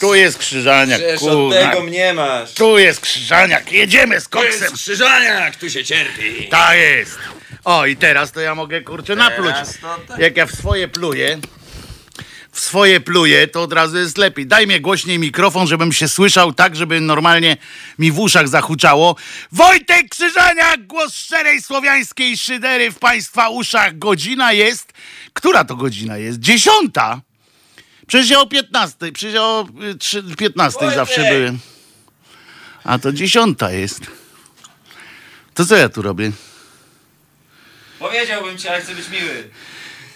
Tu jest krzyżaniak, Przecież od tego mnie masz. Tu jest krzyżaniak, jedziemy z To jest koksem. Krzyżaniak, tu się cierpi. Tak jest. O, i teraz to ja mogę, kurczę, napluć. Teraz to tak. Jak ja w swoje pluję, w swoje pluję, to od razu jest lepiej. Daj mnie głośniej mikrofon, żebym się słyszał tak, żeby normalnie mi w uszach zahuczało. Wojtek Krzyżaniak, głos szczerej słowiańskiej szydery w Państwa uszach. Godzina jest... Która to godzina jest? Dziesiąta. Przecież ja o 15, przecież ja o y, trzy- 15 Wojtek! zawsze byłem. A to dziesiąta jest. To co ja tu robię? Powiedziałbym ci, ale chcę być miły.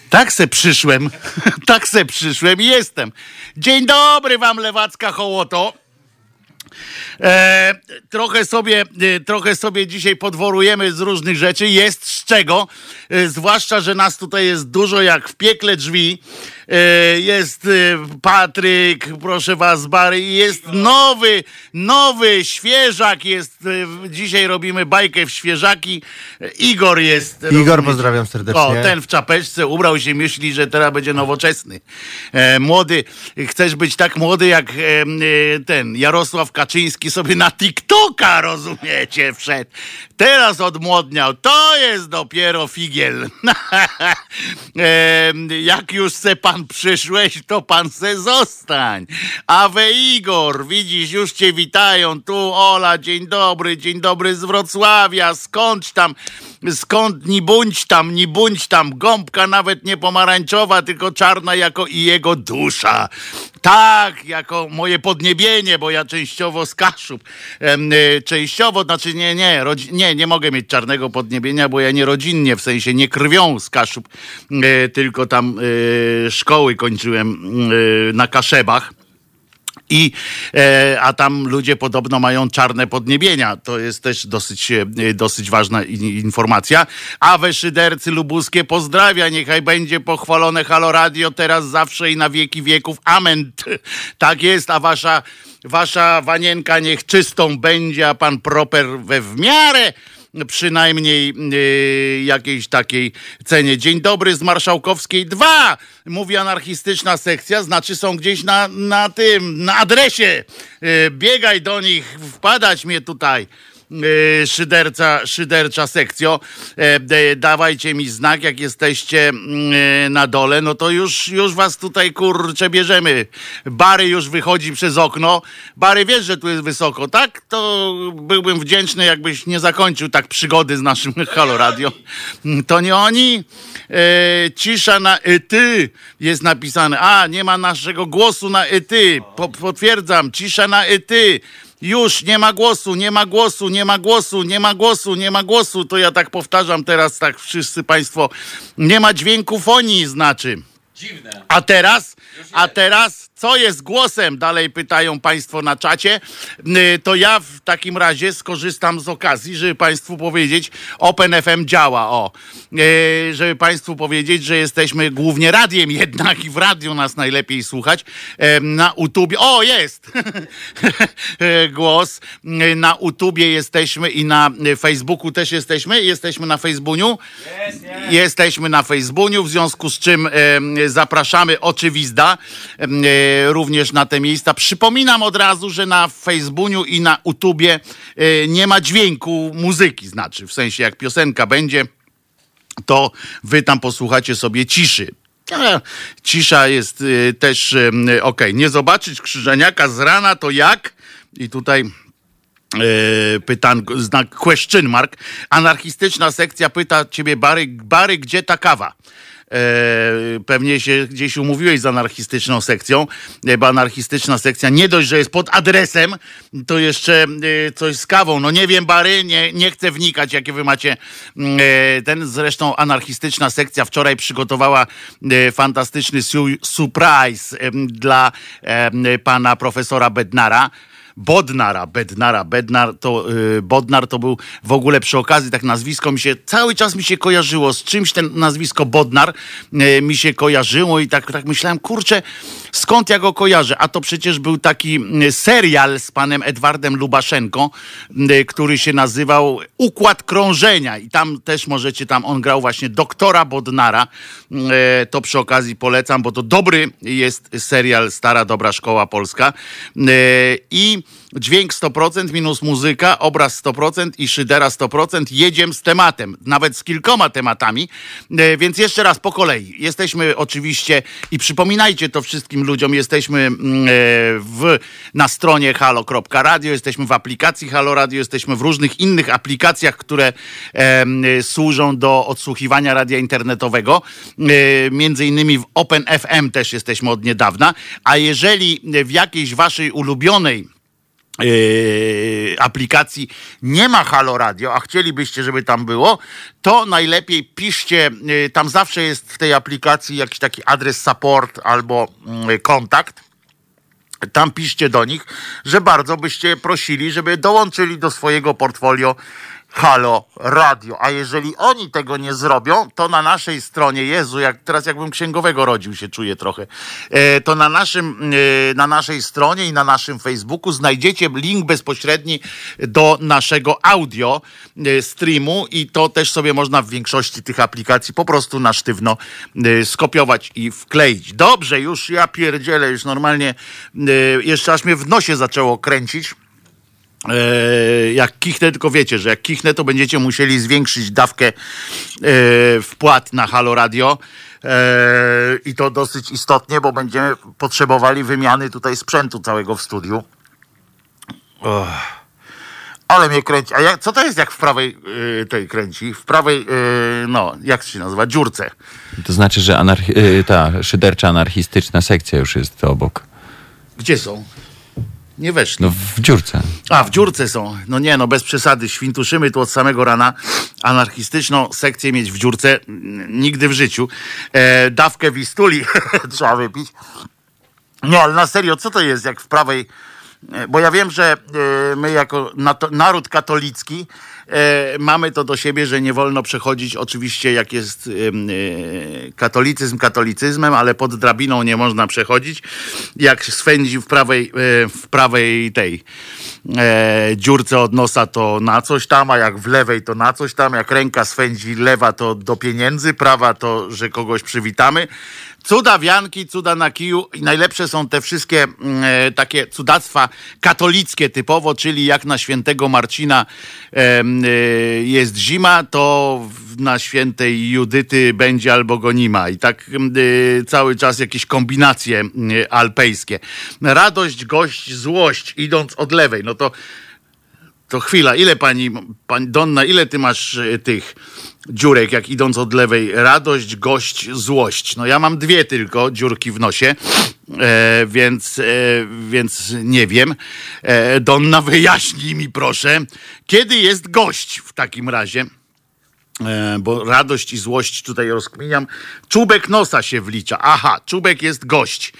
Tak se przyszłem, tak se przyszłem i jestem. Dzień dobry wam, lewacka hołoto. E, trochę, sobie, e, trochę sobie dzisiaj podworujemy z różnych rzeczy. Jest z czego, e, zwłaszcza, że nas tutaj jest dużo jak w piekle drzwi. E, jest e, Patryk, proszę was, Bary, jest nowy, nowy świeżak. Jest, e, dzisiaj robimy bajkę w świeżaki. E, Igor jest. Igor, rozumiecie? pozdrawiam serdecznie. O, ten w czapeczce ubrał się, myśli, że teraz będzie nowoczesny. E, młody, chcesz być tak młody jak ten Jarosław Kaczyński sobie na TikToka, rozumiecie, wszedł. Teraz odmłodniał. To jest dopiero figiel. jak już se pan przyszłeś, to pan se zostań. Awe Igor, widzisz, już cię witają. Tu Ola, dzień dobry, dzień dobry z Wrocławia. Skądś tam, skąd ni bądź tam, ni bądź tam. Gąbka nawet nie pomarańczowa, tylko czarna jako i jego dusza. Tak, jako moje podniebienie, bo ja częściowo z Kaszub. Y, częściowo, znaczy nie, nie, nie, nie mogę mieć czarnego podniebienia, bo ja nie rodzinnie, w sensie nie krwią z Kaszub, y, tylko tam y, szkoły kończyłem na Kaszebach. I, e, a tam ludzie podobno mają czarne podniebienia. To jest też dosyć, e, dosyć ważna informacja. A we szydercy lubuskie pozdrawia. Niechaj będzie pochwalone Halo Radio teraz, zawsze i na wieki wieków. Amen. Tak jest, a wasza, wasza wanienka niech czystą będzie, a pan proper we w miarę przynajmniej y, jakiejś takiej cenie. Dzień dobry z Marszałkowskiej 2. Mówi anarchistyczna sekcja, znaczy są gdzieś na, na tym, na adresie. Y, biegaj do nich, wpadać mnie tutaj. Y, Szyderca, szydercza sekcjo. E, dawajcie mi znak, jak jesteście mm, na dole, no to już, już was tutaj kurczę bierzemy. Bary już wychodzi przez okno. Bary, wiesz, że tu jest wysoko, tak? To byłbym wdzięczny, jakbyś nie zakończył tak przygody z naszym Halo Radio. To nie oni? E, cisza na ty jest napisane. A, nie ma naszego głosu na ty. Po, potwierdzam, cisza na ty. Już nie ma głosu, nie ma głosu, nie ma głosu, nie ma głosu, nie ma głosu. To ja tak powtarzam teraz, tak wszyscy Państwo. Nie ma dźwięku fonii, znaczy. Dziwne. A teraz, a teraz, co jest głosem? Dalej pytają Państwo na czacie. To ja w takim razie skorzystam z okazji, żeby Państwu powiedzieć, OpenFM działa, o. Y, Żeby Państwu powiedzieć, że jesteśmy głównie radiem jednak i w radiu nas najlepiej słuchać. Em, Na YouTubie, o jest! E, Głos. Na YouTubie jesteśmy i na Facebooku też jesteśmy. Jesteśmy na Facebooku. Jest, jest. Jesteśmy na Facebooku, w związku z czym zapraszamy oczywizda e, również na te miejsca. Przypominam od razu, że na Facebooku i na YouTubie e, nie ma dźwięku muzyki, znaczy w sensie jak piosenka będzie, to wy tam posłuchacie sobie ciszy. E, Cisza jest e, też okej. Nie zobaczyć krzyżeniaka z rana to jak? I tutaj e, pytanko, znak question mark. Anarchistyczna sekcja pyta ciebie, Bary, Bary gdzie ta kawa? E, pewnie się gdzieś umówiłeś z anarchistyczną sekcją, e, bo anarchistyczna sekcja nie dość, że jest pod adresem, to jeszcze e, coś z kawą. No nie wiem, Bary, nie, nie chcę wnikać, jakie wy macie mm, ten. Zresztą anarchistyczna sekcja wczoraj przygotowała fantastyczny su surprise dla pana profesora Bednara. Bodnara, Bednara, Bednar to, y, Bodnar to był w ogóle przy okazji tak nazwisko mi się, cały czas mi się kojarzyło z czymś ten nazwisko Bodnar y, mi się kojarzyło i tak, tak myślałem, kurczę, skąd ja go kojarzę? A to przecież był taki y, serial z panem Edwardem Lubaszenko, y, który się nazywał Układ Krążenia i tam też możecie, tam on grał właśnie doktora Bodnara, y, to przy okazji polecam, bo to dobry jest serial Stara Dobra Szkoła Polska y, i dźwięk 100% minus muzyka, obraz 100% i szydera 100%. Jedziemy z tematem, nawet z kilkoma tematami. E, Więc jeszcze raz po kolei. Jesteśmy oczywiście i przypominajcie to wszystkim ludziom, jesteśmy mm, e, w, na stronie halo.radio, jesteśmy w aplikacji Halo Radio, jesteśmy w różnych innych aplikacjach, które służą do odsłuchiwania radia internetowego. E, Między innymi w Open FM też jesteśmy od niedawna. A jeżeli w jakiejś waszej ulubionej yy, aplikacji nie ma Halo Radio, a chcielibyście, żeby tam było, to najlepiej piszcie, yy, tam zawsze jest w tej aplikacji jakiś taki adres support albo yy, kontakt. Tam piszcie do nich, że bardzo byście prosili, żeby dołączyli do swojego portfolio Halo Radio. A jeżeli oni tego nie zrobią, to na naszej stronie, Jezu, jak teraz jakbym księgowego rodził się czuję trochę, e, to na naszym, e, na naszej stronie i na naszym Facebooku znajdziecie link bezpośredni do naszego audio e, streamu i to też sobie można w większości tych aplikacji po prostu na sztywno skopiować i wkleić. Dobrze, już ja pierdzielę, już normalnie jeszcze aż mnie w nosie zaczęło kręcić. E, jak kichnę, tylko wiecie, że jak kichnę, to będziecie musieli zwiększyć dawkę e, wpłat na Halo Radio. E, I to dosyć istotnie, bo będziemy potrzebowali wymiany tutaj sprzętu całego w studiu. Och. Ale mnie kręci. A jak, co to jest jak w prawej y, tej kręci? W prawej, y, no, jak to się nazywa? Dziurce. To znaczy, że anarchi- y, ta szydercza anarchistyczna sekcja już jest obok. Gdzie są? Nie weszli. No w dziurce. A, w dziurce są. No nie, no bez przesady. Świntuszymy tu od samego rana. Anarchistyczną sekcję mieć w dziurce nigdy w życiu. E, dawkę wistuli trzeba wypić. Nie, ale na serio, co to jest jak w prawej... e, Bo ja wiem, że e, my jako naród katolicki mamy to do siebie, że nie wolno przechodzić oczywiście jak jest e, katolicyzm katolicyzmem, ale pod drabiną nie można przechodzić. Jak swędzi w prawej, e, w prawej tej e, dziurce od nosa to na coś tam, a jak w lewej to na coś tam, jak ręka swędzi lewa to do pieniędzy, prawa to, że kogoś przywitamy. Cuda wianki, cuda na kiju i najlepsze są te wszystkie mm, e, takie cudactwa katolickie typowo, czyli jak na świętego Marcina e, jest zima, to na świętej Judyty będzie albo go nie ma. I tak em, e, cały czas jakieś kombinacje em, alpejskie. Radość, gość, złość, idąc od lewej. No to to chwila, ile pani, pani Donna, ile ty masz e, tych dziurek, jak idąc od lewej? Radość, gość, złość. No ja mam dwie tylko dziurki w nosie, e, więc, e, więc nie wiem. E, Donna, wyjaśnij mi proszę, kiedy jest gość w takim razie? E, bo radość i złość tutaj rozkminiam. Czubek nosa się wlicza. Aha, czubek jest gość.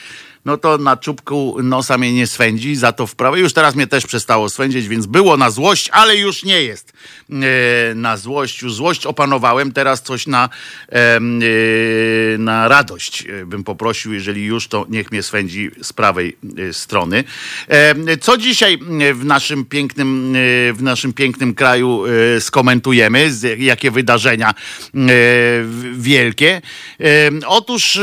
No to na czubku nosa mnie nie swędzi, za to w prawej. Już teraz mnie też przestało swędzić, więc było na złość, ale już nie jest e, na złość. Już złość opanowałem, teraz coś na, e, na radość e, bym poprosił. Jeżeli już, to niech mnie swędzi z prawej strony. Co dzisiaj w naszym pięknym, w naszym pięknym kraju skomentujemy? Jakie wydarzenia wielkie? Otóż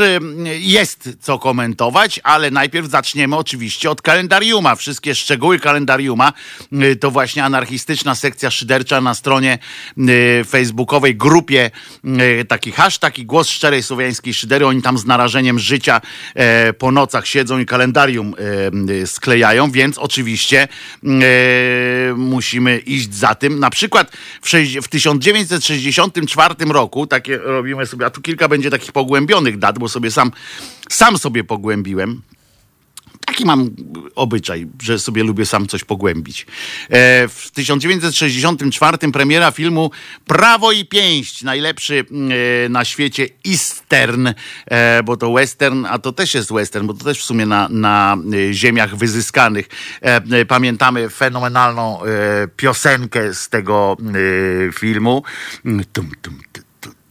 jest co komentować, ale najpierw zaczniemy oczywiście od kalendariuma. Wszystkie szczegóły kalendariuma y, to właśnie anarchistyczna sekcja szydercza na stronie y, facebookowej grupie y, taki hashtag i głos szczerej słowiańskiej szydery. Oni tam z narażeniem życia e, po nocach siedzą i kalendarium e, sklejają, więc oczywiście e, musimy iść za tym. Na przykład w 1964 roku, takie robimy sobie, a tu kilka będzie takich pogłębionych dat, bo sobie sam, sam sobie pogłębiłem. taki mam obyczaj, że sobie lubię sam coś pogłębić. E, w 1964 premiera filmu Prawo i Pięść, najlepszy e, na świecie Eastern, e, bo to western, a to też jest western, bo to też w sumie na, na ziemiach wyzyskanych. Pamiętamy fenomenalną piosenkę z tego filmu. Tum, tum, tum,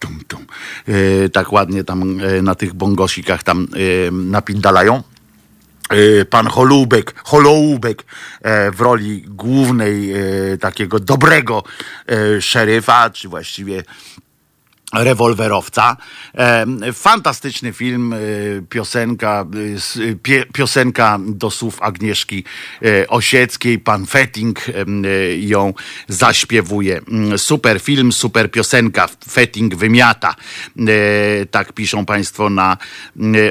tum, tum. E, tak ładnie tam e, na tych bongosikach tam e, napindalają pan Holubek, Holoubek w roli głównej takiego dobrego szeryfa, czy właściwie rewolwerowca. E, Fantastyczny film, e, piosenka, e, piosenka do słów Agnieszki Osieckiej. Pan Fetting ją zaśpiewuje. Mm, Super film, super piosenka. Fetting wymiata. Tak piszą Państwo na...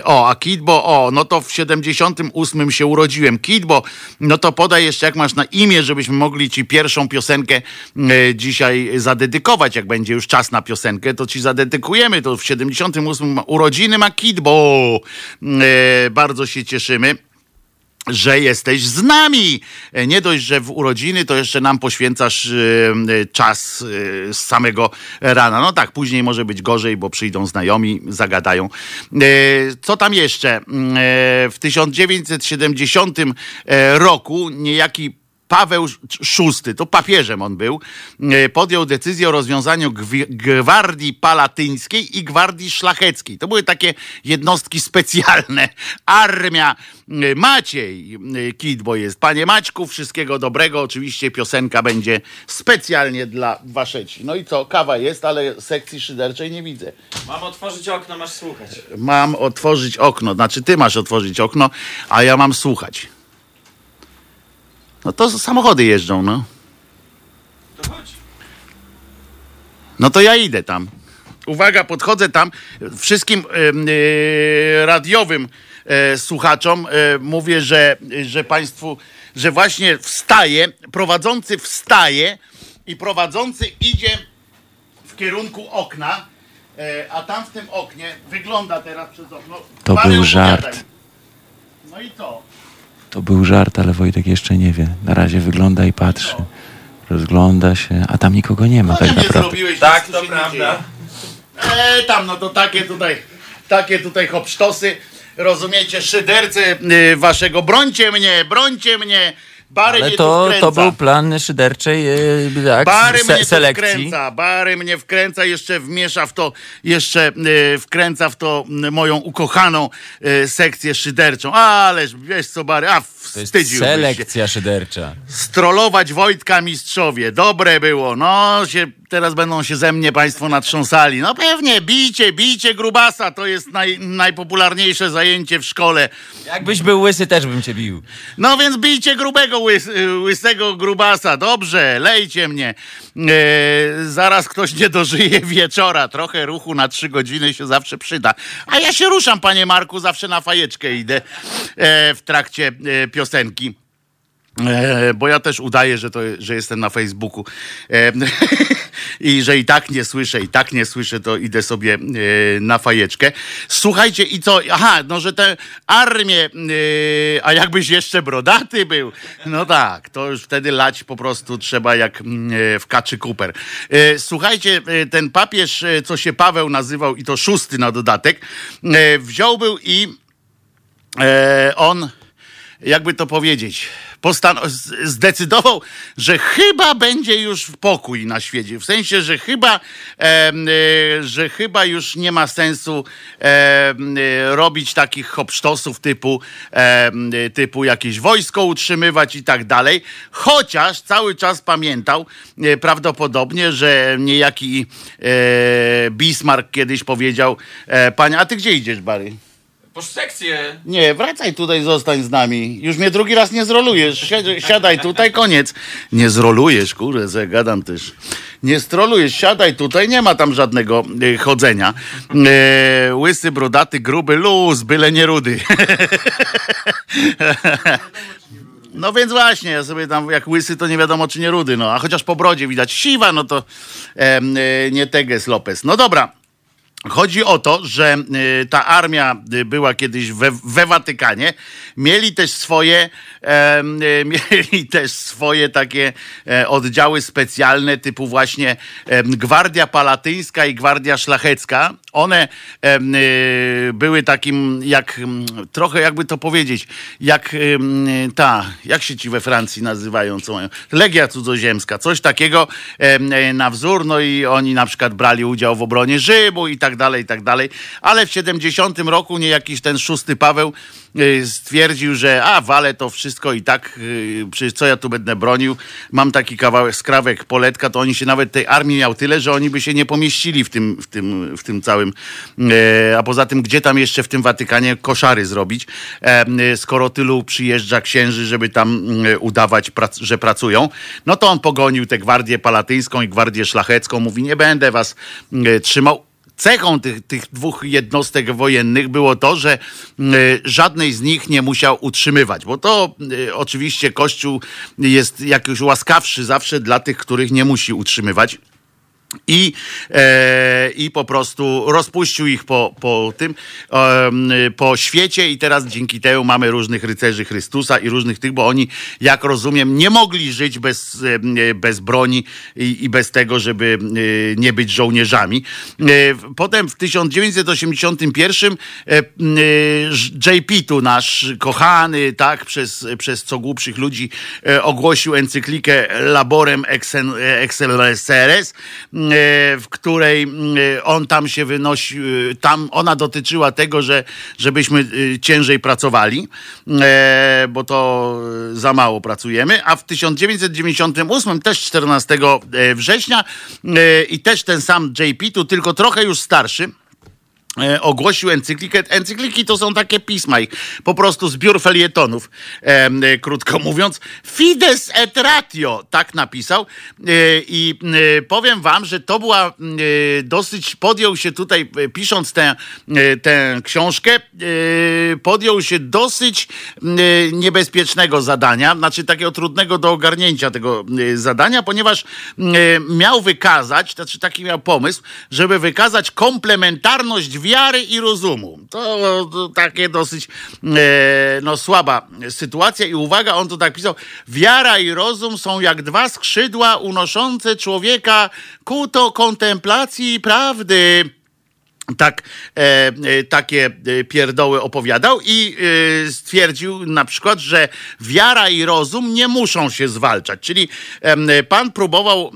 O, a Kidbo, o, no to w 78 się urodziłem. Kidbo, no to podaj jeszcze jak masz na imię, żebyśmy mogli Ci pierwszą piosenkę dzisiaj zadedykować. Jak będzie już czas na piosenkę, to Ci zadedykujemy. To w 78 urodziny ma Kidbo. E, Bardzo się cieszymy że jesteś z nami. E, Nie dość, że w urodziny, to jeszcze nam poświęcasz e, czas e, z samego rana. No tak, później może być gorzej, bo przyjdą znajomi, zagadają. Co tam jeszcze? W 1970 e, roku niejaki Paweł VI, to papieżem on był, e, podjął decyzję o rozwiązaniu gwardii palatyńskiej i gwardii szlacheckiej. To były takie jednostki specjalne. Armia e, Maciej e, Kidbo jest. Panie Maćku, wszystkiego dobrego. Oczywiście piosenka będzie specjalnie dla waszeci. No i co, kawa jest, ale sekcji szyderczej nie widzę. Mam otworzyć okno, masz słuchać. Mam otworzyć okno, znaczy ty masz otworzyć okno, a ja mam słuchać. No to samochody jeżdżą, no. To chodź. No to ja idę tam. Uwaga, podchodzę tam. Wszystkim e, radiowym e, słuchaczom e, mówię, że, że Państwu, że właśnie wstaje, prowadzący wstaje i prowadzący idzie w kierunku okna, a tam w tym oknie wygląda teraz przez okno. To był żart. No i co? To był żart, ale Wojtek jeszcze nie wie. Na razie wygląda i patrzy. Rozgląda się, a tam nikogo nie ma No tak naprawdę. zrobiłeś, Tak, nic to tu się nie prawda. dzieje. E, tam, no to takie tutaj, takie tutaj hopsztosy, rozumiecie, szydercy y, waszego, brońcie mnie, brońcie mnie, Bary Ale mnie to, tu to był plan szyderczej yy, tak, Bary se, mnie selekcji. wkręca, Bary mnie wkręca, jeszcze wmiesza w to, jeszcze y, wkręca w to moją ukochaną y, sekcję szyderczą. Ależ, wiesz co, Bary, a To jest wstydziłbyś się. selekcja szydercza. strollować Wojtka mistrzowie. Dobre było. No, się, teraz będą się ze mnie państwo natrząsali. No pewnie, bijcie, bijcie grubasa. To jest naj, najpopularniejsze zajęcie w szkole. Jakbyś był łysy, też bym cię bił. No więc bijcie grubego, łys, łysego grubasa. Dobrze, lejcie mnie. E, zaraz ktoś nie dożyje wieczora. Trochę ruchu na trzy godziny się zawsze przyda. A ja się ruszam, panie Marku, zawsze na fajeczkę idę e, w trakcie e, piosenki. E, bo ja też udaję, że, to, że jestem na Facebooku e, i że i tak nie słyszę, i tak nie słyszę, to idę sobie e, na fajeczkę. Słuchajcie, i co? Aha, no, że tę armię, e, a jakbyś jeszcze brodaty był, no tak, to już wtedy lać po prostu trzeba jak mm, e, w kaczy Cooper. E, słuchajcie, ten papież, co się Paweł nazywał, i to szósty na dodatek, wziął był i on, jakby to powiedzieć, postan- zdecydował, że chyba będzie już pokój na świecie. W sensie, że chyba, e, że chyba już nie ma sensu e, robić takich hopsztosów typu, e, typu jakieś wojsko utrzymywać i tak dalej. Chociaż cały czas pamiętał e, prawdopodobnie, że niejaki e, Bismarck kiedyś powiedział, e, panie, a ty gdzie idziesz, Bary? Po sekcję. Nie, wracaj tutaj, zostań z nami. Już mnie drugi raz nie zrolujesz. Si- Siadaj tutaj, koniec. Nie zrolujesz, kurde, że gadam też. Nie strolujesz, siadaj tutaj, nie ma tam żadnego e, chodzenia. E, łysy, brodaty, gruby, luz, byle nie rudy. No więc właśnie, ja sobie tam jak łysy, to nie wiadomo czy nie rudy, no. A chociaż po brodzie widać siwa, no to e, nie Teges Lopez. No dobra. Chodzi o to, że y, ta armia y, była kiedyś we, we Watykanie. Mieli też swoje, y, mieli też swoje takie e, oddziały specjalne, typu właśnie Gwardia Palatyńska i Gwardia Szlachecka. One y, były takim, jak trochę jakby to powiedzieć, jak ta, jak się ci we Francji nazywają, co mają? Legia cudzoziemska, coś takiego e, na wzór, no i oni na przykład brali udział w obronie Rzymu i tak dalej, i tak dalej. Ale w 70 roku nie jakiś ten szósty Paweł y, stwierdził, że a wale to wszystko i tak, y, przecież co ja tu będę bronił, mam taki kawałek skrawek poletka, to oni się nawet tej armii miał tyle, że oni by się nie pomieścili w tym, w tym, w tym całym, e, a poza tym gdzie tam jeszcze w tym Watykanie koszary zrobić, e, skoro tylu przyjeżdża księży, żeby tam udawać, że pracują, no to on pogonił tę gwardię palatyńską i gwardię szlachecką, mówi nie będę was trzymał, Cechą tych, tych dwóch jednostek wojennych było to, że y, żadnej z nich nie musiał utrzymywać, bo to y, oczywiście Kościół jest jakiś łaskawszy zawsze dla tych, których nie musi utrzymywać. I, e, I po prostu rozpuścił ich po, po tym, em, po świecie, i teraz dzięki temu mamy różnych rycerzy Chrystusa i różnych tych, bo oni, jak rozumiem, nie mogli żyć bez, em, bez broni i, i bez tego, żeby e, nie być żołnierzami. E, Potem w 1981 e, e, JP tu nasz kochany, tak, przez, przez co głupszych ludzi e, ogłosił encyklikę Laborem Excel- Excelseres, e, w której e, on tam się wynosi, e, tam ona dotyczyła tego, że żebyśmy e, ciężej pracowali, e, bo to e, za mało pracujemy, a w 1998 też 14 września e, i też ten sam JP tu, tylko trochę już starszy, e, ogłosił encyklikę. Encykliki to są takie pisma, po prostu zbiór felietonów, em, e, krótko mówiąc. Fides et ratio, tak napisał. E, I e, powiem wam, że to była e, dosyć, podjął się tutaj, e, pisząc tę, e, tę książkę, e, podjął się dosyć e, niebezpiecznego zadania, znaczy takiego trudnego do ogarnięcia tego e, zadania, ponieważ e, miał wykazać, znaczy taki miał pomysł, żeby wykazać komplementarność wiary i rozumu. To, to takie dosyć e, no, słaba sytuacja i uwaga, on to tak pisał, wiara i rozum są jak dwa skrzydła unoszące człowieka ku to kontemplacji prawdy tak, e, e, takie e, pierdoły opowiadał i e, stwierdził na przykład, że wiara i rozum nie muszą się zwalczać. Czyli em, pan próbował,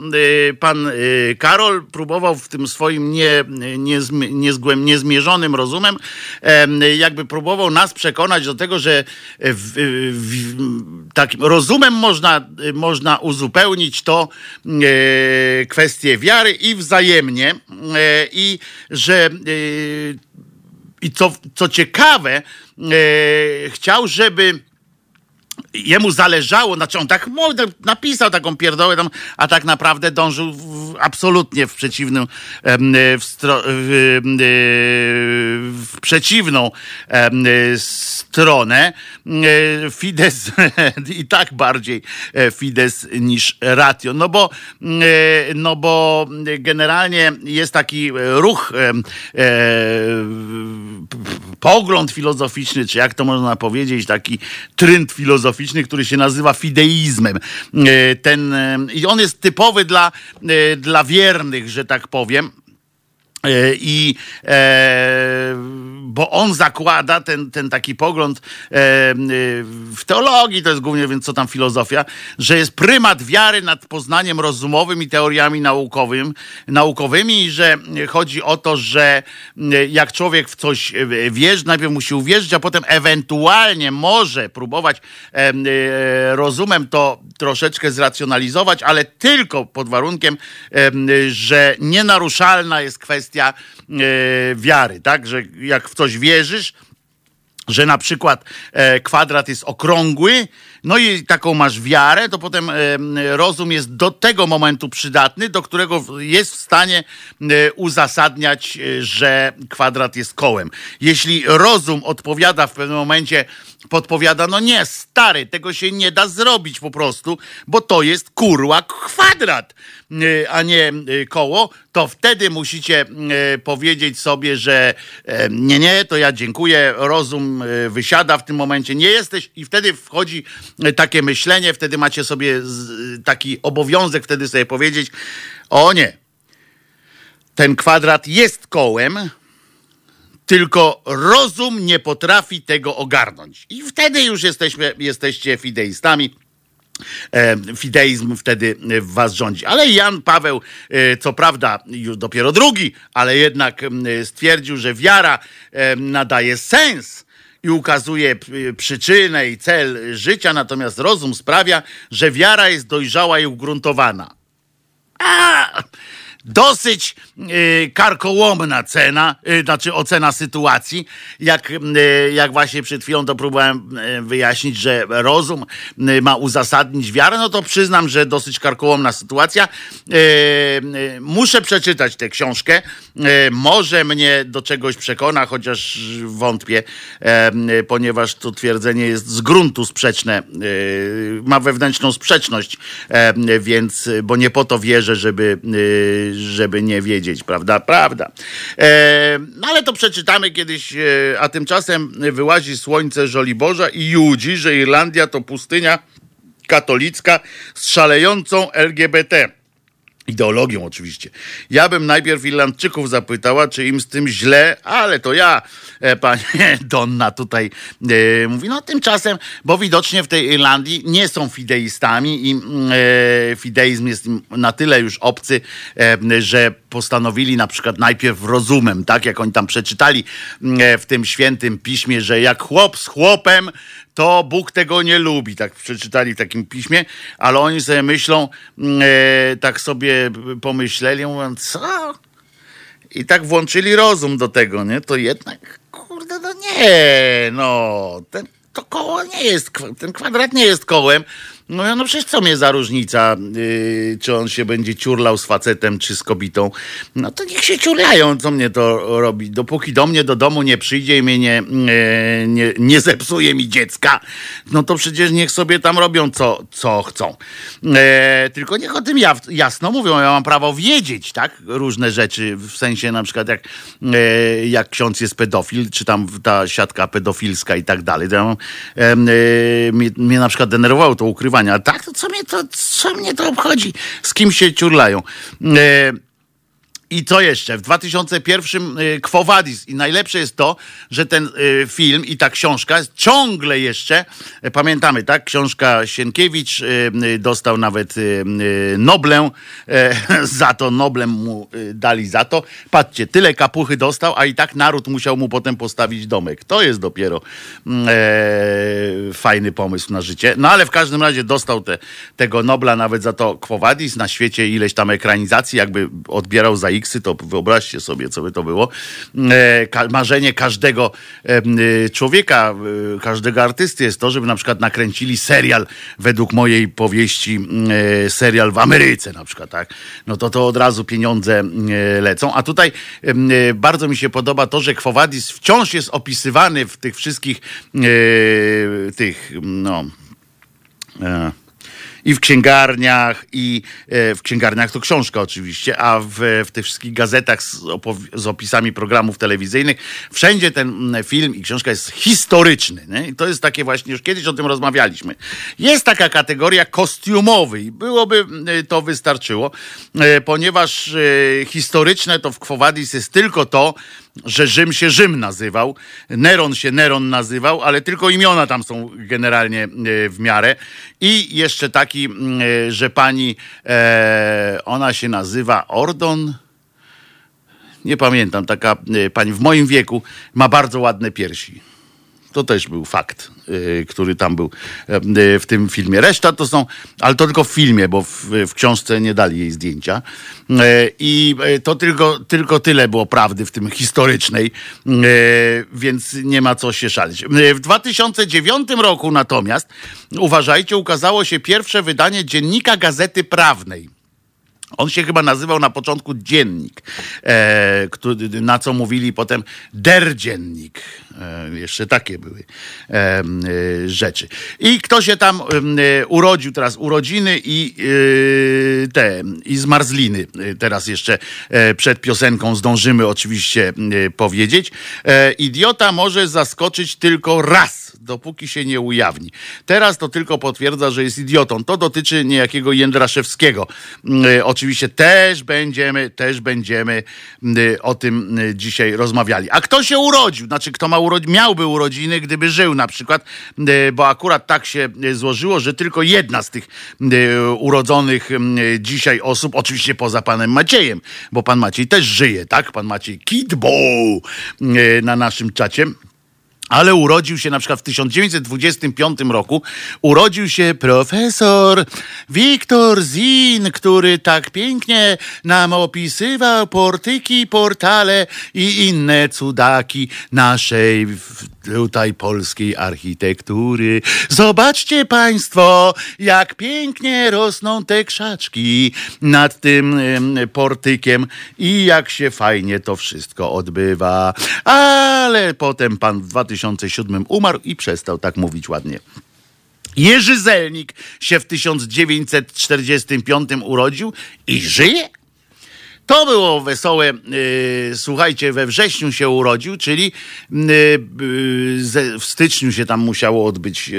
e, pan e, Karol próbował w tym swoim nie, nie, niezgłęb, niezmierzonym rozumem, em, jakby próbował nas przekonać do tego, że w, w, takim rozumem można, można uzupełnić to e, kwestie wiary i wzajemnie e, i że e, i co, co ciekawe, e, chciał, żeby jemu zależało, znaczy on tak napisał taką pierdołę, tam, a tak naprawdę dążył w, absolutnie w przeciwnym, em, w, stro, w, w przeciwną em, stronę. E, Fides i tak bardziej e, Fides niż Ratio. No bo, e, no bo generalnie jest taki ruch, e, pogląd filozoficzny, czy jak to można powiedzieć, taki trend filozoficzny, który się nazywa fideizmem. E, Ten, e, I on jest typowy dla, e, dla wiernych, że tak powiem. E, I e, bo on zakłada ten, ten taki pogląd e, w teologii, to jest głównie, więc co tam filozofia, że jest prymat wiary nad poznaniem rozumowym i teoriami naukowym, naukowymi, i że chodzi o to, że e, jak człowiek w coś e, wierzy, najpierw musi uwierzyć, a potem ewentualnie może próbować e, rozumem to troszeczkę zracjonalizować, ale tylko pod warunkiem, że nienaruszalna jest kwestia e, wiary, tak? Że jak w coś wierzysz, że na przykład e, kwadrat jest okrągły, No i taką masz wiarę, to potem e, rozum jest do tego momentu przydatny, do którego jest w stanie uzasadniać, że kwadrat jest kołem. Jeśli rozum odpowiada w pewnym momencie, podpowiada, no nie, stary, tego się nie da zrobić po prostu, bo to jest kurła kwadrat, e, a nie e, koło, to wtedy musicie e, powiedzieć sobie, że nie, nie, to ja dziękuję, rozum wysiada w tym momencie, nie jesteś i wtedy wchodzi takie myślenie, wtedy macie sobie taki obowiązek wtedy sobie powiedzieć, o nie, ten kwadrat jest kołem, tylko rozum nie potrafi tego ogarnąć. I wtedy już jesteśmy, jesteście fideistami. E, Fideizm wtedy w was rządzi. Ale Jan Paweł, e, co prawda już dopiero drugi, ale jednak stwierdził, że wiara e, nadaje sens i ukazuje przyczynę i cel życia, natomiast rozum sprawia, że wiara jest dojrzała i ugruntowana. A, dosyć y, karkołomna cena, y, znaczy ocena sytuacji. Jak, y, jak właśnie przed chwilą to próbowałem y, wyjaśnić, że rozum y, ma uzasadnić wiarę, no to przyznam, że dosyć karkołomna sytuacja. Y, muszę przeczytać tę książkę. Może mnie do czegoś przekona, chociaż wątpię, ponieważ to twierdzenie jest z gruntu sprzeczne, ma wewnętrzną sprzeczność, więc, bo nie po to wierzę, żeby, żeby nie wiedzieć, prawda? Prawda. E, No ale to przeczytamy kiedyś, e, a tymczasem wyłazi słońce Żoliborza i judzi, że Irlandia to pustynia katolicka z szalejącą LGBT. Ideologią oczywiście. Ja bym najpierw Irlandczyków zapytała, czy im z tym źle, ale to ja, panie Donna tutaj e, mówi, no tymczasem, bo widocznie w tej Irlandii nie są fideistami i mm, e, fideizm jest na tyle już obcy, e, że postanowili na przykład najpierw rozumem, tak jak oni tam przeczytali mm, e, w tym świętym piśmie, że jak chłop z chłopem, to Bóg tego nie lubi. Tak przeczytali w takim piśmie, ale oni sobie myślą, mm, e, tak sobie pomyśleli, mówią, co? I tak włączyli rozum do tego, nie? To jednak, kurde, no nie, no, ten, to koło nie jest, ten kwadrat nie jest kołem. No, no przecież co mnie za różnica, yy, czy on się będzie ciurlał z facetem, czy z kobietą. No to niech się ciurlają, co mnie to robi. Dopóki do mnie do domu nie przyjdzie i mnie nie, nie, nie, nie zepsuje mi dziecka, no to przecież niech sobie tam robią co, co chcą. E, tylko niech o tym ja, jasno mówią. Ja mam prawo wiedzieć, tak? Różne rzeczy, w sensie na przykład jak, e, jak ksiądz jest pedofil, czy tam ta siatka pedofilska i tak dalej. To ja mam, e, mnie, mnie na przykład denerwowało to ukrywanie. A tak, to co mnie to, co mnie to obchodzi? Z kim się ciurlają? E, i co jeszcze? W 2001 y, Quo Vadis. I najlepsze jest to, że ten y, film i ta książka ciągle jeszcze, y, pamiętamy, tak? Książka Sienkiewicz y, y, dostał nawet y, y, Noblę za to, Noblem mu y, dali za to. Patrzcie, tyle kapuchy dostał, a i tak naród musiał mu potem postawić domek. To jest dopiero mm, e, fajny pomysł na życie. No ale w każdym razie dostał te, tego Nobla nawet za to Quo Vadis. Na świecie ileś tam ekranizacji, jakby odbierał za X-y, to wyobraźcie sobie, co by to było. E, marzenie każdego y, człowieka, y, każdego artysty jest to, żeby na przykład nakręcili serial, według mojej powieści, e, serial w Ameryce na przykład, tak? No to to od razu pieniądze e, lecą. A tutaj e, bardzo mi się podoba to, że Quo Vadis wciąż jest opisywany w tych wszystkich e, tych, no... E, i w księgarniach, i e, w księgarniach to książka oczywiście, a w, w tych wszystkich gazetach z, z opisami programów telewizyjnych, wszędzie ten mm, film i książka jest historyczny. Nie? I to jest takie właśnie, już kiedyś o tym rozmawialiśmy. Jest taka kategoria kostiumowy i byłoby mm, to wystarczyło, e, ponieważ e, historyczne to w Quo Vadis jest tylko to, że Rzym się Rzym nazywał, Neron się Neron nazywał, ale tylko imiona tam są generalnie e, w miarę. I jeszcze taki, e, że pani, e, ona się nazywa Ordon. Nie pamiętam, taka pani w moim wieku ma bardzo ładne piersi. To też był fakt, y, który tam był y, w tym filmie. Reszta to są, ale to tylko w filmie, bo w, w książce nie dali jej zdjęcia. Y, I to tylko, tylko tyle było prawdy w tym historycznej, więc nie ma co się szalić. W 2009 roku natomiast, uważajcie, ukazało się pierwsze wydanie dziennika Gazety Prawnej. On się chyba nazywał na początku Dziennik, e, który, na co mówili potem Der Dziennik. E, jeszcze takie były e, e, rzeczy. I kto się tam e, urodził teraz, urodziny i e, te, i zmarzliny. E, Teraz jeszcze e, przed piosenką zdążymy oczywiście e, powiedzieć. E, idiota może zaskoczyć tylko raz dopóki się nie ujawni. Teraz to tylko potwierdza, że jest idiotą. To dotyczy niejakiego Jędraszewskiego. Mm, Oczywiście też będziemy, też będziemy mm, o tym mm, dzisiaj rozmawiali. A kto się urodził? Znaczy, kto ma urod- miałby urodziny, gdyby żył na przykład, mm, bo akurat tak się złożyło, że tylko jedna z tych urodzonych dzisiaj osób, oczywiście poza panem Maciejem, bo pan Maciej też żyje, tak? Pan Maciej Kidbo na naszym czacie. Ale urodził się na przykład w 1925 roku, urodził się profesor Wiktor Zin, który tak pięknie nam opisywał portyki, portale i inne cudaki naszej tutaj polskiej architektury. Zobaczcie państwo, jak pięknie rosną te krzaczki nad tym em, portykiem i jak się fajnie to wszystko odbywa. Ale potem pan w 2007 umarł i przestał tak mówić ładnie. Jerzy Zelnik się w 1945 urodził i żyje? To było wesołe. Yy, słuchajcie, we wrześniu się urodził, czyli yy, ze, w styczniu się tam musiało odbyć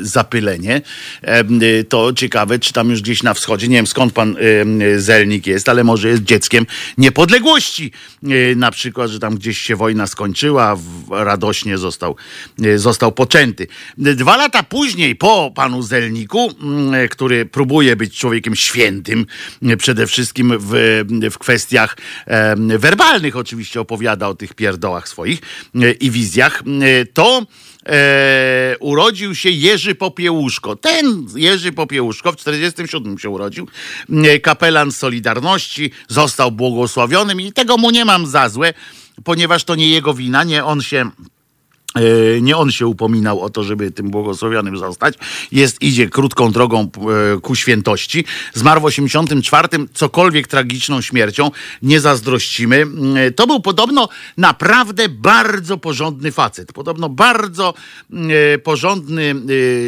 zapylenie. To ciekawe, czy tam już gdzieś na wschodzie, nie wiem skąd pan Zelnik jest, ale może jest dzieckiem niepodległości. Na przykład, że tam gdzieś się wojna skończyła, radośnie został, został poczęty. Dwa lata później, po panu Zelniku, yy, który próbuje być człowiekiem świętym, przede wszystkim w, w kwestiach werbalnych oczywiście opowiada o tych pierdołach swoich e, i wizjach, e, to e, urodził się Jerzy Popiełuszko. Ten Jerzy Popiełuszko w 47 się urodził, e, kapelan Solidarności, został błogosławionym i tego mu nie mam za złe, ponieważ to nie jego wina, nie on się Nie on się upominał o to, żeby tym błogosławionym zostać. Jest, idzie krótką drogą e, ku świętości. Zmarł w 84, cokolwiek tragiczną śmiercią. Nie zazdrościmy. Mm, e, To był podobno naprawdę bardzo porządny facet. Podobno bardzo mm, e, porządny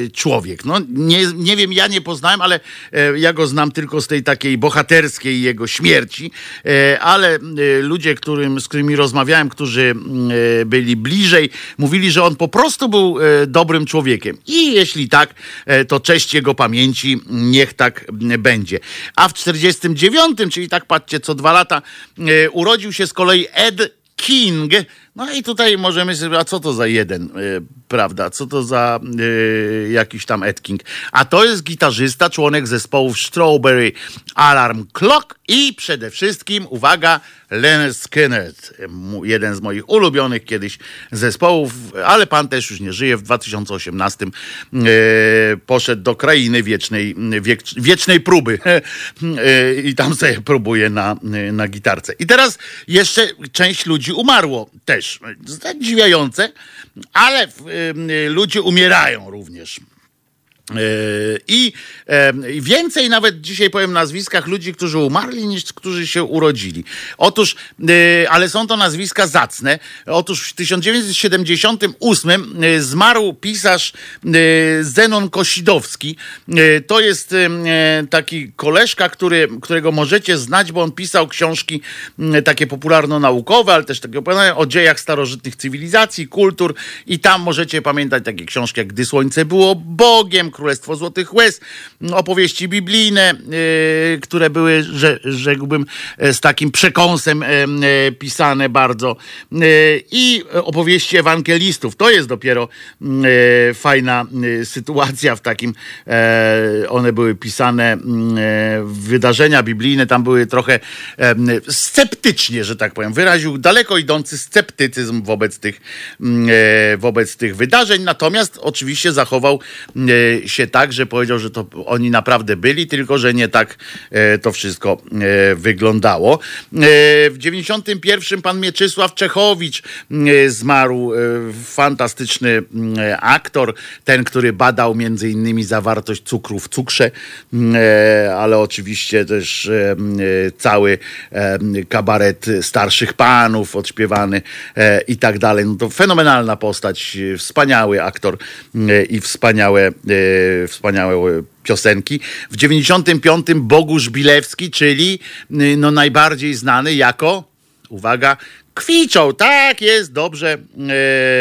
e, człowiek. No, nie, nie wiem, ja nie poznałem, ale e, ja go znam tylko z tej takiej bohaterskiej jego śmierci. E, Ale e, ludzie, którym, z którymi rozmawiałem, którzy mm, e, byli bliżej, mówili, że on po prostu był e, dobrym człowiekiem. I jeśli tak, e, to cześć jego pamięci, niech tak będzie. A w 49, czyli tak patrzcie, co dwa lata, e, urodził się z kolei Ed King. No i tutaj możemy sobie, a co to za jeden, prawda? Co to za jakiś tam Ed King? A to jest gitarzysta, członek zespołów Strawberry Alarm Clock i przede wszystkim, uwaga, Leonard Skinner, jeden z moich ulubionych kiedyś zespołów, ale pan też już nie żyje. W 2018 e, poszedł do krainy wiecznej, wiek, wiecznej próby e, i tam sobie próbuje na, na gitarce. I teraz jeszcze część ludzi umarło też. Zadziwiające, ale e, ludzie umierają również. I e, i więcej nawet dzisiaj powiem nazwiskach ludzi, którzy umarli, niż którzy się urodzili. Otóż, e, ale są to nazwiska zacne. Otóż w 1978 e, zmarł pisarz e, Zenon Kosidowski. E, To jest e, taki koleżka, który, którego możecie znać, bo on pisał książki takie popularno-naukowe, ale też takie o dziejach starożytnych cywilizacji, kultur i tam możecie pamiętać takie książki jak Gdy Słońce było Bogiem, Królestwo Złotych Łez, opowieści biblijne, e, które były, że, rzekłbym, e, z takim przekąsem e, pisane bardzo. I opowieści ewangelistów. To jest dopiero fajna sytuacja w takim, e, one były pisane wydarzenia biblijne, tam były trochę sceptycznie, że tak powiem, wyraził daleko idący sceptycyzm wobec tych, mm, e, wobec tych wydarzeń, natomiast oczywiście zachował się tak, że powiedział, że to oni naprawdę byli, tylko że nie tak e, to wszystko e, wyglądało. E, W 91 pan Mieczysław Czechowicz zmarł, fantastyczny mm, aktor, ten, który badał między innymi zawartość cukru w cukrze, mm, ale oczywiście też m, e, cały kabaret starszych panów odśpiewany i tak dalej. No to fenomenalna postać, wspaniały aktor i wspaniałe, wspaniałe piosenki. W 95 Bogusz Bilewski, czyli no najbardziej znany jako, uwaga, Kwiczą, tak jest, dobrze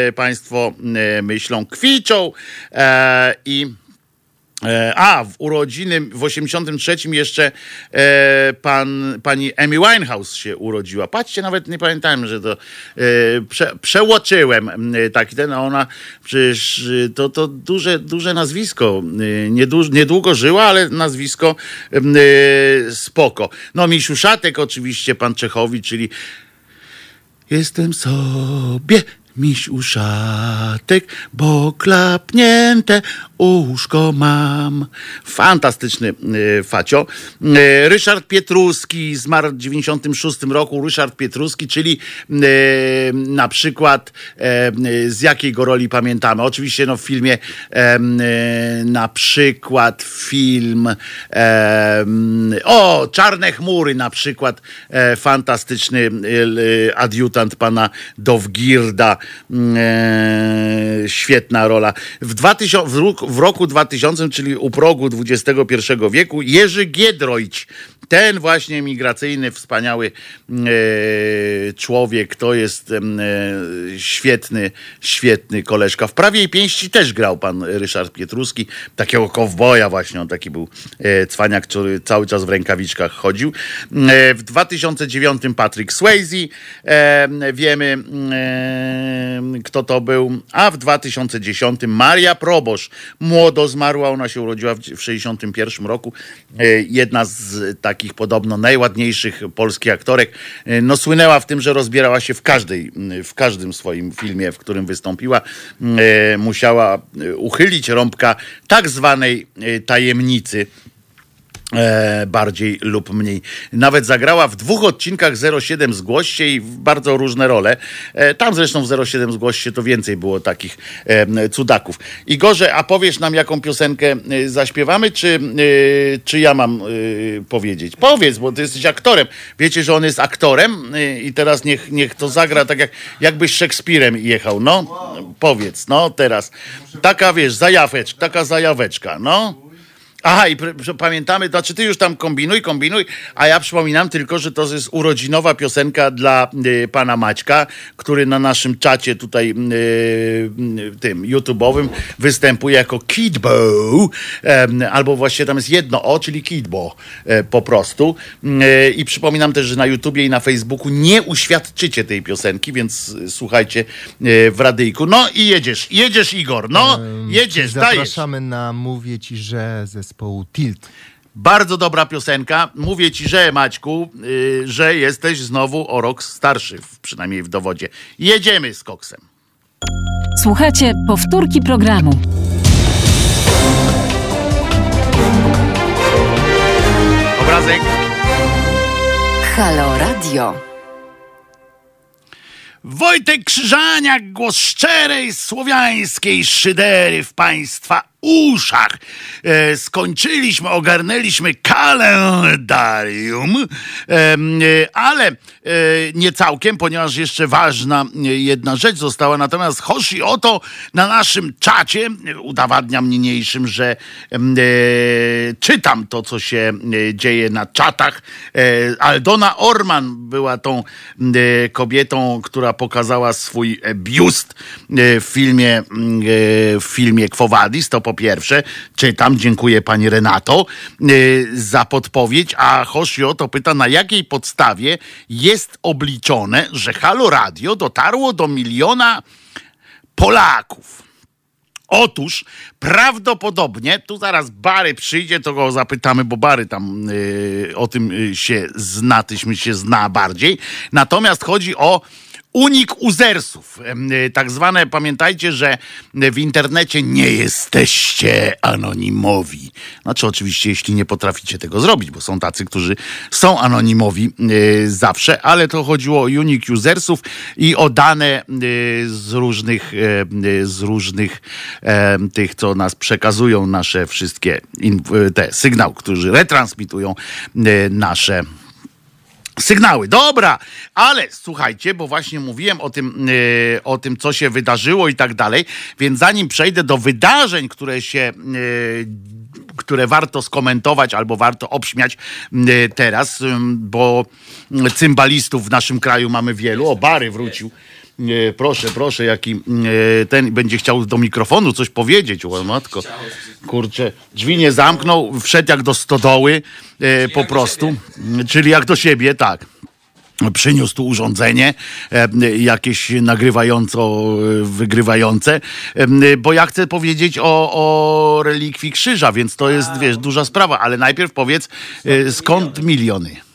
e, Państwo e, myślą, kwiczą e, i E, A, w urodziny w 83 jeszcze e, pan, pani Amy Winehouse się urodziła. Patrzcie, nawet nie pamiętałem, że to e, prze, przełoczyłem taki ten, a ona przecież e, to, to duże, duże nazwisko. E, Niedługo, niedługo żyła, ale nazwisko e, spoko. No, Misiu Szatek oczywiście, pan Czechowicz, czyli Jestem sobie miś uszatek, bo klapnięte uszko mam. Fantastyczny y, facio. Y, Ryszard Pietruski zmarł w 96 roku. Ryszard Pietruski, czyli y, na przykład z jakiej go roli pamiętamy? Oczywiście no, w filmie na przykład film o, Czarne Chmury na przykład e, fantastyczny adiutant pana Dowgirda świetna rola. W, 2000, w, roku, w roku 2000, czyli u progu XXI wieku, Jerzy Giedroyć, ten właśnie migracyjny, wspaniały e, człowiek, to jest e, świetny, świetny koleżka. W prawie pięści też grał pan Ryszard Pietruski, takiego kowboja właśnie, on taki był e, cwaniak, który cały czas w rękawiczkach chodził. E, w 2009 Patrick Swayze, e, wiemy e, kto to był, a w 2010 Maria Probosz, młodo zmarła, ona się urodziła w 1961 roku, e, jedna z takich podobno najładniejszych polskich aktorek, E, no słynęła w tym, że rozbierała się w każdej, w każdym swoim filmie, w którym wystąpiła, E, musiała uchylić rąbka tak zwanej tajemnicy, bardziej lub mniej. Nawet zagrała w dwóch odcinkach 07 Zgłoście i w bardzo różne role. E, tam zresztą w 07 Zgłoście to więcej było takich e, cudaków. Igorze, a powiesz nam, jaką piosenkę e, zaśpiewamy, czy, e, czy ja mam e, powiedzieć? Powiedz, bo ty jesteś aktorem. Wiecie, że on jest aktorem e, i teraz niech, niech to zagra tak, jak, jakbyś Szekspirem jechał. No, powiedz, no teraz. Taka, wiesz, zajaweczka, taka zajaweczka, no. Aha, i pamiętamy, znaczy ty już tam kombinuj, kombinuj, a ja przypominam tylko, że to jest urodzinowa piosenka dla y, pana Maćka, który na naszym czacie tutaj y, y, tym YouTube'owym występuje jako Kidbo, em, albo właśnie tam jest jedno O, czyli Kidbo e, po prostu. E, I przypominam też, że na YouTubie i na Facebooku nie uświadczycie tej piosenki, więc y, słuchajcie e, w radyjku. No i jedziesz, jedziesz Igor, no, jedziesz, dajesz. Zapraszamy na Mówię Ci, że zespołu Tilt. Bardzo dobra piosenka. Mówię ci, że Maćku, y, że jesteś znowu o rok starszy, przynajmniej w dowodzie. Jedziemy z koksem. Słuchajcie powtórki programu. Obrazek. Halo Radio. Wojtek Krzyżaniak, głos szczerej słowiańskiej szydery w państwa uszach. E, skończyliśmy, ogarnęliśmy kalendarium, em, e, ale e, nie całkiem, ponieważ jeszcze ważna e, jedna rzecz została. Natomiast chodzi o to na naszym czacie, e, udowadniam niniejszym, że e, czytam to, co się e, dzieje na czatach. E, Aldona Orman była tą e, kobietą, która pokazała swój e, biust e, w filmie, e, w filmie Quo Vadis, to po pierwsze. Czytam, dziękuję pani Renato y, za podpowiedź. A Hoshio to pyta, na jakiej podstawie jest obliczone, że Halo Radio dotarło do miliona Polaków. Otóż prawdopodobnie, tu zaraz Bary przyjdzie, to go zapytamy, bo Bary tam y, o tym y, się zna, tyśmy się zna bardziej. Natomiast chodzi o unik uzersów. Y, Tak zwane, pamiętajcie, że w internecie nie jesteście anonimowi. Znaczy oczywiście, jeśli nie potraficie tego zrobić, bo są tacy, którzy są anonimowi y, zawsze, ale to chodziło o unik usersów i o dane y, z różnych, z różnych e, tych, co nas przekazują, nasze wszystkie te sygnały, którzy retransmitują nasze Sygnały, dobra, ale słuchajcie, bo właśnie mówiłem o tym, yy, o tym, co się wydarzyło i tak dalej, więc zanim przejdę do wydarzeń, które się, yy, które warto skomentować albo warto obśmiać yy, teraz, bo cymbalistów w naszym kraju mamy wielu. O, Bary wrócił. Nie, proszę, proszę, jaki e, ten będzie chciał do mikrofonu coś powiedzieć. O matko, kurczę, drzwi nie zamknął, wszedł jak do stodoły e, po prostu, czyli jak do siebie, tak. Przyniósł tu urządzenie, e, jakieś nagrywająco, e, wygrywające, e, bo ja chcę powiedzieć o, o relikwii krzyża, więc to jest, wiesz, duża sprawa, ale najpierw powiedz, e, skąd miliony?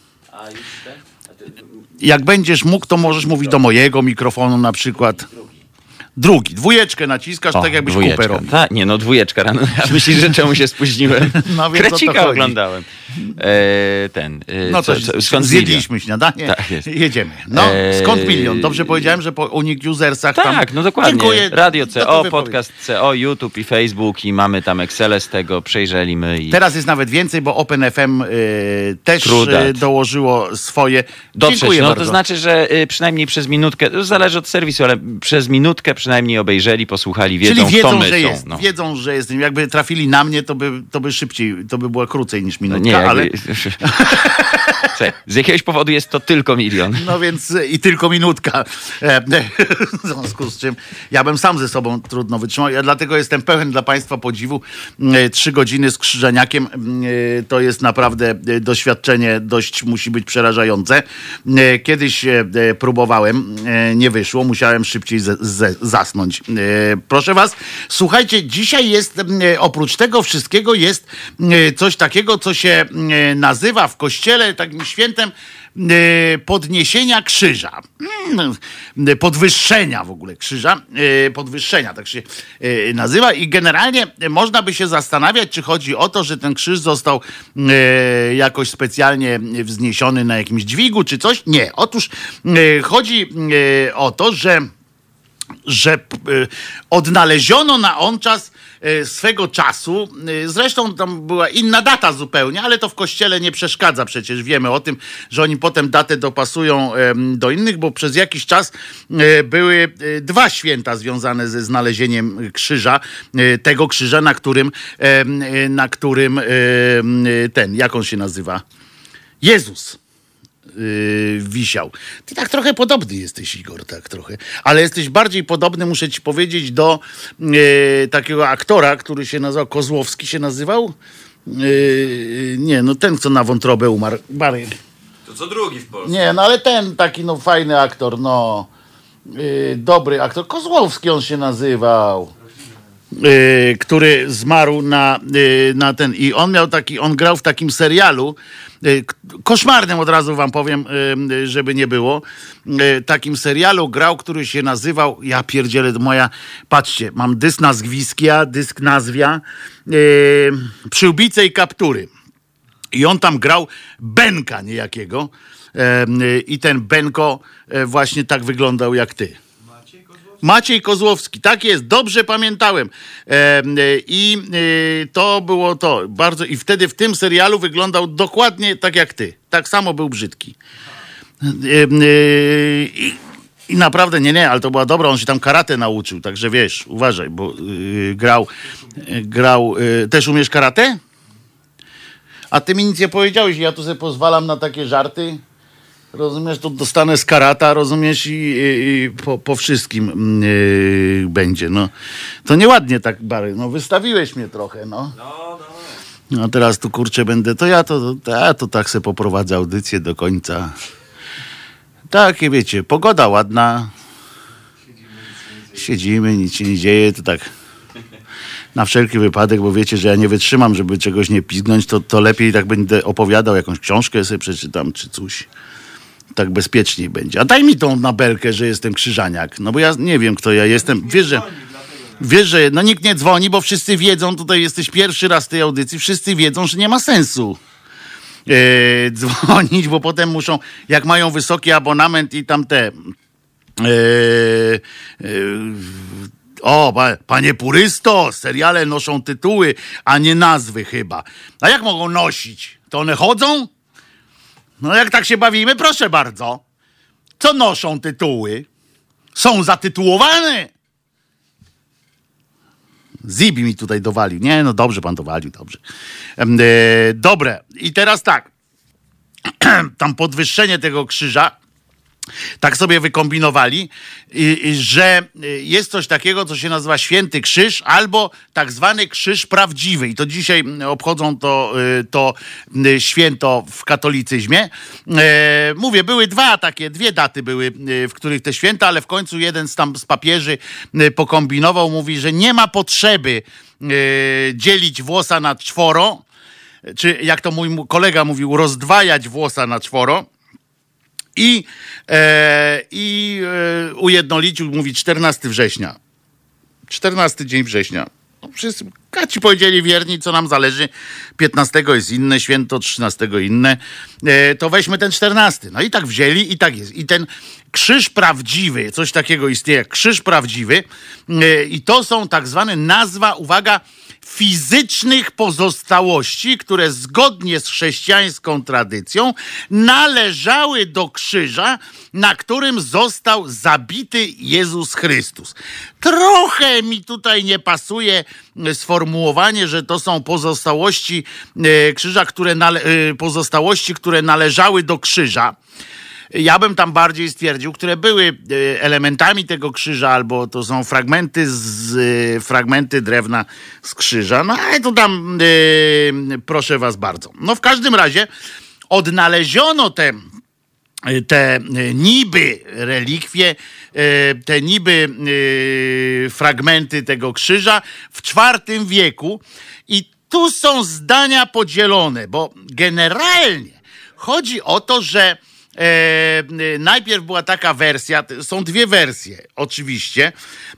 Jak będziesz mógł, to możesz mówić do mojego mikrofonu na przykład. Drugi, dwójeczkę naciskasz, tak jakbyś kupę dwójeczka. robił. Ta, nie no, dwójeczka rano. A myślisz, że czemu się spóźniłem? No więc o to Krecika chodzi. oglądałem. E, ten. E, No co, co, skąd zjedliśmy śniadanie, Tak jest. jedziemy. No, Eee, skąd milion? Dobrze powiedziałem, że po unik usersach tam... Tak, no dokładnie. Dziękuję Radio CO, podcast CO, YouTube i Facebook i mamy tam Excel z tego, przejrzeliśmy i Teraz jest nawet więcej, bo OpenFM y, też y, dołożyło swoje. dotrzeć. Dziękuję No bardzo. to znaczy, że y, przynajmniej przez minutkę, to zależy od serwisu, ale przez minutkę przynajmniej obejrzeli, posłuchali, wiedzą, Czyli wiedzą, kto my że są. jest. No. Wiedzą, że jest. Jakby trafili na mnie, to by, to by szybciej, to by była krócej niż No minutka, nie, ale... z jakiegoś powodu jest to tylko milion. No więc e, i tylko minutka. E, W związku z czym ja bym sam ze sobą trudno wytrzymał. Ja dlatego jestem pełen dla Państwa podziwu. E, Trzy godziny z krzyżeniakiem e, to jest naprawdę doświadczenie dość musi być przerażające. E, Kiedyś próbowałem, nie wyszło, musiałem szybciej zasnąć. Proszę Was, słuchajcie, dzisiaj jest oprócz tego wszystkiego jest coś takiego, co się nazywa w kościele takim świętem e, podniesienia krzyża, Mm, e, podwyższenia w ogóle krzyża, e, podwyższenia tak się e, nazywa. I generalnie można by się zastanawiać, czy chodzi o to, że ten krzyż został e, jakoś specjalnie wzniesiony na jakimś dźwigu, czy coś. Nie, otóż e, chodzi e, o to, że że y, odnaleziono na on czas y, swego czasu. y, Zresztą tam była inna data zupełnie, ale to w kościele nie przeszkadza przecież. Wiemy o tym, że oni potem datę dopasują do innych, bo przez jakiś czas były dwa święta związane ze znalezieniem krzyża, tego krzyża, na którym, na którym ten, jak on się nazywa? Jezus yy, wisiał. Ty tak trochę podobny jesteś, Igor, tak trochę. Ale jesteś bardziej podobny, muszę ci powiedzieć, do yy, takiego aktora, który się nazywał, Kozłowski się nazywał? Yy, nie, no ten, co na wątrobę umarł. Bary. To co drugi w Polsce. Nie, no ale ten taki, no fajny aktor, no. Dobry aktor. Kozłowski on się nazywał. Yy, który zmarł na, yy, na ten. I on miał taki, on grał w takim serialu. k- Koszmarnym od razu wam powiem, żeby nie było. Takim serialu grał, który się nazywał. Ja pierdzielę, moja. Patrzcie, mam dysk nazwiskia, dysk nazwia. Przyłbice i kaptury. I on tam grał Benka niejakiego. Y, I ten Benko e, właśnie tak wyglądał jak ty. Maciej Kozłowski, tak jest, dobrze pamiętałem. Em, y, I y, to było to. Bardzo, I wtedy w tym serialu wyglądał dokładnie tak jak ty. Tak samo był brzydki. I, i naprawdę, nie, nie, ale to była dobra, on się tam karate nauczył, także wiesz, uważaj, bo grał, grał, też umiesz karate? A ty mi nic nie powiedziałeś, ja tu sobie pozwalam na takie żarty. Rozumiesz, to dostanę z karata, rozumiesz, i, i, i po, po wszystkim mm, yy, będzie. No, to nieładnie tak, Bary. No, wystawiłeś mnie trochę, no. No, teraz tu kurczę będę, to ja to, to, ja to tak se poprowadzę audycję do końca. Takie wiecie, pogoda ładna. Siedzimy, nic się nie dzieje, to tak na wszelki wypadek, bo wiecie, że ja nie wytrzymam, żeby czegoś nie pizgnąć, to, to lepiej tak będę opowiadał, jakąś książkę sobie przeczytam, czy coś. Tak bezpieczniej będzie. A daj mi tą nabelkę, że jestem krzyżaniak. No bo ja nie wiem, kto ja jestem. Wiesz, że... Wiesz, że no nikt nie dzwoni, bo wszyscy wiedzą, tutaj jesteś pierwszy raz w tej audycji, wszyscy wiedzą, że nie ma sensu e, dzwonić, bo potem muszą, jak mają wysoki abonament i tam te. E, e, o, pa, panie purysto, seriale noszą tytuły, a nie nazwy chyba. A jak mogą nosić? To one chodzą? No jak tak się bawimy, proszę bardzo. Co noszą tytuły? Są zatytułowane? Zibi mi tutaj dowalił. Nie, no dobrze pan dowalił, dobrze. E, dobre. I teraz tak. Tam podwyższenie tego krzyża tak sobie wykombinowali, i- i, że y, jest coś takiego, co się nazywa święty krzyż albo tak zwany krzyż prawdziwy. I to dzisiaj mm, obchodzą to, y, to y, święto w katolicyzmie. E, Mówię, były dwa takie, dwie daty były, y, w których te święta, ale w końcu jeden z tam z papieży y, pokombinował, mówi, że nie ma potrzeby y, dzielić włosa na czworo, czy jak to mój kolega mówił, rozdwajać włosa na czworo, i, e, i e, ujednolicił, mówi 14 września. 14 dzień września. No, wszyscy kaci powiedzieli wierni, co nam zależy. 15 jest inne święto, 13 inne. E, to weźmy ten 14. No i tak wzięli i tak jest. I ten krzyż prawdziwy, coś takiego istnieje krzyż prawdziwy e, i to są tak zwane nazwa, uwaga, fizycznych pozostałości, które zgodnie z chrześcijańską tradycją należały do krzyża, na którym został zabity Jezus Chrystus. Trochę mi tutaj nie pasuje e, sformułowanie, że to są pozostałości e, krzyża, które nale- e, pozostałości, które należały do krzyża ja bym tam bardziej stwierdził, które były e, elementami tego krzyża, albo to są fragmenty z e, fragmenty drewna z krzyża. No ale to tam e, proszę was bardzo. No w każdym razie odnaleziono te te niby relikwie, te niby fragmenty tego krzyża w IV wieku i tu są zdania podzielone, bo generalnie chodzi o to, że najpierw była taka wersja, są dwie wersje oczywiście,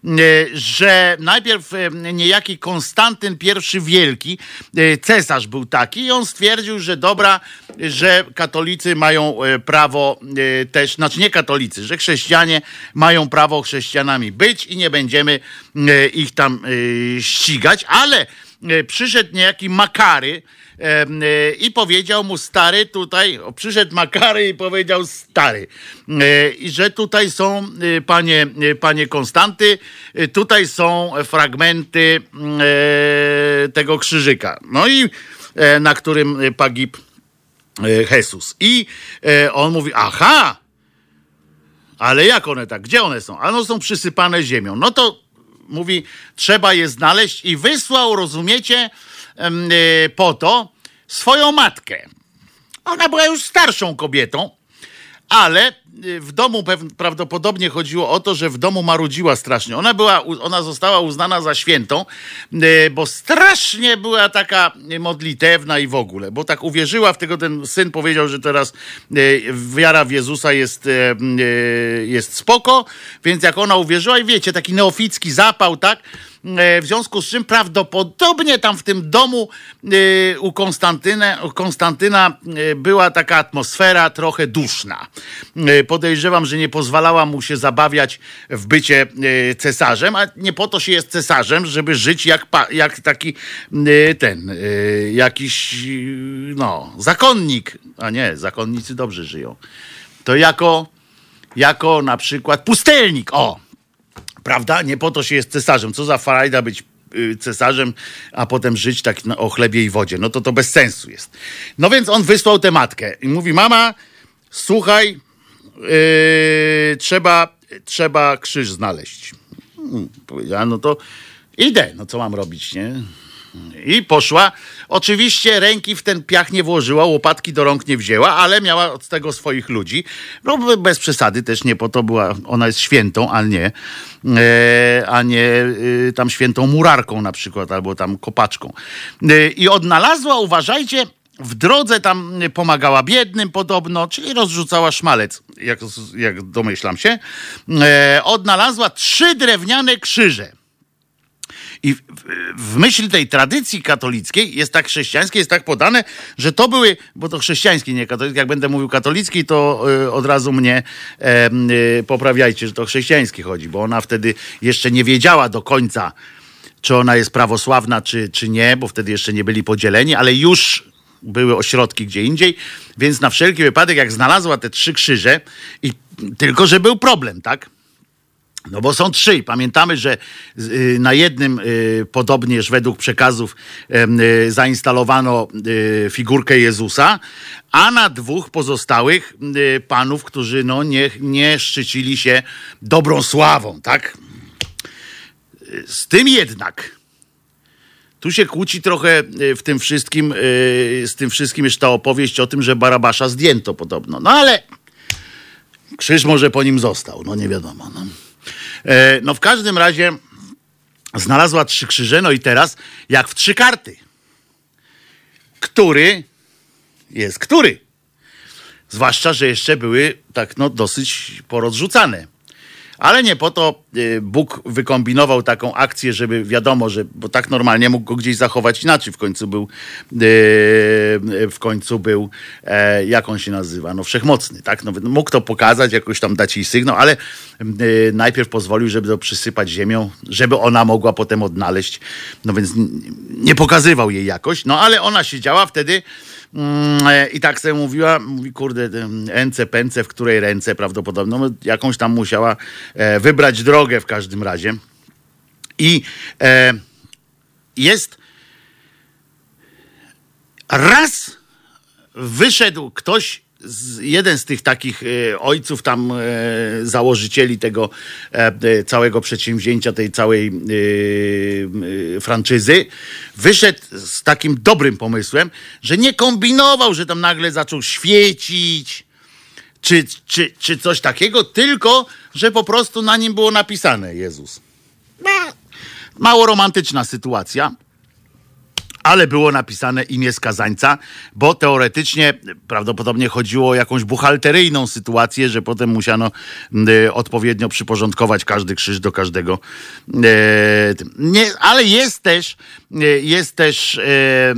e, że najpierw e, niejaki Konstantyn I Wielki, e, cesarz był taki i on stwierdził, że dobra, że katolicy mają e, prawo e, też, znaczy nie katolicy, że chrześcijanie mają prawo chrześcijanami być i nie będziemy e, ich tam e, ścigać, ale e, przyszedł niejaki Makary, e, i powiedział mu stary tutaj, przyszedł Makary i powiedział stary, e, i że tutaj są, e, panie, e, panie Konstanty, e, tutaj są fragmenty mm, e, tego krzyżyka. No i e, na którym e, pagib e, Jesus. I e, on mówi, aha, ale jak one tak? Gdzie one są? A one są przysypane ziemią. No to mówi, trzeba je znaleźć i wysłał, rozumiecie, e, po to swoją matkę. Ona była już starszą kobietą, ale y, w domu prawdopodobnie chodziło o to, że w domu marudziła strasznie. Ona, była, ona została uznana za świętą, y, bo strasznie była taka y, modlitewna i w ogóle, bo tak uwierzyła w tego, ten syn powiedział, że teraz y, wiara w Jezusa jest, y, y, jest spoko, więc jak ona uwierzyła i wiecie, taki neoficki zapał, tak? W związku z czym prawdopodobnie tam w tym domu u Konstantyna, u Konstantyna była taka atmosfera trochę duszna. Podejrzewam, że nie pozwalała mu się zabawiać w bycie e, cesarzem, a nie po to się jest cesarzem, żeby żyć jak, jak taki e, ten, e, jakiś no, zakonnik. A nie, zakonnicy dobrze żyją. To jako, jako na przykład pustelnik. O! Prawda? Nie po to się jest cesarzem. Co za frajda być cesarzem, a potem żyć tak o chlebie i wodzie. No to to bez sensu jest. No więc on wysłał tę matkę i mówi, mama, słuchaj, yy, trzeba, trzeba krzyż znaleźć. Hmm, powiedziała, no to idę, no co mam robić, nie? I poszła. Oczywiście ręki w ten piach nie włożyła, łopatki do rąk nie wzięła, ale miała od tego swoich ludzi. No bez przesady też nie po to była, ona jest świętą, a nie, e, a nie e, tam świętą murarką na przykład, albo tam kopaczką. E, I odnalazła, uważajcie, w drodze tam pomagała biednym podobno, czyli rozrzucała szmalec, jak, jak domyślam się. E, odnalazła trzy drewniane krzyże. I w, w myśl tej tradycji katolickiej jest tak chrześcijańskiej, jest tak podane, że to były, bo to chrześcijańskie, nie katolickie, jak będę mówił katolicki, to y, od razu mnie e, y, poprawiajcie, że to chrześcijańskie chodzi, bo ona wtedy jeszcze nie wiedziała do końca, czy ona jest prawosławna, czy, czy nie, bo wtedy jeszcze nie byli podzieleni, ale już były ośrodki gdzie indziej, więc na wszelki wypadek, jak znalazła te trzy krzyże, i tylko, że był problem, tak? No bo są trzy. Pamiętamy, że y, na jednym y, podobnież według przekazów y, zainstalowano figurkę Jezusa, a na dwóch pozostałych panów, którzy no, nie, nie szczycili się dobrą sławą, tak? Z tym jednak tu się kłóci trochę y, w tym wszystkim, y, z tym wszystkim jest ta opowieść o tym, że Barabasza zdjęto podobno. No ale krzyż może po nim został, no nie wiadomo. No. E, No w każdym razie znalazła trzy krzyże, no i teraz jak w trzy karty. Który jest który? Zwłaszcza, że jeszcze były tak no dosyć porozrzucane. Ale nie po to y, Bóg wykombinował taką akcję, żeby wiadomo, że, bo tak normalnie mógł go gdzieś zachować inaczej. W końcu był, y, w końcu był, e, jak on się nazywa? No wszechmocny, tak? No, mógł to pokazać, jakoś tam dać jej sygnał, ale y, najpierw pozwolił, żeby to przysypać ziemią, żeby ona mogła potem odnaleźć. No więc nie pokazywał jej jakoś, no ale ona siedziała wtedy Mm, e, I tak sobie mówiła, mówi, kurde, ence, pęce, w której ręce prawdopodobnie, no, jakąś tam musiała e, wybrać drogę w każdym razie. I e, jest raz wyszedł ktoś, jeden z tych takich e, ojców tam e, założycieli tego e, całego przedsięwzięcia, tej całej franczyzy, wyszedł z takim dobrym pomysłem, że nie kombinował, że tam nagle zaczął świecić, czy, czy, czy coś takiego, tylko że po prostu na nim było napisane Jezus. Mało romantyczna sytuacja ale było napisane imię skazańca, bo teoretycznie prawdopodobnie chodziło o jakąś buchalteryjną sytuację, że potem musiano y, odpowiednio przyporządkować każdy krzyż do każdego. E, nie, ale jest też, y, jest też e, e,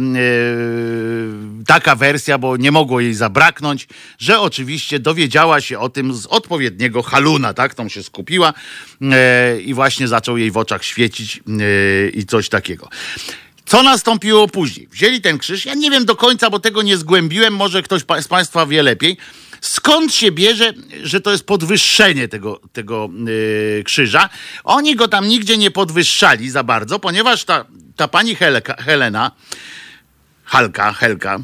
taka wersja, bo nie mogło jej zabraknąć, że oczywiście dowiedziała się o tym z odpowiedniego haluna, tak? Tą się skupiła e, i właśnie zaczął jej w oczach świecić e, i coś takiego. Co nastąpiło później? Wzięli ten krzyż. Ja nie wiem do końca, bo tego nie zgłębiłem. Może ktoś z Państwa wie lepiej. Skąd się bierze, że to jest podwyższenie tego, tego yy, krzyża? Oni go tam nigdzie nie podwyższali za bardzo, ponieważ ta, ta pani Helka, Helena, Halka, Helka,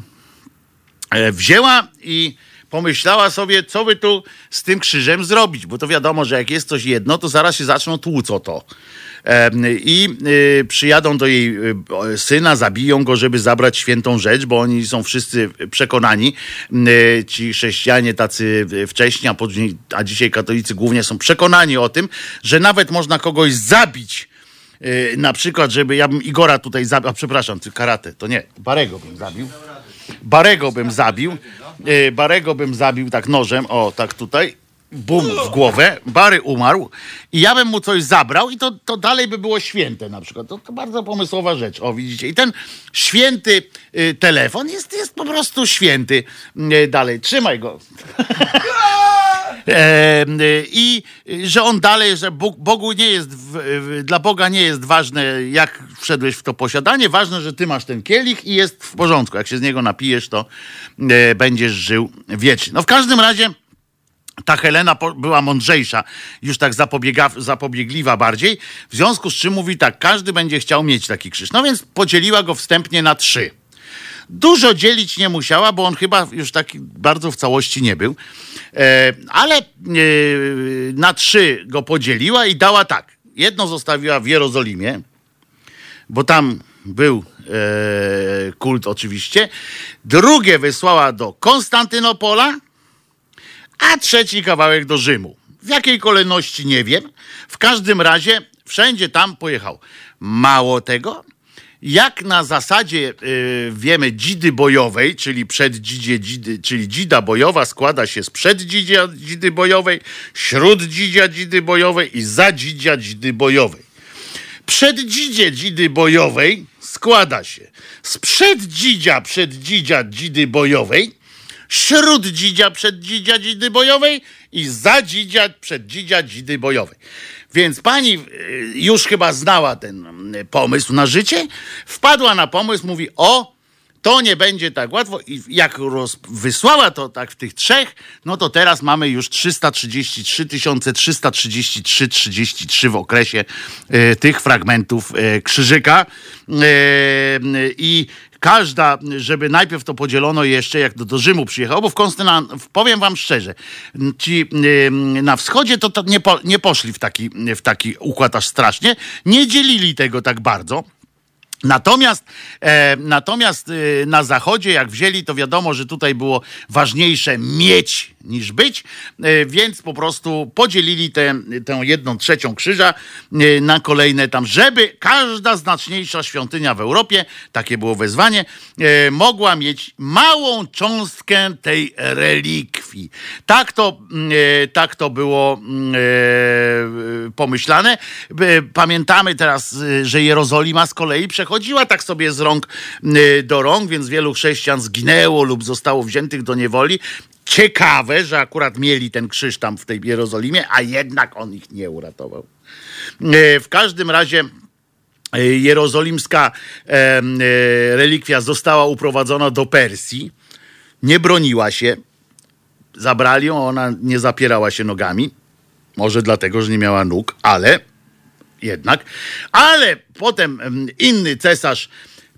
e, wzięła i pomyślała sobie, co by tu z tym krzyżem zrobić, bo to wiadomo, że jak jest coś jedno, to zaraz się zaczną tłuc o to. I y, przyjadą do jej y, syna, zabiją go, żeby zabrać świętą rzecz, bo oni są wszyscy przekonani, y, ci chrześcijanie tacy wcześniej, a, później, a dzisiaj katolicy głównie są przekonani o tym, że nawet można kogoś zabić, na przykład, żeby ja bym Igora tutaj zabił, a przepraszam, karate, to nie, Barego bym zabił. Barego bym zabił. Barego bym zabił tak nożem, o tak tutaj. Bum w głowę, Bary umarł i ja bym mu coś zabrał i to, to dalej by było święte na przykład. To, to bardzo pomysłowa rzecz, o widzicie. I ten święty y, telefon jest, jest po prostu święty. Y, dalej, trzymaj go. Y, I y, że on dalej, że Bóg, Bogu nie jest, dla Boga nie jest ważne, jak wszedłeś w to posiadanie, ważne, że ty masz ten kielich i jest w porządku. Jak się z niego napijesz, to e, będziesz żył wiecznie. No w każdym razie ta Helena była mądrzejsza, już tak zapobiegliwa bardziej, w związku z czym mówi tak, każdy będzie chciał mieć taki krzyż. No więc podzieliła go wstępnie na trzy. Dużo dzielić nie musiała, bo on chyba już taki bardzo w całości nie był. E, ale e, na trzy go podzieliła i dała tak. Jedno zostawiła w Jerozolimie, bo tam był e, kult oczywiście. Drugie wysłała do Konstantynopola, a trzeci kawałek do Rzymu. W jakiej kolejności nie wiem. W każdym razie wszędzie tam pojechał. Mało tego, jak na zasadzie y, wiemy dzidy bojowej, czyli przed dzidzie, dzidy, czyli dzida bojowa składa się z przed dzidzia dzidy bojowej, śród dzidzia dzidy bojowej i za dzidzia dzidy bojowej. Przed dzidzie dzidy bojowej składa się z przed dzidzia przed dzidzia dzidy bojowej, śród dzidzia przed dzidzia dzidy bojowej i za dzidzia przed dzidzia dzidy bojowej. Więc pani y, już chyba znała ten y, pomysł na życie, wpadła na pomysł, mówi: O, to nie będzie tak łatwo. I jak roz, wysłała to tak w tych trzech, no to teraz mamy już 333 333 33 w okresie e, tych fragmentów e, krzyżyka. E, I każda, żeby najpierw to podzielono jeszcze, jak do, do Rzymu przyjechał, bo w Konstyna, powiem wam szczerze, ci na wschodzie to, to nie, po, nie poszli w taki, w taki układ aż strasznie, nie dzielili tego tak bardzo. Natomiast, e, natomiast e, na zachodzie, jak wzięli, to wiadomo, że tutaj było ważniejsze mieć niż być, e, więc po prostu podzielili tę, jedną trzecią krzyża e, na kolejne tam, żeby każda znaczniejsza świątynia w Europie, takie było wezwanie, e, mogła mieć małą cząstkę tej relikwii. Tak to, e, tak to było pomyślane. Pamiętamy teraz, że Jerozolima z kolei przechodziła tak sobie z rąk e, do rąk, więc wielu chrześcijan zginęło lub zostało wziętych do niewoli. Ciekawe, że akurat mieli ten krzyż tam w tej Jerozolimie, a jednak on ich nie uratował. E, W każdym razie e, jerozolimska relikwia została uprowadzona do Persji. Nie broniła się. Zabrali ją, ona nie zapierała się nogami. Może dlatego, że nie miała nóg, ale jednak. Ale potem em, inny cesarz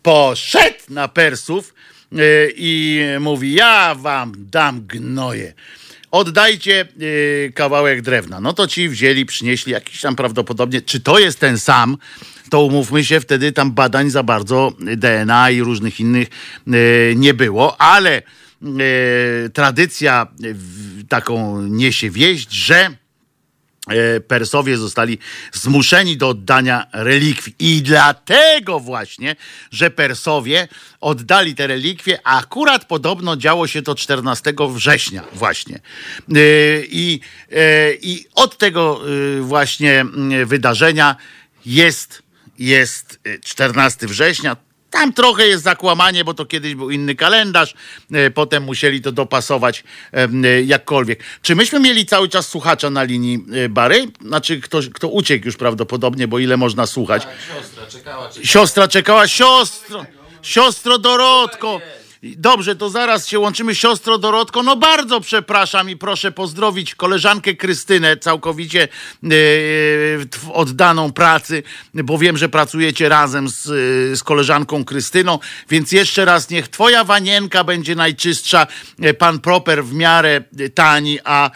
poszedł na Persów e, i mówi: Ja wam dam gnoje. Oddajcie e, kawałek drewna. No to ci wzięli, przynieśli jakiś tam prawdopodobnie, czy to jest ten sam, to umówmy się, wtedy tam badań za bardzo DNA i różnych innych e, nie było, ale e, tradycja taką niesie wieść, że Persowie zostali zmuszeni do oddania relikwii. I dlatego właśnie, że Persowie oddali te relikwie, akurat podobno działo się to 14 września właśnie. E, I, e, i od tego e, właśnie mm, wydarzenia jest, jest e, 14 września. Tam trochę jest zakłamanie, bo to kiedyś był inny kalendarz, e, potem musieli to dopasować em, e, jakkolwiek. Czy myśmy mieli cały czas słuchacza na linii e, Bary? Znaczy, kto, kto uciekł już prawdopodobnie, bo ile można słuchać? Siostra czekała, czy Siostra czekała, siostro, siostro Dorotko. Dobrze, to zaraz się łączymy. Siostro Dorotko, no bardzo przepraszam i proszę pozdrowić koleżankę Krystynę, całkowicie e, oddaną pracy, bo wiem, że pracujecie razem z, e, z koleżanką Krystyną, więc jeszcze raz niech twoja wanienka będzie najczystsza, e, pan proper w miarę tani, a,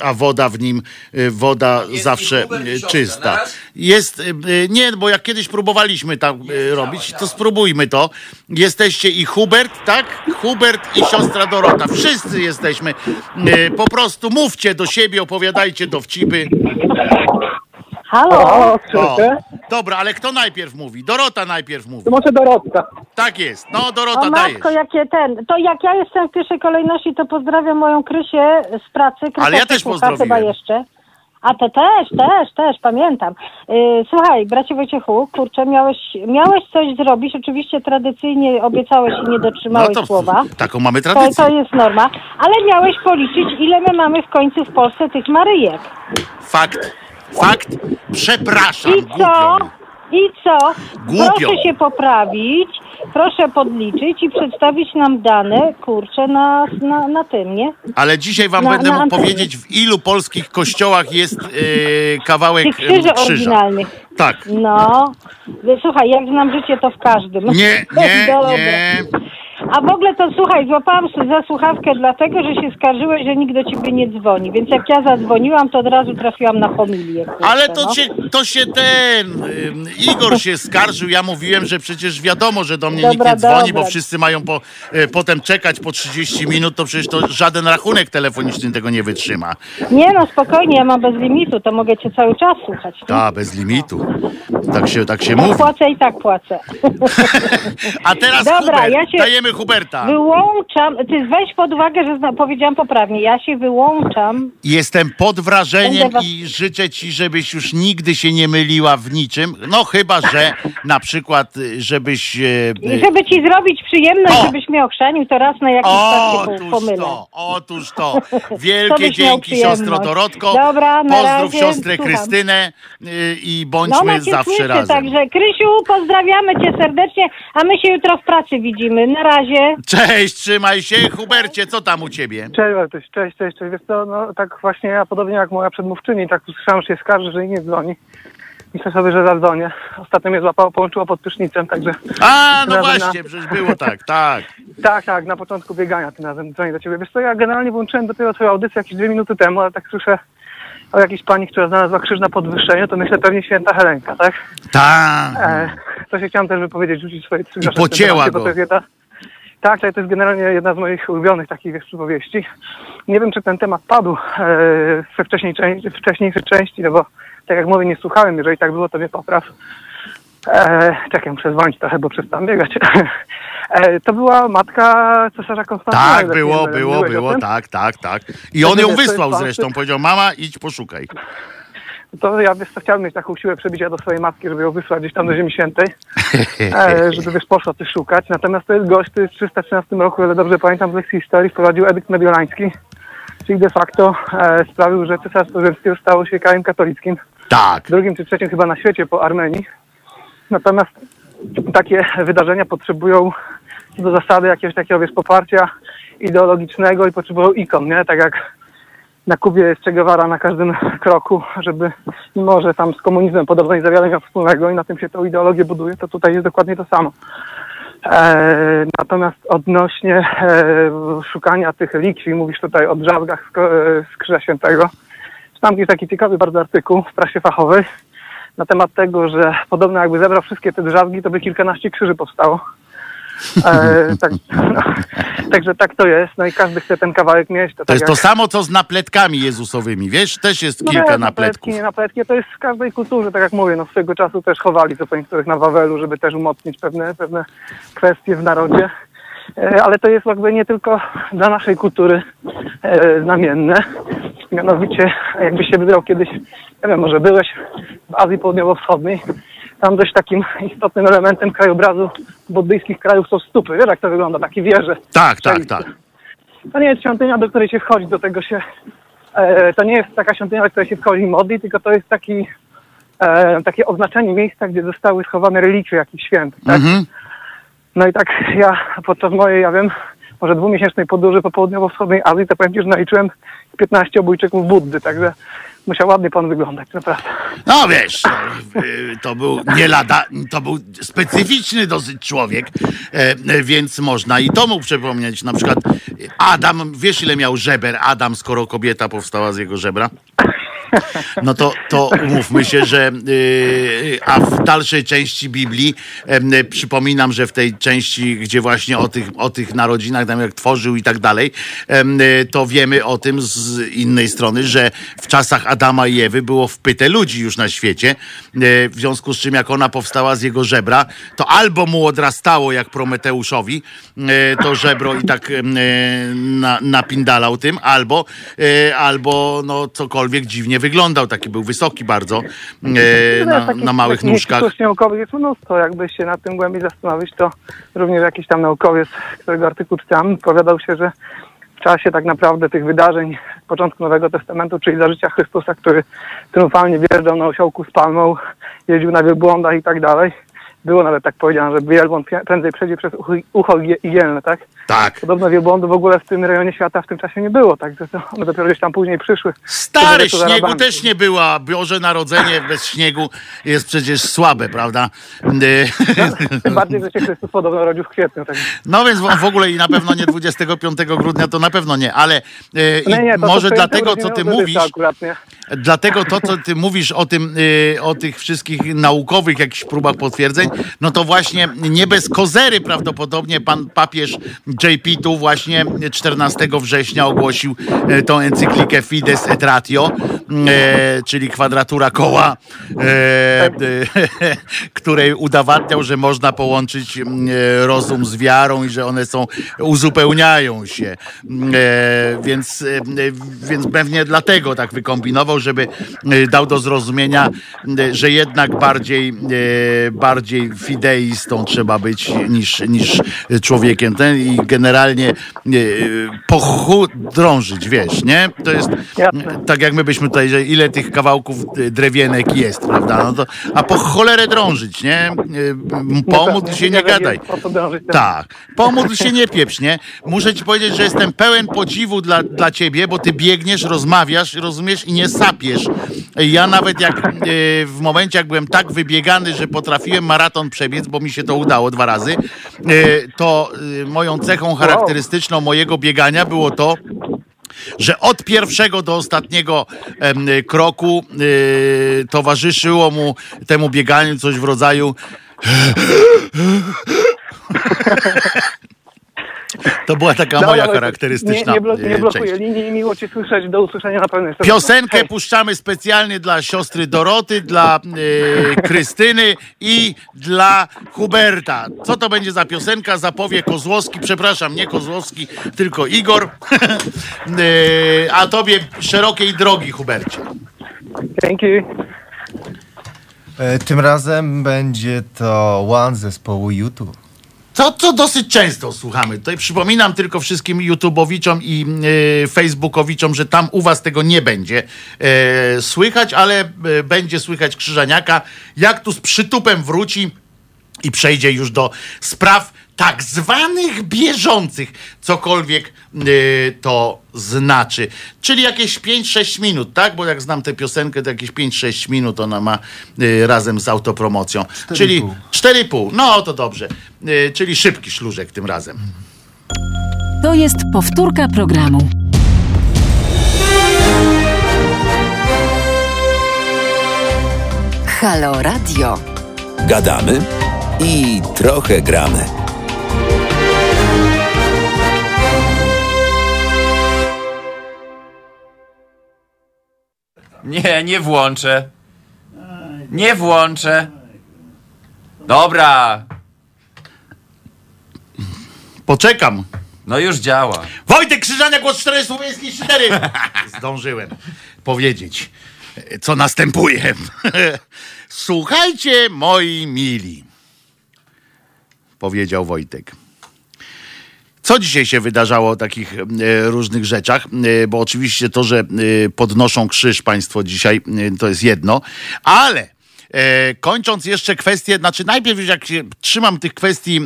a woda w nim, woda Jest zawsze czysta. Jest, y, y, nie, bo jak kiedyś próbowaliśmy tak robić, to spróbujmy to. Jesteście i Hubert, tak? Hubert i siostra Dorota. Wszyscy jesteśmy. Po prostu mówcie do siebie, opowiadajcie dowcipy. Halo? O, O, dobra, ale kto najpierw mówi? Dorota najpierw mówi. To może Dorotka. Tak jest. No, O Dorota, dajesz. matko, jakie ten. To jak ja jestem w pierwszej kolejności, to pozdrawiam moją Krysię z pracy. Krysia Ale ja też pozdrowiłem. Chyba jeszcze. A to też, też, też, pamiętam. Yy, słuchaj, bracie Wojciechu, kurczę, miałeś, miałeś coś zrobić, oczywiście tradycyjnie obiecałeś i nie No dotrzymałeś to słowa. taką mamy To, tradycję. to jest norma, ale miałeś policzyć, ile my mamy w końcu w Polsce tych Maryjek. Fakt. Fakt. Przepraszam. I co? głupio. I co? Głupio. Proszę się poprawić, proszę podliczyć i przedstawić nam dane, kurczę, na, na, na tym, nie? Ale dzisiaj wam Na- będę na mógł antenie. powiedzieć, w ilu polskich kościołach jest e, kawałek Tych krzyży krzyża. oryginalnych. Tak. No, słuchaj, jak znam życie, to w każdym. Nie, nie, Dobra. nie. A w ogóle to słuchaj, złapałam za słuchawkę dlatego, że się skarżyłeś, że nikt do ciebie nie dzwoni. Więc jak ja zadzwoniłam, to od razu trafiłam na homilię. kurczę, Ale to, no. cię, to się ten. ym, Igor się skarżył. Ja mówiłem, że przecież wiadomo, że do mnie nikt Dobra, nie dzwoni, dobra. bo wszyscy mają po, e, potem czekać po 30 minut, to przecież to żaden rachunek telefoniczny tego nie wytrzyma. Nie no, spokojnie, ja mam bez limitu, to mogę cię cały czas słuchać. nie? Ta, bez limitu. Tak się, tak się Jak mówi. płacę i tak płacę. A teraz Dobra, ja się- Dajemy Huberta. Wyłączam, ty weź pod uwagę, że zna, powiedziałam poprawnie, ja się wyłączam. Jestem pod wrażeniem Będę was- i życzę ci, żebyś już nigdy się nie myliła w niczym. No chyba, że na przykład, y, żebyś... e, I żeby ci zrobić przyjemność, O! żebyś mnie ochrzanił, to raz na jakiś czas się Otóż po- pomylę. to, otóż to. To Wielkie byś miał dzięki przyjemność. siostro Dorotko. Dobra, na Pozdrów razie, siostrę słucham. Krystynę y, i No bądźmy ona cię zawsze słyszy, razem. także Krysiu, pozdrawiamy cię serdecznie, a my się jutro w pracy widzimy. Na razie. Cześć, trzymaj się. Hubercie, co tam u ciebie? Cześć Bartuś, cześć, cześć, cześć. Wiesz co, no tak właśnie ja, podobnie jak moja przedmówczyni, tak usłyszałem, że się skarży, że jej nie dzwoni. Myślę sobie, że zadzwonię. Ostatnio mnie złapało, połączyło pod prysznicem, także A, no Razem na- właśnie, przecież było tak, tak. tak, tak, na początku biegania tym razem dzwonię do ciebie. Wiesz co, ja generalnie włączyłem dopiero twoją audycję jakieś dwie minuty temu, ale tak słyszę o jakiejś pani, która znalazła krzyż na podwyższeniu, to myślę pewnie święta Helenka, tak? Tak. E, to się chciałem też wypowiedzieć, rzucić swoje trzy tym pocięła go. Bo to jest jedna, tak, to jest generalnie jedna z moich ulubionych takich wiesz, przypowieści. Nie wiem, czy ten temat padł e, we wcześniej, wcześniejszej części, no bo tak jak mówię, nie słuchałem, jeżeli tak było, to mnie popraw. E, czekaj, muszę dzwonić trochę, bo przestałem biegać. E, to była matka cesarza Konstantyna. Tak, było, było, było, tak, tak, tak. I on ją wysłał zresztą. Powiedział, mama, idź poszukaj. To ja wiesz co, chciałem mieć taką siłę przebicia do swojej matki, żeby ją wysłać gdzieś tam do Ziemi Świętej, e, żeby wiesz, poszła coś szukać. Natomiast to jest gość, który w 313 roku, ale dobrze pamiętam z lekcji historii, wprowadził edykt mediolański, czyli de facto e, sprawił, że Cesarstwo Rzymskie stało się krajem katolickim, Tak. drugim czy trzecim chyba na świecie po Armenii. Natomiast takie wydarzenia potrzebują do zasady jakiegoś takiego wiesz, poparcia ideologicznego i potrzebują ikon, nie? Tak jak na Kubie jest Che Guevara na każdym kroku, żeby mimo, że tam z komunizmem podobno nie za wiele miał wspólnego i na tym się tą ideologię buduje, to tutaj jest dokładnie to samo. E, natomiast odnośnie e, szukania tych relikwii, mówisz tutaj o drzazgach z, e, Krzyża Świętego, czytam jest taki ciekawy bardzo artykuł w prasie fachowej na temat tego, że podobno jakby zebrał wszystkie te drzazgi, to by kilkanaście krzyży powstało. E, tak, no, także tak to jest, no i każdy chce ten kawałek mieć. To, To tak jest jak- to samo, co z napletkami jezusowymi, wiesz? Też jest no kilka napletków. Nie napletki, to jest w każdej kulturze, tak jak mówię, no swego czasu też chowali po niektórych na Wawelu, żeby też umocnić pewne, pewne kwestie w narodzie. E, Ale to jest jakby nie tylko dla naszej kultury e, znamienne. Mianowicie, jakbyś się wybrał kiedyś, nie wiem, może byłeś w Azji Południowo-Wschodniej, tam dość takim istotnym elementem krajobrazu buddyjskich krajów są stupy. Wiesz, jak to wygląda? Takie wieże. Tak, tak, tak. To nie jest świątynia, do której się wchodzi, do tego się. E, to nie jest taka świątynia, do której się wchodzi i modli, tylko to jest taki, e, takie oznaczenie miejsca, gdzie zostały schowane relikwie jakichś świętych. Tak? Mhm. No i tak ja podczas mojej, ja wiem, może dwumiesięcznej podróży po południowo-wschodniej Azji, to powiem Ci, że naliczyłem 15 obójczyków Buddy, także musiał ładnie Pan wyglądać, naprawdę. No wiesz, no, y, to był nie lada, to był specyficzny dosyć człowiek, e, więc można i to mu przypomnieć. Na przykład Adam, wiesz ile miał żeber Adam, skoro kobieta powstała z jego żebra? No to, to umówmy się, że y, a w dalszej części Biblii przypominam, że w tej części, gdzie właśnie o tych, o tych narodzinach, tam jak tworzył i tak dalej, to wiemy o tym z innej strony, że w czasach Adama i Ewy było wpyte ludzi już na świecie, y, w związku z czym jak ona powstała z jego żebra, to albo mu odrastało jak Prometeuszowi y, to żebro i tak y, na, napindalał tym, albo, albo no cokolwiek dziwnie wyglądał, taki był wysoki bardzo y, na, Takich- na małych takich nóżkach. historii naukowych jest mnóstwo. Jakby się nad tym głębiej zastanowić, to również jakiś tam naukowiec, którego artykuł czytałem, powiadał się, że w czasie tak naprawdę tych wydarzeń z początku Nowego Testamentu, czyli za życia Chrystusa, który triumfalnie wjeżdżał na osiołku z palmą, jeździł na wielbłądach i tak dalej. Było nawet tak powiedziane, że wielbłąd prędzej przejdzie przez ucho- ucho igie- igielne, tak? Tak. Podobno wielbłądu w ogóle w tym rejonie świata w tym czasie nie było, to one dopiero gdzieś tam później przyszły. Stary, To śniegu też nie była. Boże Narodzenie bez śniegu jest przecież słabe, prawda? Y, Tym bardziej, że się Chrystus podobno rodził w kwietniu. Tak. No więc w w ogóle i na pewno nie 25 grudnia, to na pewno nie, ale i Nie, to- to może swoim dlatego, co ty mówisz, Akurat? Dlatego to, co ty mówisz o tym, y, o tych wszystkich naukowych jakichś próbach potwierdzeń, no to właśnie nie bez kozery prawdopodobnie pan papież JP tu właśnie 14 września ogłosił y, tą encyklikę Fides et Ratio, y, czyli kwadratura koła, y, której udowadniał, że można połączyć rozum z wiarą i że one są, uzupełniają się. Więc, więc pewnie dlatego tak wykombinował, żeby dał do zrozumienia, że jednak bardziej, bardziej fideistą trzeba być niż, niż człowiekiem ten i generalnie y, pochu drążyć, wiesz, nie? To jest tak jak my byśmy tutaj, że ile tych kawałków y, drewienek jest, prawda? No to, a po cholerę drążyć, nie? Y, Pomódl się, nie gadaj. tak. Tak. Pomódl się, nie pieprz, nie? Muszę ci powiedzieć, że jestem pełen podziwu dla, dla ciebie, bo ty biegniesz, rozmawiasz, rozumiesz i nie sapiesz. Ja nawet jak e, w momencie, jak byłem tak wybiegany, że potrafiłem maraton przebiec, bo mi się to udało dwa razy, e, to e, moją cechą charakterystyczną mojego biegania było to, że od pierwszego do ostatniego em, kroku e, towarzyszyło mu temu bieganiu coś w rodzaju To była taka Dobra, moja Wojtek, charakterystyczna Nie, nie, blo- nie blokuję część. linii i miło Cię słyszeć. Do usłyszenia na pewno. Piosenkę Hej. puszczamy specjalnie dla siostry Doroty, dla e, Krystyny i dla Huberta. Co to będzie za piosenka? Zapowie Kozłowski, przepraszam, nie Kozłowski, tylko Igor. e, a tobie szerokiej drogi, Hubercie. Dzięki. E, Tym razem będzie to One zespołu YouTube. Co, co dosyć często słuchamy. Tutaj przypominam tylko wszystkim YouTubeowiczom i e, Facebookowiczom, że tam u was tego nie będzie e, słychać, ale e, będzie słychać Krzyżaniaka, jak tu z przytupem wróci i przejdzie już do spraw tak zwanych bieżących, cokolwiek y, to znaczy. Czyli jakieś 5-6 minut, tak? Bo jak znam tę piosenkę, to jakieś 5-6 minut ona ma y, razem z autopromocją. Czyli 4,5. No to dobrze. Y, czyli szybki szlużek tym razem. To jest powtórka programu. Halo Radio. Gadamy i trochę gramy. Nie, nie włączę. Nie włączę. Dobra, Poczekam. no już działa. Wojtek Krzyżania, głos 4 słowiański 4. Zdążyłem powiedzieć, co następuje. Słuchajcie, moi mili, powiedział Wojtek. Co dzisiaj się wydarzało o takich e, różnych rzeczach? E, bo oczywiście to, że e, podnoszą krzyż państwo dzisiaj, to jest jedno, ale kończąc jeszcze kwestię, znaczy najpierw jak się trzymam tych kwestii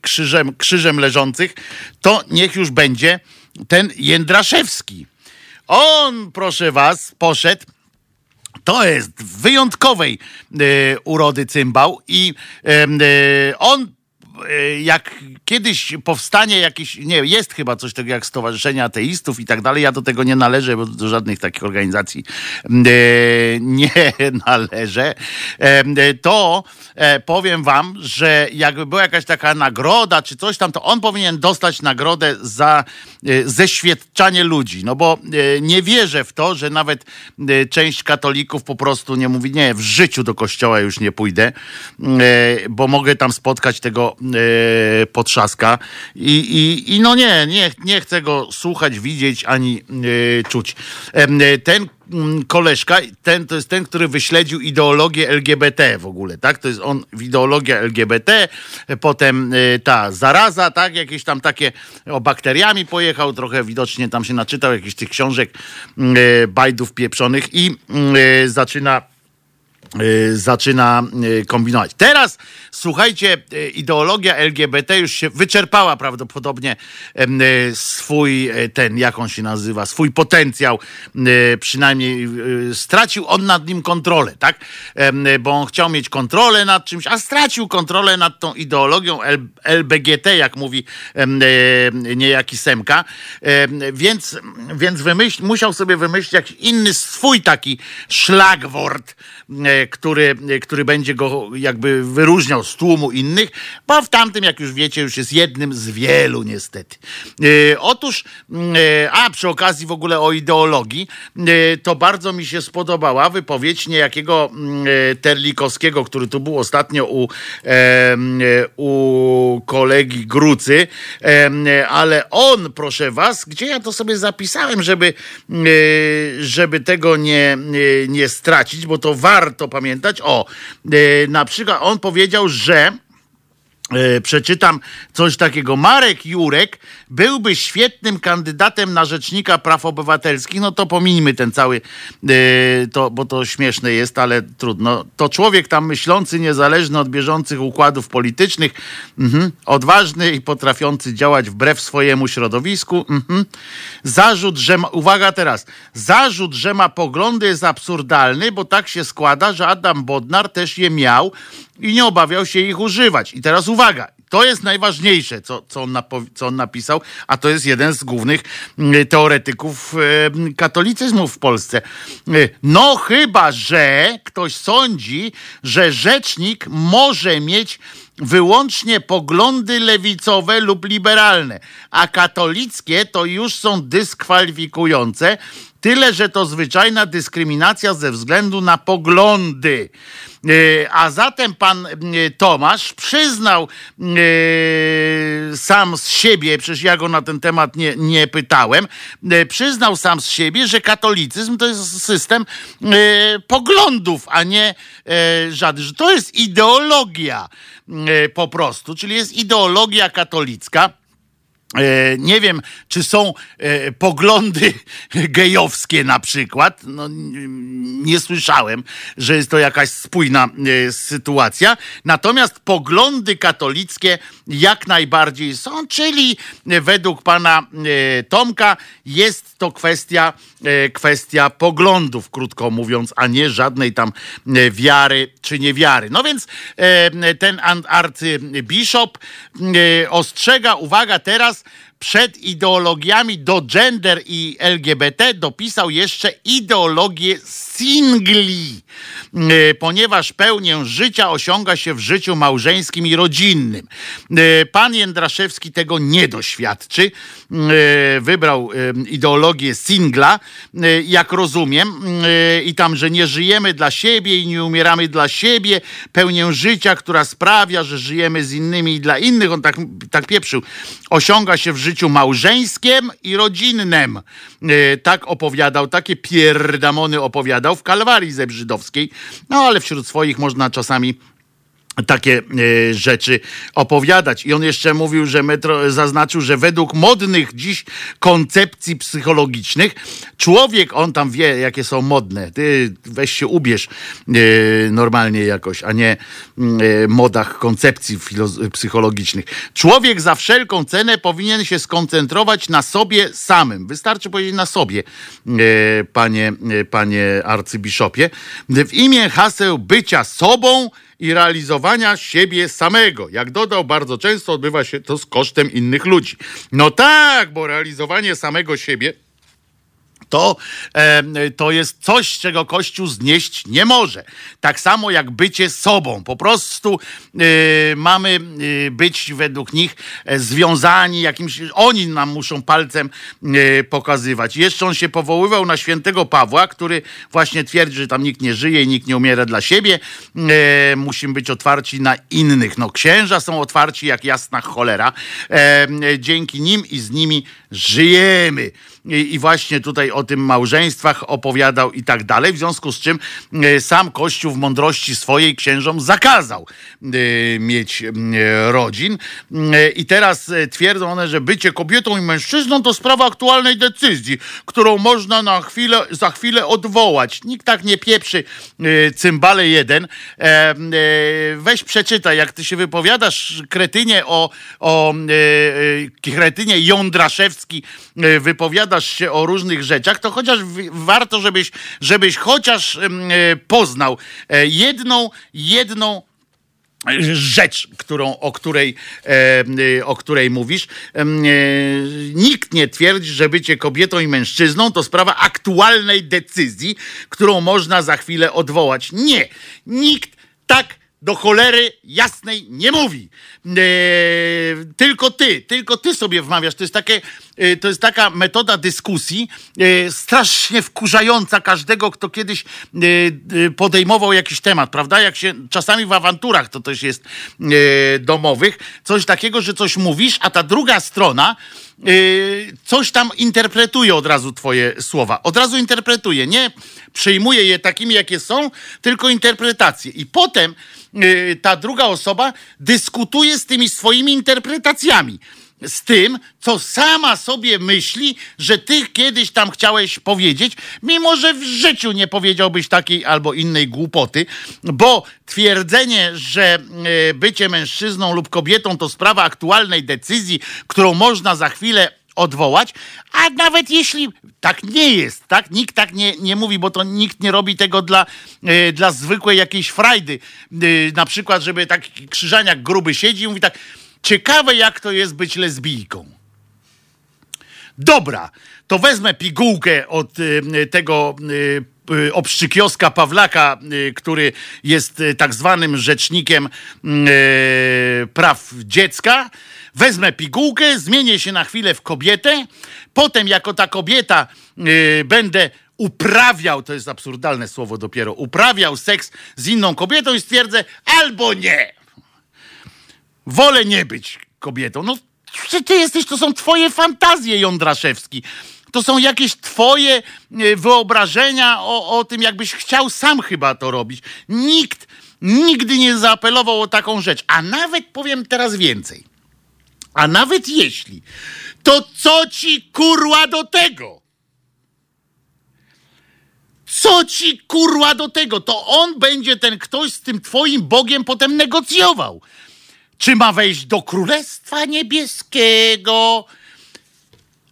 krzyżem, krzyżem leżących, to niech już będzie ten Jędraszewski. On, proszę was, poszedł to jest wyjątkowej e, urody cymbał i on jak kiedyś powstanie jakieś, nie, jest chyba coś takiego jak Stowarzyszenie Ateistów i tak dalej, ja do tego nie należę, bo do żadnych takich organizacji e, nie należę, e, to e, powiem wam, że jakby była jakaś taka nagroda czy coś tam, to on powinien dostać nagrodę za e, zeświadczanie ludzi, no bo e, nie wierzę w to, że nawet e, część katolików po prostu nie mówi, nie, w życiu do kościoła już nie pójdę, e, bo mogę tam spotkać tego e, potrzaska i, i, i no nie, nie, nie chcę go słuchać, widzieć ani e, czuć. E, Ten mm, koleżka, ten to jest ten, który wyśledził ideologię LGBT w ogóle, tak? To jest on ideologia LGBT, potem ta zaraza, tak? Jakieś tam takie o bakteriami pojechał, trochę widocznie tam się naczytał jakichś tych książek bajdów pieprzonych i zaczyna zaczyna y, kombinować. Teraz, słuchajcie, y, ideologia LGBT już się wyczerpała prawdopodobnie y, swój y, ten, jak on się nazywa, swój potencjał, y, przynajmniej y, stracił on nad nim kontrolę, tak? Y, Bo on chciał mieć kontrolę nad czymś, a stracił kontrolę nad tą ideologią LBGT, jak mówi y, niejaki Semka, Em, więc, więc wymyśl, musiał sobie wymyślić jakiś inny swój taki szlagwort, który, e, który będzie go jakby wyróżniał z tłumu innych, bo w tamtym, jak już wiecie, już jest jednym z wielu niestety. E, Otóż, mm, e, a przy okazji w ogóle o ideologii, e, to bardzo mi się spodobała wypowiedź niejakiego mm, e, Terlikowskiego, który tu był ostatnio u, e, m, e, u kolegi Grucy, e, ale on, proszę was, gdzie ja to sobie zapisałem, żeby, e, żeby tego nie, e, nie stracić, bo to warto pamiętać. O, e, na przykład on powiedział, że E, przeczytam coś takiego. Marek Jurek byłby świetnym kandydatem na rzecznika praw obywatelskich. No to pominijmy ten cały, e, to, bo to śmieszne jest, ale trudno. To człowiek tam myślący, niezależny od bieżących układów politycznych, mhm. odważny i potrafiący działać wbrew swojemu środowisku. Mhm. Zarzut, że ma, uwaga teraz, zarzut, że ma poglądy jest absurdalny, bo tak się składa, że Adam Bodnar też je miał i nie obawiał się ich używać. I teraz uwaga, to jest najważniejsze, co, co, on, co on napisał, a to jest jeden z głównych mm, teoretyków katolicyzmu w Polsce. E, No chyba, że ktoś sądzi, że rzecznik może mieć wyłącznie poglądy lewicowe lub liberalne, a katolickie to już są dyskwalifikujące, tyle że to zwyczajna dyskryminacja ze względu na poglądy. E, A zatem pan e, Tomasz przyznał e, sam z siebie, przecież ja go na ten temat nie, nie pytałem, przyznał sam z siebie, że katolicyzm to jest system poglądów, a nie że to jest ideologia po prostu, czyli jest ideologia katolicka. E, Nie wiem, czy są e, poglądy gejowskie na przykład. No, nie słyszałem, że jest to jakaś spójna e, sytuacja. Natomiast poglądy katolickie jak najbardziej są, czyli według pana Tomka jest to kwestia, e, kwestia poglądów, krótko mówiąc, a nie żadnej tam e, wiary czy niewiary. No więc e, ten arcybishop ostrzega, uwaga teraz, przed ideologiami do gender i LGBT dopisał jeszcze ideologię singli, e, ponieważ pełnię życia osiąga się w życiu małżeńskim i rodzinnym. E, Pan Jędraszewski tego nie doświadczy. E, Wybrał ideologię singla, jak rozumiem, i tam, że nie żyjemy dla siebie i nie umieramy dla siebie, pełnię życia, która sprawia, że żyjemy z innymi i dla innych. On tak, tak pieprzył. Osiąga się w życiu małżeńskim i rodzinnym. E, Tak opowiadał, takie pierdamony opowiadał w Kalwarii Zebrzydowskiej. No ale wśród swoich można czasami takie e, rzeczy opowiadać. I on jeszcze mówił, że metro zaznaczył, że według modnych dziś koncepcji psychologicznych, człowiek, on tam wie, jakie są modne. Ty weź się ubierz e, normalnie jakoś, a nie mm, e, modach koncepcji psychologicznych. Człowiek za wszelką cenę powinien się skoncentrować na sobie samym. Wystarczy powiedzieć na sobie, panie, panie arcybiszopie. W imię haseł bycia sobą i realizowania siebie samego. Jak dodał, bardzo często odbywa się to z kosztem innych ludzi. No tak, bo realizowanie samego siebie to, e, to jest coś, czego Kościół znieść nie może. Tak samo jak bycie sobą. Po prostu e, mamy e, być według nich związani jakimś. Oni nam muszą palcem e, pokazywać. Jeszcze on się powoływał na świętego Pawła, który właśnie twierdzi, że tam nikt nie żyje i nikt nie umiera dla siebie. Musimy być otwarci na innych. No, księża są otwarci jak jasna cholera. Dzięki nim i z nimi żyjemy. I, właśnie tutaj o tym małżeństwach opowiadał i tak dalej, w związku z czym e, sam Kościół w mądrości swojej księżom zakazał e, mieć e, rodzin i teraz twierdzą one, że bycie kobietą i mężczyzną to sprawa aktualnej decyzji, którą można na chwilę, za chwilę odwołać. Nikt tak nie pieprzy cymbale jeden. Weź przeczytaj, jak ty się wypowiadasz, kretynie o, o kretynie Jądraszewski, e, wypowiadasz się o różnych rzeczach, to chociaż warto, żebyś, żebyś chociaż e, poznał e, jedną, jedną rzecz, którą, o, której, o której mówisz. Nikt nie twierdzi, że bycie kobietą i mężczyzną to sprawa aktualnej decyzji, którą można za chwilę odwołać. Nie, nikt tak do cholery jasnej nie mówi. Tylko ty, tylko ty sobie wmawiasz. To jest, takie, to jest taka metoda dyskusji e, strasznie wkurzająca każdego, kto kiedyś e, podejmował jakiś temat, prawda? Jak się czasami w awanturach to też jest domowych, coś takiego, że coś mówisz, a ta druga strona y, coś tam interpretuje od razu twoje słowa. Od razu interpretuje. Nie przyjmuje je takimi, jakie są, tylko interpretacje. I potem y, ta druga osoba dyskutuje z tymi swoimi interpretacjami. Z tym, co sama sobie myśli, że ty kiedyś tam chciałeś powiedzieć, mimo że w życiu nie powiedziałbyś takiej albo innej głupoty, bo twierdzenie, że y, bycie mężczyzną lub kobietą to sprawa aktualnej decyzji, którą można za chwilę odwołać, a nawet jeśli tak nie jest, tak? Nikt tak nie, nie mówi, bo to nikt nie robi tego dla, e, dla zwykłej jakiejś frajdy. E, na przykład, żeby taki krzyżaniak gruby siedzi i mówi tak, ciekawe jak to jest być lesbijką. Dobra, to wezmę pigułkę od y, tego y, y, obszczykioska Pawlaka, y, który jest y, tak zwanym rzecznikiem y, praw dziecka. Wezmę pigułkę, zmienię się na chwilę w kobietę, potem jako ta kobieta y, będę uprawiał, to jest absurdalne słowo dopiero, uprawiał seks z inną kobietą i stwierdzę albo nie. Wolę nie być kobietą. No, czy ty jesteś, to są twoje fantazje, Jądraszewski. To są jakieś twoje e, wyobrażenia o, o tym, jakbyś chciał sam chyba to robić. Nikt nigdy nie zaapelował o taką rzecz. A nawet powiem teraz więcej. A nawet jeśli, to co ci kurła do tego? Co ci kurła do tego? To on będzie ten ktoś z tym twoim Bogiem potem negocjował. Czy ma wejść do Królestwa Niebieskiego?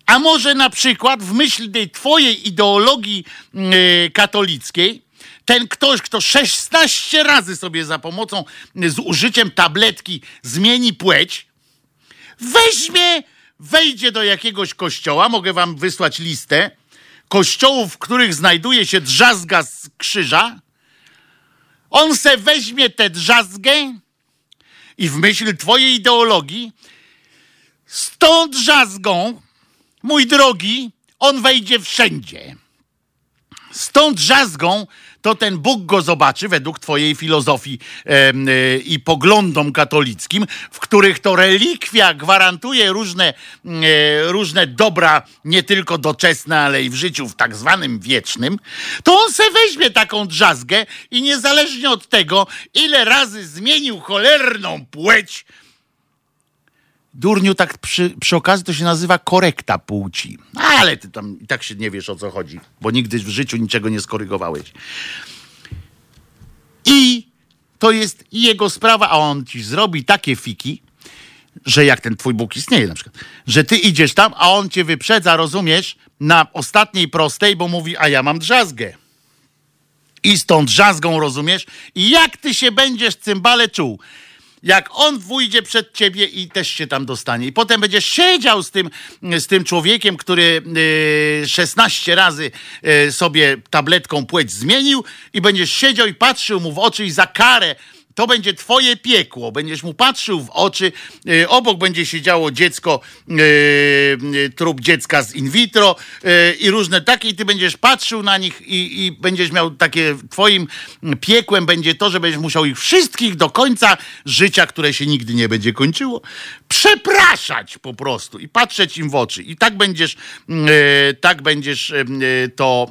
A może na przykład w myśl tej twojej ideologii yy, katolickiej, ten ktoś, kto 16 razy sobie za pomocą, z użyciem tabletki zmieni płeć, weźmie, wejdzie do jakiegoś kościoła, mogę wam wysłać listę kościołów, w których znajduje się drzazga z krzyża, on se weźmie tę drzazgę i w myśl twojej ideologii z tą drzazgą, mój drogi, on wejdzie wszędzie. Z tą drzazgą to ten Bóg go zobaczy według twojej filozofii y, i poglądom katolickim, w których to relikwia gwarantuje różne, mm, e, różne dobra, nie tylko doczesne, ale i w życiu w tak zwanym wiecznym, to on se weźmie taką drzazgę i niezależnie od tego, ile razy zmienił cholerną płeć, Durniu, tak przy, przy okazji to się nazywa korekta płci. Ale ty tam i tak się nie wiesz o co chodzi, bo nigdy w życiu niczego nie skorygowałeś. I to jest jego sprawa, a on ci zrobi takie fiki, że jak ten twój Bóg istnieje na przykład, że ty idziesz tam, a on cię wyprzedza, rozumiesz, na ostatniej prostej, bo mówi, a ja mam drzazgę. I z tą drzazgą, rozumiesz? I jak ty się będziesz, cymbale, czuł? Jak on wójdzie przed ciebie i też się tam dostanie. I potem będziesz siedział z tym, z tym człowiekiem, który y, 16 razy y, sobie tabletką płeć zmienił i będziesz siedział i patrzył mu w oczy i za karę to będzie twoje piekło. Będziesz mu patrzył w oczy, y, obok będzie siedziało dziecko, y, y, trup dziecka z in vitro i różne takie i ty będziesz patrzył na nich i, i będziesz miał takie, twoim piekłem będzie to, że będziesz musiał ich wszystkich do końca życia, które się nigdy nie będzie kończyło, przepraszać po prostu i patrzeć im w oczy. I tak będziesz, y, tak będziesz y, to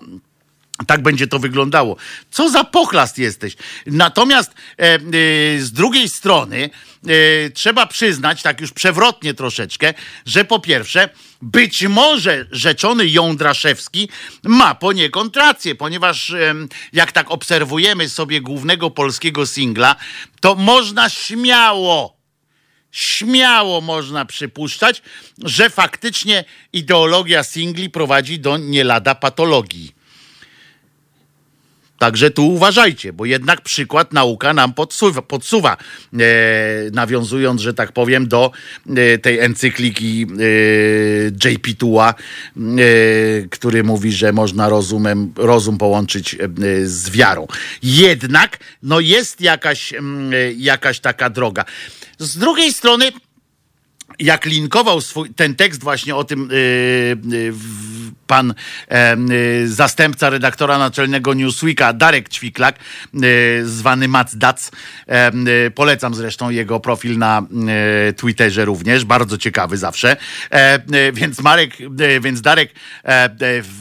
tak będzie to wyglądało. Co za pochlast jesteś. Natomiast e, e, z drugiej strony e, trzeba przyznać, tak już przewrotnie troszeczkę, że po pierwsze, być może rzeczony Jądraszewski ma poniekąd rację, ponieważ em, jak tak obserwujemy sobie głównego polskiego singla, to można śmiało śmiało można przypuszczać, że faktycznie ideologia singli prowadzi do nie lada patologii. Także tu uważajcie, bo jednak przykład nauka nam podsuwa, podsuwa e, nawiązując, że tak powiem, do e, tej encykliki e, JP Tua, e, który mówi, że można rozumem, rozum połączyć e, z wiarą. Jednak no jest jakaś, e, jakaś taka droga. Z drugiej strony jak linkował swój, ten tekst właśnie o tym yy, w- pan e, yy, zastępca redaktora naczelnego Newsweeka, Darek Ćwiklak, yy, zwany Mac Dac. E, yy, polecam zresztą jego profil na Twitterze również, bardzo ciekawy zawsze. E, więc Marek, więc Darek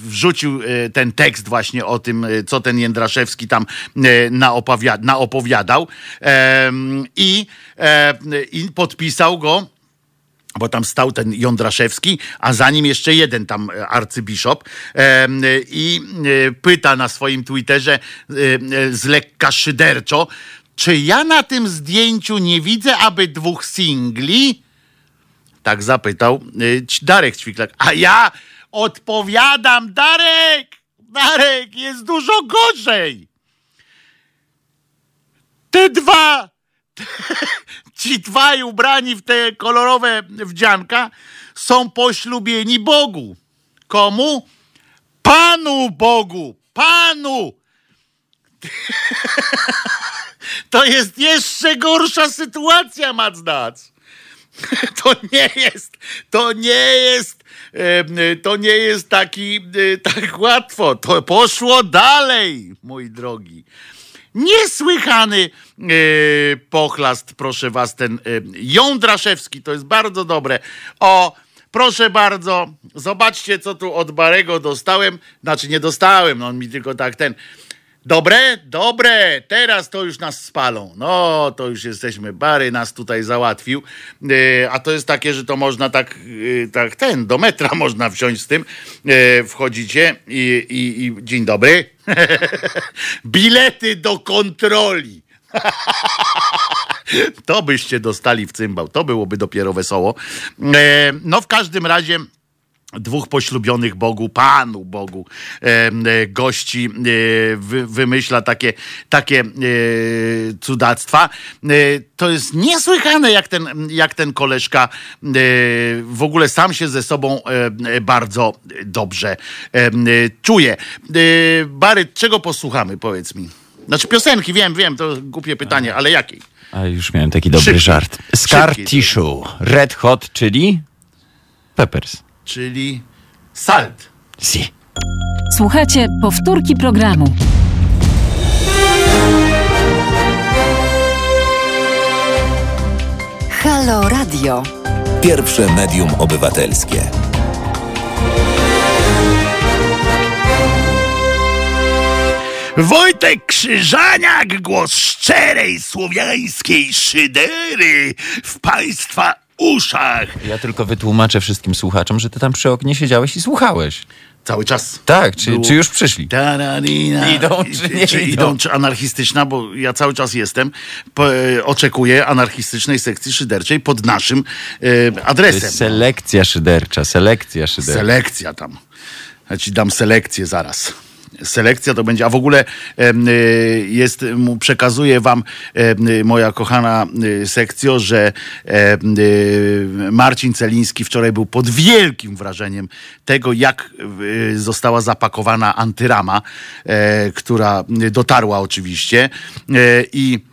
wrzucił ten tekst właśnie o tym, co ten Jędraszewski tam yy, naopowia- naopowiadał e, i, i podpisał go bo tam stał ten Jądraszewski, a za nim jeszcze jeden tam e, arcybiszop em, i e, pyta na swoim Twitterze e, e, z lekka szyderczo, czy ja na tym zdjęciu nie widzę aby dwóch singli? Tak zapytał e, Darek Ćwiklak. A ja odpowiadam, Darek, Darek, jest dużo gorzej. Te dwa ci dwaj ubrani w te kolorowe wdzianka są poślubieni Bogu. Komu? Panu Bogu! Panu! To jest jeszcze gorsza sytuacja, Macdac. To nie jest, to nie jest, to nie jest taki, e, tak łatwo. To poszło dalej, mój drogi. Niesłychany e, pochlast, proszę was, ten e, Jądraszewski, to jest bardzo dobre. O, proszę bardzo, zobaczcie, co tu od Barego dostałem. Znaczy, nie dostałem, no on mi tylko tak ten. Dobre? Dobre, teraz to już nas spalą. No, to już jesteśmy. Bary nas tutaj załatwił. E, a to jest takie, że to można tak, e, tak ten, do metra można wsiąść z tym. E, wchodzicie i, i, i dzień dobry. Bilety do kontroli. to byście dostali w cymbał. To byłoby dopiero wesoło. No w każdym razie dwóch poślubionych Bogu, Panu Bogu, e, e, gości e, wy, wymyśla takie, takie cudactwa. To jest niesłychane, jak ten, jak ten koleżka w ogóle sam się ze sobą bardzo dobrze czuje. Bary, czego posłuchamy, powiedz mi? Znaczy piosenki, wiem, wiem, to głupie pytanie, ale jakiej? A już miałem taki dobry Szybki. żart. Scar. Tissue. Red Hot, czyli Peppers. Czyli salt. Si. Słuchajcie powtórki programu. Halo Radio. Pierwsze medium obywatelskie. Wojtek Krzyżaniak, głos szczerej słowiańskiej szydery w państwa uszach. Ja tylko wytłumaczę wszystkim słuchaczom, że ty tam przy oknie siedziałeś i słuchałeś. Cały czas. Tak, czy, Było- czy już przyszli? Idą, czy nie czy idą? idą, czy anarchistyczna, bo ja cały czas jestem. Po, e, oczekuję anarchistycznej sekcji szyderczej pod naszym e, To adresem. jest selekcja szydercza, selekcja szydercza. Selekcja tam. Ja ci dam selekcję zaraz. Selekcja to będzie, a w ogóle y, jest, przekazuję wam, y, moja kochana y, sekcjo, że Marcin Celiński wczoraj był pod wielkim wrażeniem tego, jak została zapakowana antyrama, e, która dotarła oczywiście e, i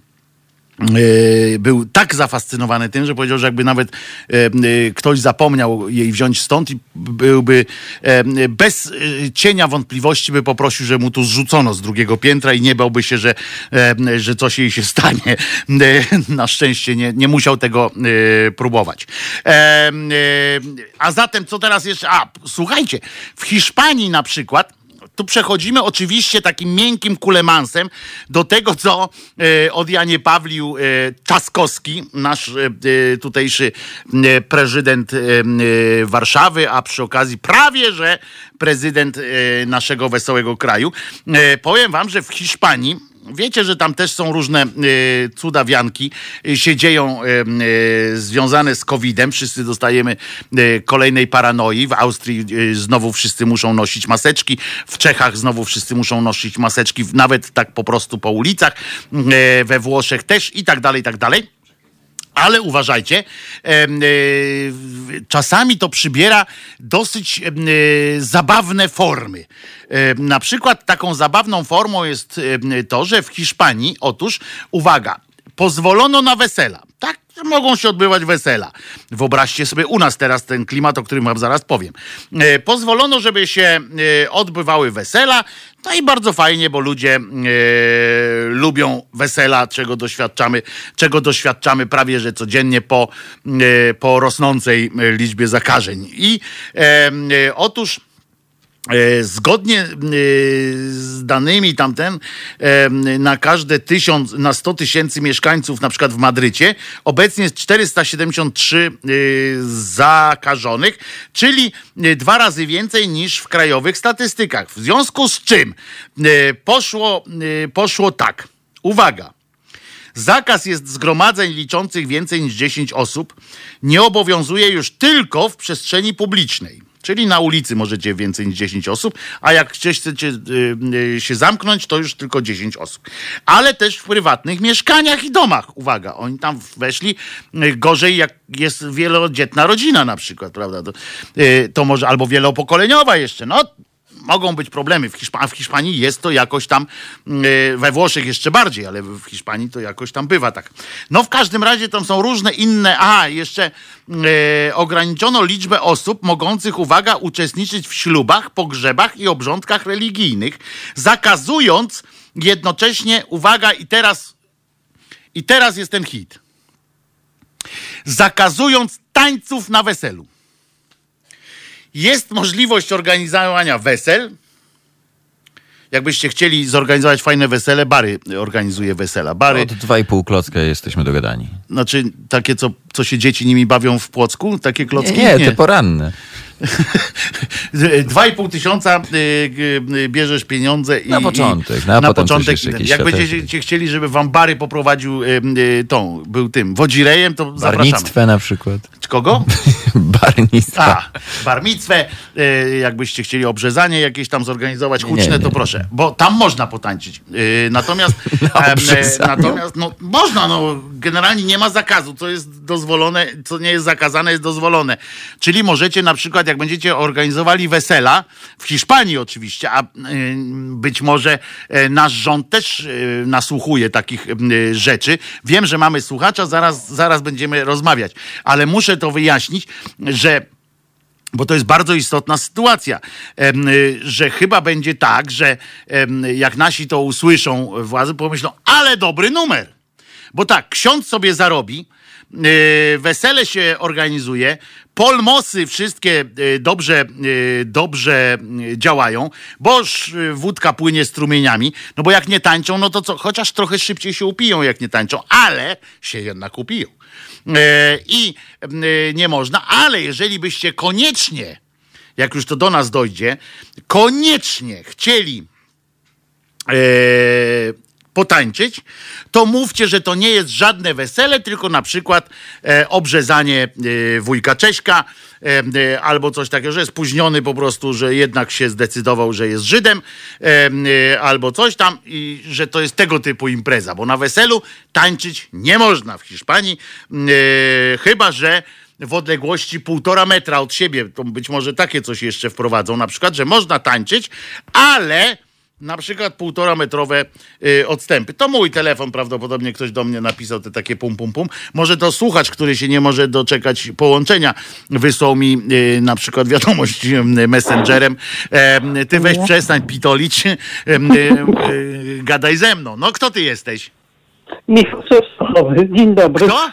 był tak zafascynowany tym, że powiedział, że jakby nawet e, e, ktoś zapomniał jej wziąć stąd i byłby e, bez e, cienia wątpliwości by poprosił, że mu tu zrzucono z drugiego piętra i nie bałby się, że, e, że coś jej się stanie. E, Na szczęście nie, nie musiał tego e, próbować. E, e, A zatem co teraz jeszcze? A, słuchajcie, w Hiszpanii na przykład tu przechodzimy oczywiście takim miękkim kulemansem do tego, co e, od Janie Pawlił e, Czaskowski, nasz e, e, tutejszy e, prezydent e, Warszawy, a przy okazji prawie, że prezydent e, naszego wesołego kraju. E, powiem wam, że w Hiszpanii Wiecie, że tam też są różne y, cudawianki, y, się dzieją y, związane z COVID-em. Wszyscy dostajemy kolejnej paranoi. W Austrii znowu wszyscy muszą nosić maseczki. W Czechach znowu wszyscy muszą nosić maseczki, nawet tak po prostu po ulicach. We Włoszech też i tak dalej, i tak dalej. Ale uważajcie, e, czasami to przybiera dosyć e, zabawne formy. Na przykład taką zabawną formą jest to, że w Hiszpanii, otóż, uwaga, pozwolono na wesela. Tak, mogą się odbywać wesela. Wyobraźcie sobie u nas teraz ten klimat, o którym wam zaraz powiem. E, Pozwolono, żeby się e, odbywały wesela. No i bardzo fajnie, bo ludzie e, lubią wesela, czego doświadczamy, czego doświadczamy prawie że codziennie po, po rosnącej liczbie zakażeń. I otóż. E, Zgodnie e, z danymi tamten, e, na każde tysiąc, na 100 tysięcy mieszkańców, na przykład w Madrycie, obecnie jest 473 e, zakażonych, czyli dwa razy więcej niż w krajowych statystykach. W związku z czym poszło, poszło tak. Uwaga. Zakaz jest zgromadzeń liczących więcej niż 10 osób. Nie obowiązuje już tylko w przestrzeni publicznej. Czyli na ulicy możecie więcej niż 10 osób, a jak chcecie y, y, się zamknąć, to już tylko 10 osób. Ale też w prywatnych mieszkaniach i domach. Uwaga, oni tam weszli y, gorzej, jak jest wielodzietna rodzina na przykład, prawda? To, to może albo wielopokoleniowa jeszcze. No, mogą być problemy. W, Hiszpa- w Hiszpanii jest to jakoś tam, yy, we Włoszech jeszcze bardziej, ale w Hiszpanii to jakoś tam bywa tak. No w każdym razie tam są różne inne, a jeszcze yy, ograniczono liczbę osób mogących, uwaga, uczestniczyć w ślubach, pogrzebach i obrządkach religijnych, zakazując jednocześnie, uwaga, i teraz, i teraz jest ten hit, zakazując tańców na weselu. Jest możliwość organizowania wesel. Jakbyście chcieli zorganizować fajne wesele, Bary organizuje wesela. Bary, Od 2,5 klocka jesteśmy dogadani. znaczy takie, co, co się dzieci nimi bawią w Płocku, takie Nie, klocki? nie, te poranne. Dwa i pół tysiąca y, y, bierzesz pieniądze i Na początek, na coś początek jak będziecie chcieli, żeby wam Bary poprowadził y, tą, był tym wodzirejem, to zapraszamy. Barnictwę na przykład. Kogo? Barnictwa. A, barmicwę, y, jakbyście chcieli obrzezanie jakieś tam zorganizować Nie, huczne, nie, to nie. proszę, bo tam można potańczyć. Y, natomiast, obrzezaniu? natomiast no, można, no, generalnie nie ma zakazu, co jest dozwolone, co nie jest zakazane, jest dozwolone. Czyli możecie na przykład, jak będziecie organizowali wesela, w Hiszpanii oczywiście, a y, być może y, nasz rząd też nasłuchuje takich rzeczy. Wiem, że mamy słuchacza, zaraz, zaraz będziemy rozmawiać, ale muszę to wyjaśnić, że bo to jest bardzo istotna sytuacja, y, że chyba będzie tak, że jak nasi to usłyszą, władze pomyślą, ale dobry numer. Bo tak, ksiądz sobie zarobi, y, wesele się organizuje, polmosy wszystkie y, dobrze, dobrze działają, boż y, wódka płynie strumieniami, no bo jak nie tańczą, no to co, chociaż trochę szybciej się upiją, jak nie tańczą, ale się jednak upiją. E, I e, nie można, ale jeżeli byście koniecznie, jak już to do nas dojdzie, koniecznie chcieli e, potańczyć, to mówcie, że to nie jest żadne wesele, tylko na przykład e, obrzezanie e, wujka Cześka e, e, albo coś takiego, że jest spóźniony po prostu, że jednak się zdecydował, że jest Żydem e, e, albo coś tam i że to jest tego typu impreza, bo na weselu tańczyć nie można w Hiszpanii, chyba że w odległości półtora metra od siebie, to być może takie coś jeszcze wprowadzą, na przykład, że można tańczyć, ale na przykład półtora metrowe y, odstępy. To mój telefon, prawdopodobnie ktoś do mnie napisał te takie pum pum pum. Może to słuchacz, który się nie może doczekać połączenia, wysłał mi y, na przykład wiadomość y, messengerem. E, ty weź przestań pitolić, y, y, y, gadaj ze mną. No kto ty jesteś? Michał Częstochowy, dzień dobry. Kto?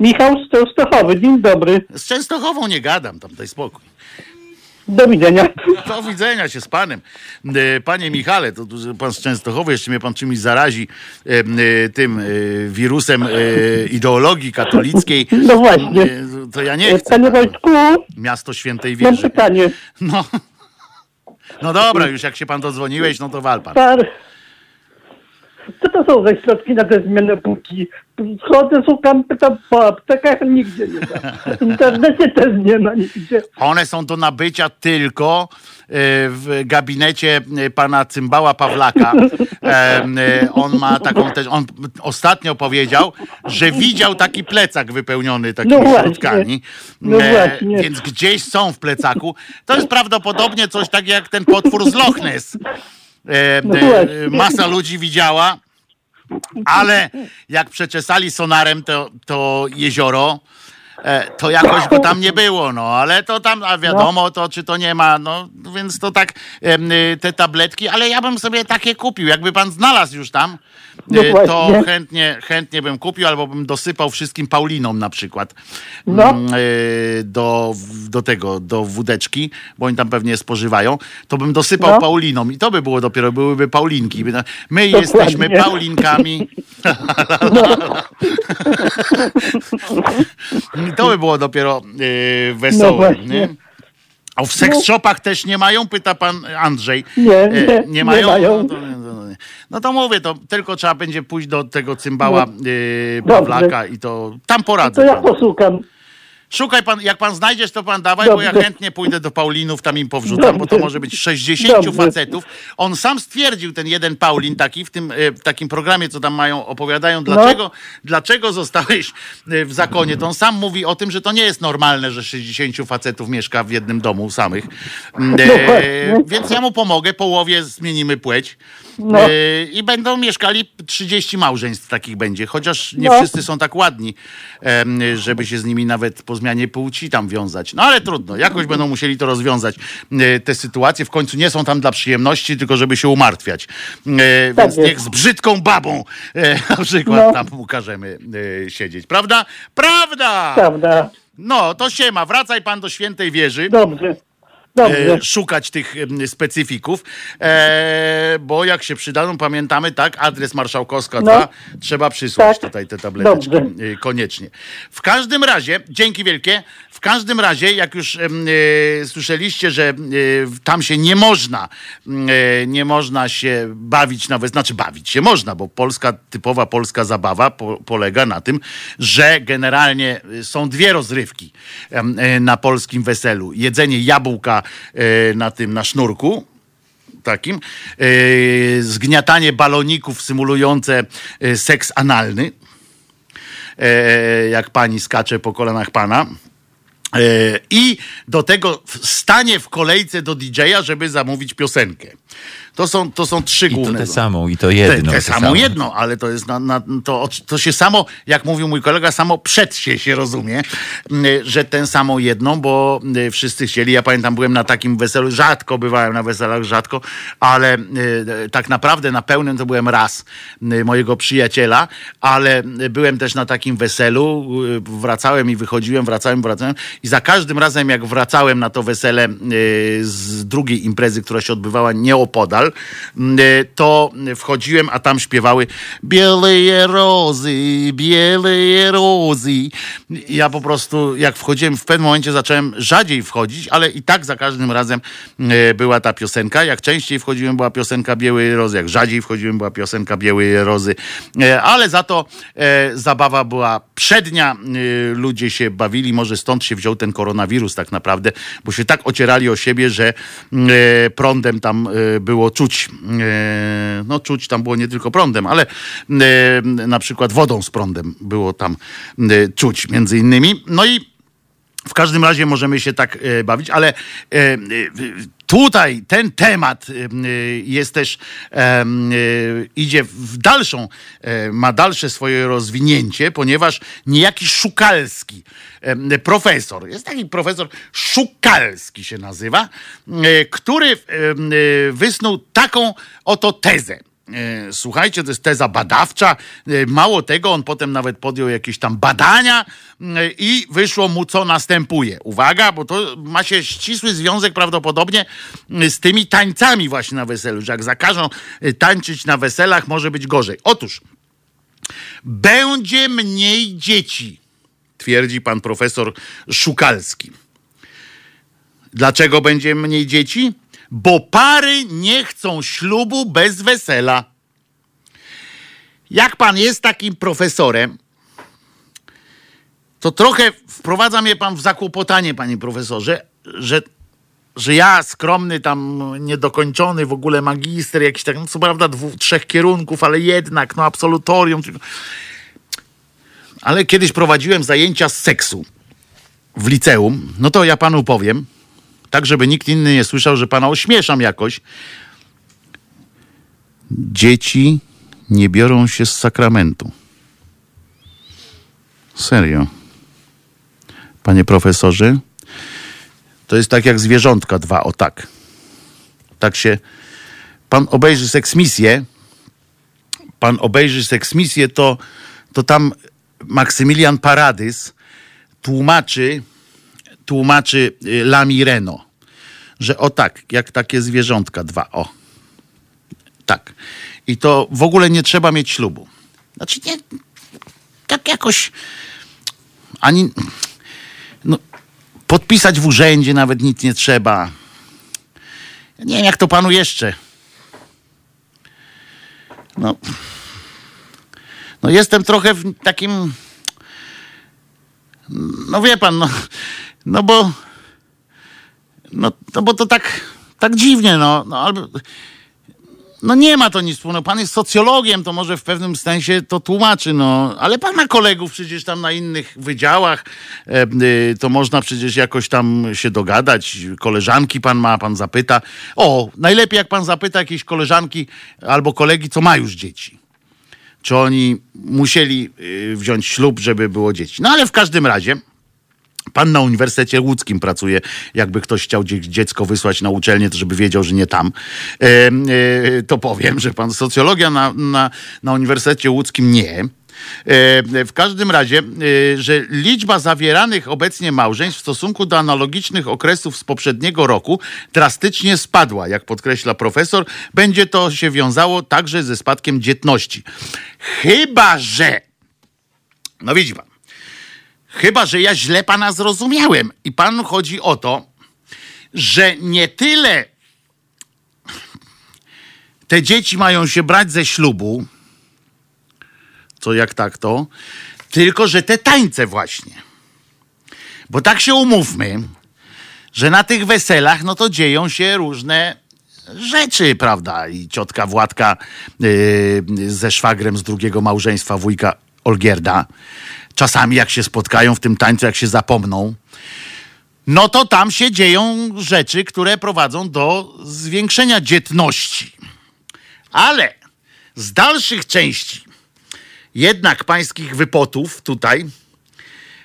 Michał Częstochowy, dzień dobry. Z Częstochową nie gadam, tam daj spokój. Do widzenia. Do widzenia się z panem. E, Panie Michale, to pan z Częstochowy, jeszcze mnie pan czymś zarazi e, e, tym wirusem ideologii katolickiej. No właśnie. To ja nie chcę. Panie Wojtku, Miasto Świętej mam Wieży. pytanie. No. no dobra, już jak się pan dodzwoniłeś, no to wal pan. Co to są za środki na te zmiany płci? Chodzę, szukam, pytam po aptekach, nigdzie nie ma. W internecie też nie ma nigdzie. One są do nabycia tylko e, w gabinecie e, pana Cymbała Pawlaka. E, On ma taką też, on ostatnio powiedział, że widział taki plecak wypełniony takimi No środkami. No właśnie. Więc gdzieś są w plecaku. To jest prawdopodobnie coś takiego jak ten potwór z Loch Ness. E, No e. Masa ludzi widziała, ale jak przeczesali sonarem to, to jezioro, e, to jakoś go tam nie było, no, ale to tam, a wiadomo to, czy to nie ma, no, więc to tak, y, te tabletki, ale ja bym sobie takie kupił, jakby pan znalazł już tam, No y, to chętnie, chętnie bym kupił, albo bym dosypał wszystkim Paulinom na przykład No. mm, y, do, do tego, do wódeczki, bo oni tam pewnie spożywają, to bym dosypał No. Paulinom i to by było dopiero, byłyby Paulinki. My Dokładnie. jesteśmy Paulinkami. I to by było dopiero y, No wesołe. nie? A w seks shopach też nie mają? Pyta pan Andrzej. Nie, E, nie, nie nie mają? mają. No, no, to- to mówię, to tylko trzeba będzie pójść do tego cymbała y, Dobrze. Pawlaka i to tam To poradzę. ja panu. poszukam. Szukaj pan, jak pan znajdziesz, to pan dawaj, bo ja Dobrze. chętnie pójdę do Paulinów, tam im powrzucam, bo to Dobrze. może być 60 Dobrze. facetów. On sam stwierdził, ten jeden Paulin taki, w tym e, w takim programie, co tam mają, opowiadają, No. dlaczego, dlaczego zostałeś e, w zakonie. To on sam mówi o tym, że to nie jest normalne, że 60 facetów mieszka w jednym domu samych. Mm, No właśnie. więc ja mu pomogę, połowie zmienimy płeć. No. E, I będą mieszkali 30 małżeństw takich będzie, chociaż nie No. wszyscy są tak ładni, żeby się z nimi nawet po zmianie płci tam wiązać. No ale trudno, jakoś będą musieli to rozwiązać, e, te sytuacje. W końcu nie są tam dla przyjemności, tylko żeby się umartwiać. E, Tak Więc jest. niech z brzydką babą e, na przykład No. tam ukażemy siedzieć. Prawda? Prawda! Prawda. No, to siema, wracaj pan do Świętej Wieży Dobrze. Dobrze. e, szukać tych specyfików, e, bo jak się przydadzą, pamiętamy, tak, adres Marszałkowska 2, trzeba przysłać Tak. tutaj te tableteczki Dobrze. e, koniecznie. W każdym razie, dzięki wielkie, w każdym razie, jak już słyszeliście, że tam się nie można, nie można się bawić nawet, znaczy bawić się można, bo polska, typowa polska zabawa po, polega na tym, że generalnie są dwie rozrywki na polskim weselu. Jedzenie jabłka na tym, na sznurku, takim, e, zgniatanie baloników symulujące e, seks analny, e, jak pani skacze po kolanach pana. E, I do tego stanie w kolejce do DJ-a, żeby zamówić piosenkę. To są, to są trzy I to główne. tę samą, i to jedno. Samo samo. jedno, ale to jest na, na, to, to się samo, jak mówił mój kolega, samo przed się się rozumie, że ten samo jedną, bo wszyscy chcieli. Ja pamiętam, byłem na takim weselu, rzadko bywałem na weselach, rzadko, ale tak naprawdę na pełnym to byłem raz mojego przyjaciela, ale byłem też na takim weselu, e, wracałem i wychodziłem, wracałem, wracałem i za każdym razem jak wracałem na to wesele e, z drugiej imprezy, która się odbywała nieopodal, m, e, to wchodziłem, a tam śpiewały Bieleje rozy, bieleje rozy. Ja po prostu, jak wchodziłem, w pewnym momencie zacząłem rzadziej wchodzić, ale i tak za każdym razem e, była ta piosenka. Jak częściej wchodziłem, była piosenka Białej Rozy, jak rzadziej wchodziłem, była piosenka Białej Rozy. E, Ale za to zabawa była przednia, ludzie się bawili, może stąd się wziął ten koronawirus tak naprawdę, bo się tak ocierali o siebie, że prądem tam było czuć, e, no czuć tam było nie tylko prądem, ale e, na przykład wodą z prądem było tam e, czuć między innymi. No i W każdym razie możemy się tak e, bawić, ale e, e, tutaj ten temat jest też, idzie w dalszą, ma dalsze swoje rozwinięcie, ponieważ niejaki Szukalski, profesor, jest taki profesor Szukalski się nazywa, który wysnuł taką oto tezę. E, Słuchajcie, to jest teza badawcza. E, Mało tego, on potem nawet podjął jakieś tam badania e, i wyszło mu, co następuje. Uwaga, bo to ma się ścisły związek prawdopodobnie z tymi tańcami właśnie na weselu, że jak zakażą tańczyć na weselach, może być gorzej. Otóż, będzie mniej dzieci, twierdzi pan profesor Szukalski. Dlaczego będzie mniej dzieci? Bo pary nie chcą ślubu bez wesela. Jak pan jest takim profesorem, to trochę wprowadza mnie pan w zakłopotanie, panie profesorze, że, że ja skromny, tam niedokończony w ogóle magister, jakiś tak, no co prawda dwóch, trzech kierunków, ale jednak, no absolutorium. Ale kiedyś prowadziłem zajęcia z seksu w liceum, no to ja panu powiem, tak żeby nikt inny nie słyszał, że pana ośmieszam jakoś. Dzieci nie biorą się z sakramentu. Serio. Panie profesorze, to jest tak jak zwierzątka dwa, o tak. Tak się. Pan obejrzy seksmisję, pan obejrzy seksmisję, to, to tam Maksymilian Paradys tłumaczy, tłumaczy y, Lami Reno, że o tak, jak takie zwierzątka dwa, o. Tak. I to w ogóle nie trzeba mieć ślubu. Znaczy nie, tak jakoś ani no, podpisać w urzędzie nawet nic nie trzeba. Nie wiem, jak to panu jeszcze. No, no jestem trochę w takim no wie pan, no, no bo no, no bo to tak, tak dziwnie, no, no albo no nie ma to nic wspólnego. Pan jest socjologiem, to może w pewnym sensie to tłumaczy, no, ale pan ma kolegów przecież tam na innych wydziałach, e, y, to można przecież jakoś tam się dogadać. Koleżanki pan ma, pan zapyta. O, najlepiej jak pan zapyta jakiejś koleżanki albo kolegi, co ma już dzieci czy oni musieli y, wziąć ślub, żeby było dzieci. No ale w każdym razie. Pan na Uniwersytecie Łódzkim pracuje, jakby ktoś chciał dzie- dziecko wysłać na uczelnię, to żeby wiedział, że nie tam. E, to powiem, że pan socjologia na, na, na Uniwersytecie Łódzkim nie. W każdym razie, e, że liczba zawieranych obecnie małżeństw w stosunku do analogicznych okresów z poprzedniego roku drastycznie spadła. Jak podkreśla profesor, będzie to się wiązało także ze spadkiem dzietności. Chyba, że. No widzi pan. Chyba, że ja źle pana zrozumiałem. I panu chodzi o to, że nie tyle te dzieci mają się brać ze ślubu, co jak tak to, tylko że te tańce właśnie. Bo tak się umówmy, że na tych weselach, no to dzieją się różne rzeczy, prawda? I ciotka Władka yy, ze szwagrem z drugiego małżeństwa wujka Olgierda. Czasami jak się spotkają w tym tańcu, jak się zapomną, no to tam się dzieją rzeczy, które prowadzą do zwiększenia dzietności. Ale z dalszych części jednak pańskich wypotów tutaj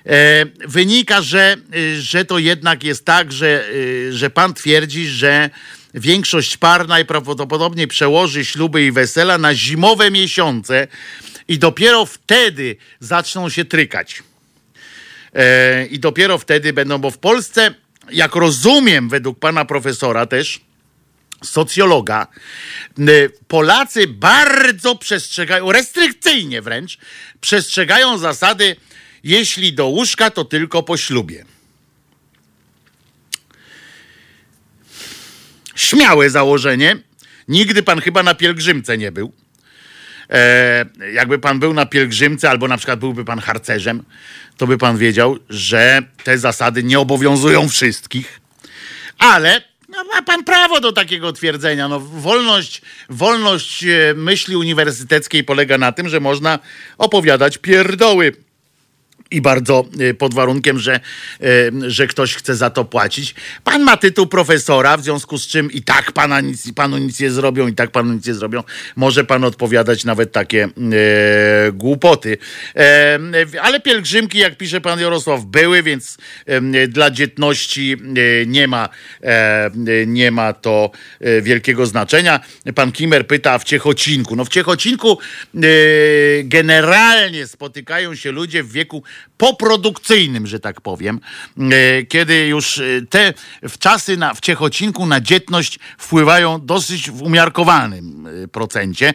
e, wynika, że, y, że to jednak jest tak, że, y, że pan twierdzi, że większość par najprawdopodobniej przełoży śluby i wesela na zimowe miesiące i dopiero wtedy zaczną się trykać. E, I dopiero wtedy będą, bo w Polsce, jak rozumiem, według pana profesora też, socjologa, Polacy bardzo przestrzegają, restrykcyjnie wręcz, przestrzegają zasady, jeśli do łóżka, to tylko po ślubie. Śmiałe założenie. Nigdy pan chyba na pielgrzymce nie był. E, jakby pan był na pielgrzymce, albo na przykład byłby pan harcerzem, to by pan wiedział, że te zasady nie obowiązują wszystkich. Ale no, ma pan prawo do takiego twierdzenia. No, wolność, wolność e, myśli uniwersyteckiej polega na tym, że można opowiadać pierdoły. I bardzo e, pod warunkiem, że, e, że ktoś chce za to płacić. Pan ma tytuł profesora, w związku z czym i tak pana nic, panu nic nie zrobią, i tak panu nic nie zrobią. Może pan odpowiadać nawet takie e, głupoty. E, ale pielgrzymki, jak pisze pan Jarosław, były, więc e, dla dzietności nie ma, nie ma to wielkiego znaczenia. Pan Kimer pyta w Ciechocinku. No w Ciechocinku generalnie spotykają się ludzie w wieku poprodukcyjnym, że tak powiem, e, kiedy już e, te w czasy na, w Ciechocinku na dzietność wpływają dosyć w umiarkowanym e, procencie,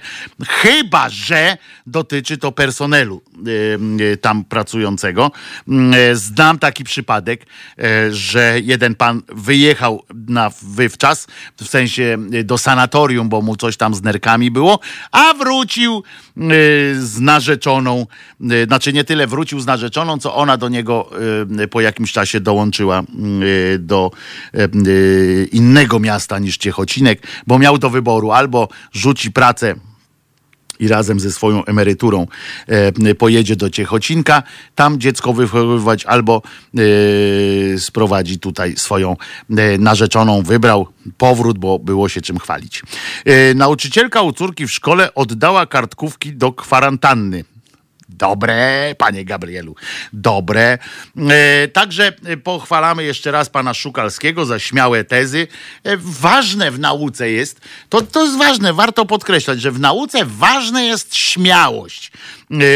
chyba że dotyczy to personelu tam pracującego. Znam taki przypadek, że jeden pan wyjechał na wywczas, w sensie do sanatorium, bo mu coś tam z nerkami było, a wrócił z narzeczoną, e, znaczy nie tyle wrócił z narzeczoną, co ona do niego e, po jakimś czasie dołączyła do innego miasta niż Ciechocinek, bo miał do wyboru albo rzuci pracę i razem ze swoją emeryturą e, pojedzie do Ciechocinka, tam dziecko wychowywać albo e, sprowadzi tutaj swoją e, narzeczoną. Wybrał powrót, bo było się czym chwalić. Nauczycielka u córki w szkole oddała kartkówki do kwarantanny. Dobre, panie Gabrielu, dobre. E, także e, pochwalamy jeszcze raz pana Szukalskiego za śmiałe tezy. E, ważne w nauce jest, to, to jest ważne, warto podkreślać, że w nauce ważna jest śmiałość,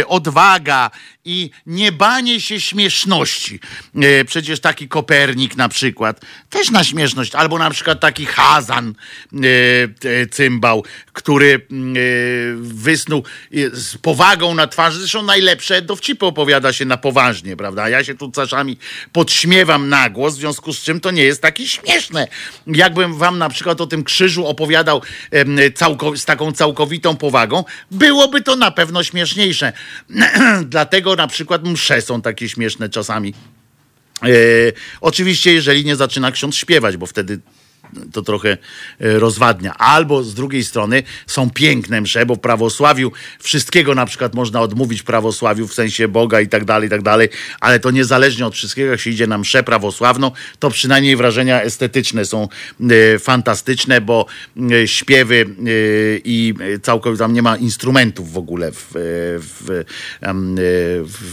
odwaga i niebanie się śmieszności. E, przecież taki Kopernik na przykład, też na śmieszność, albo na przykład taki Hazan, e, e, cymbał, który mm, e, wysnuł e, z powagą na twarzy, zresztą najlepsze dowcipy opowiada się na poważnie, prawda? Ja się tu czasami podśmiewam na głos, w związku z czym to nie jest takie śmieszne. Jakbym wam na przykład o tym krzyżu opowiadał z taką całkowitą powagą, byłoby to na pewno śmieszniejsze. Dlatego na przykład msze są takie śmieszne czasami. E, oczywiście, jeżeli nie zaczyna ksiądz śpiewać, bo wtedy to trochę e, rozwadnia. Albo z drugiej strony są piękne msze, bo w prawosławiu wszystkiego na przykład można odmówić prawosławiu w sensie Boga i tak dalej, i tak dalej, ale to niezależnie od wszystkiego, jak się idzie na mszę prawosławną, to przynajmniej wrażenia estetyczne są e, fantastyczne, bo e, śpiewy i całkowicie tam nie ma instrumentów w ogóle w, w,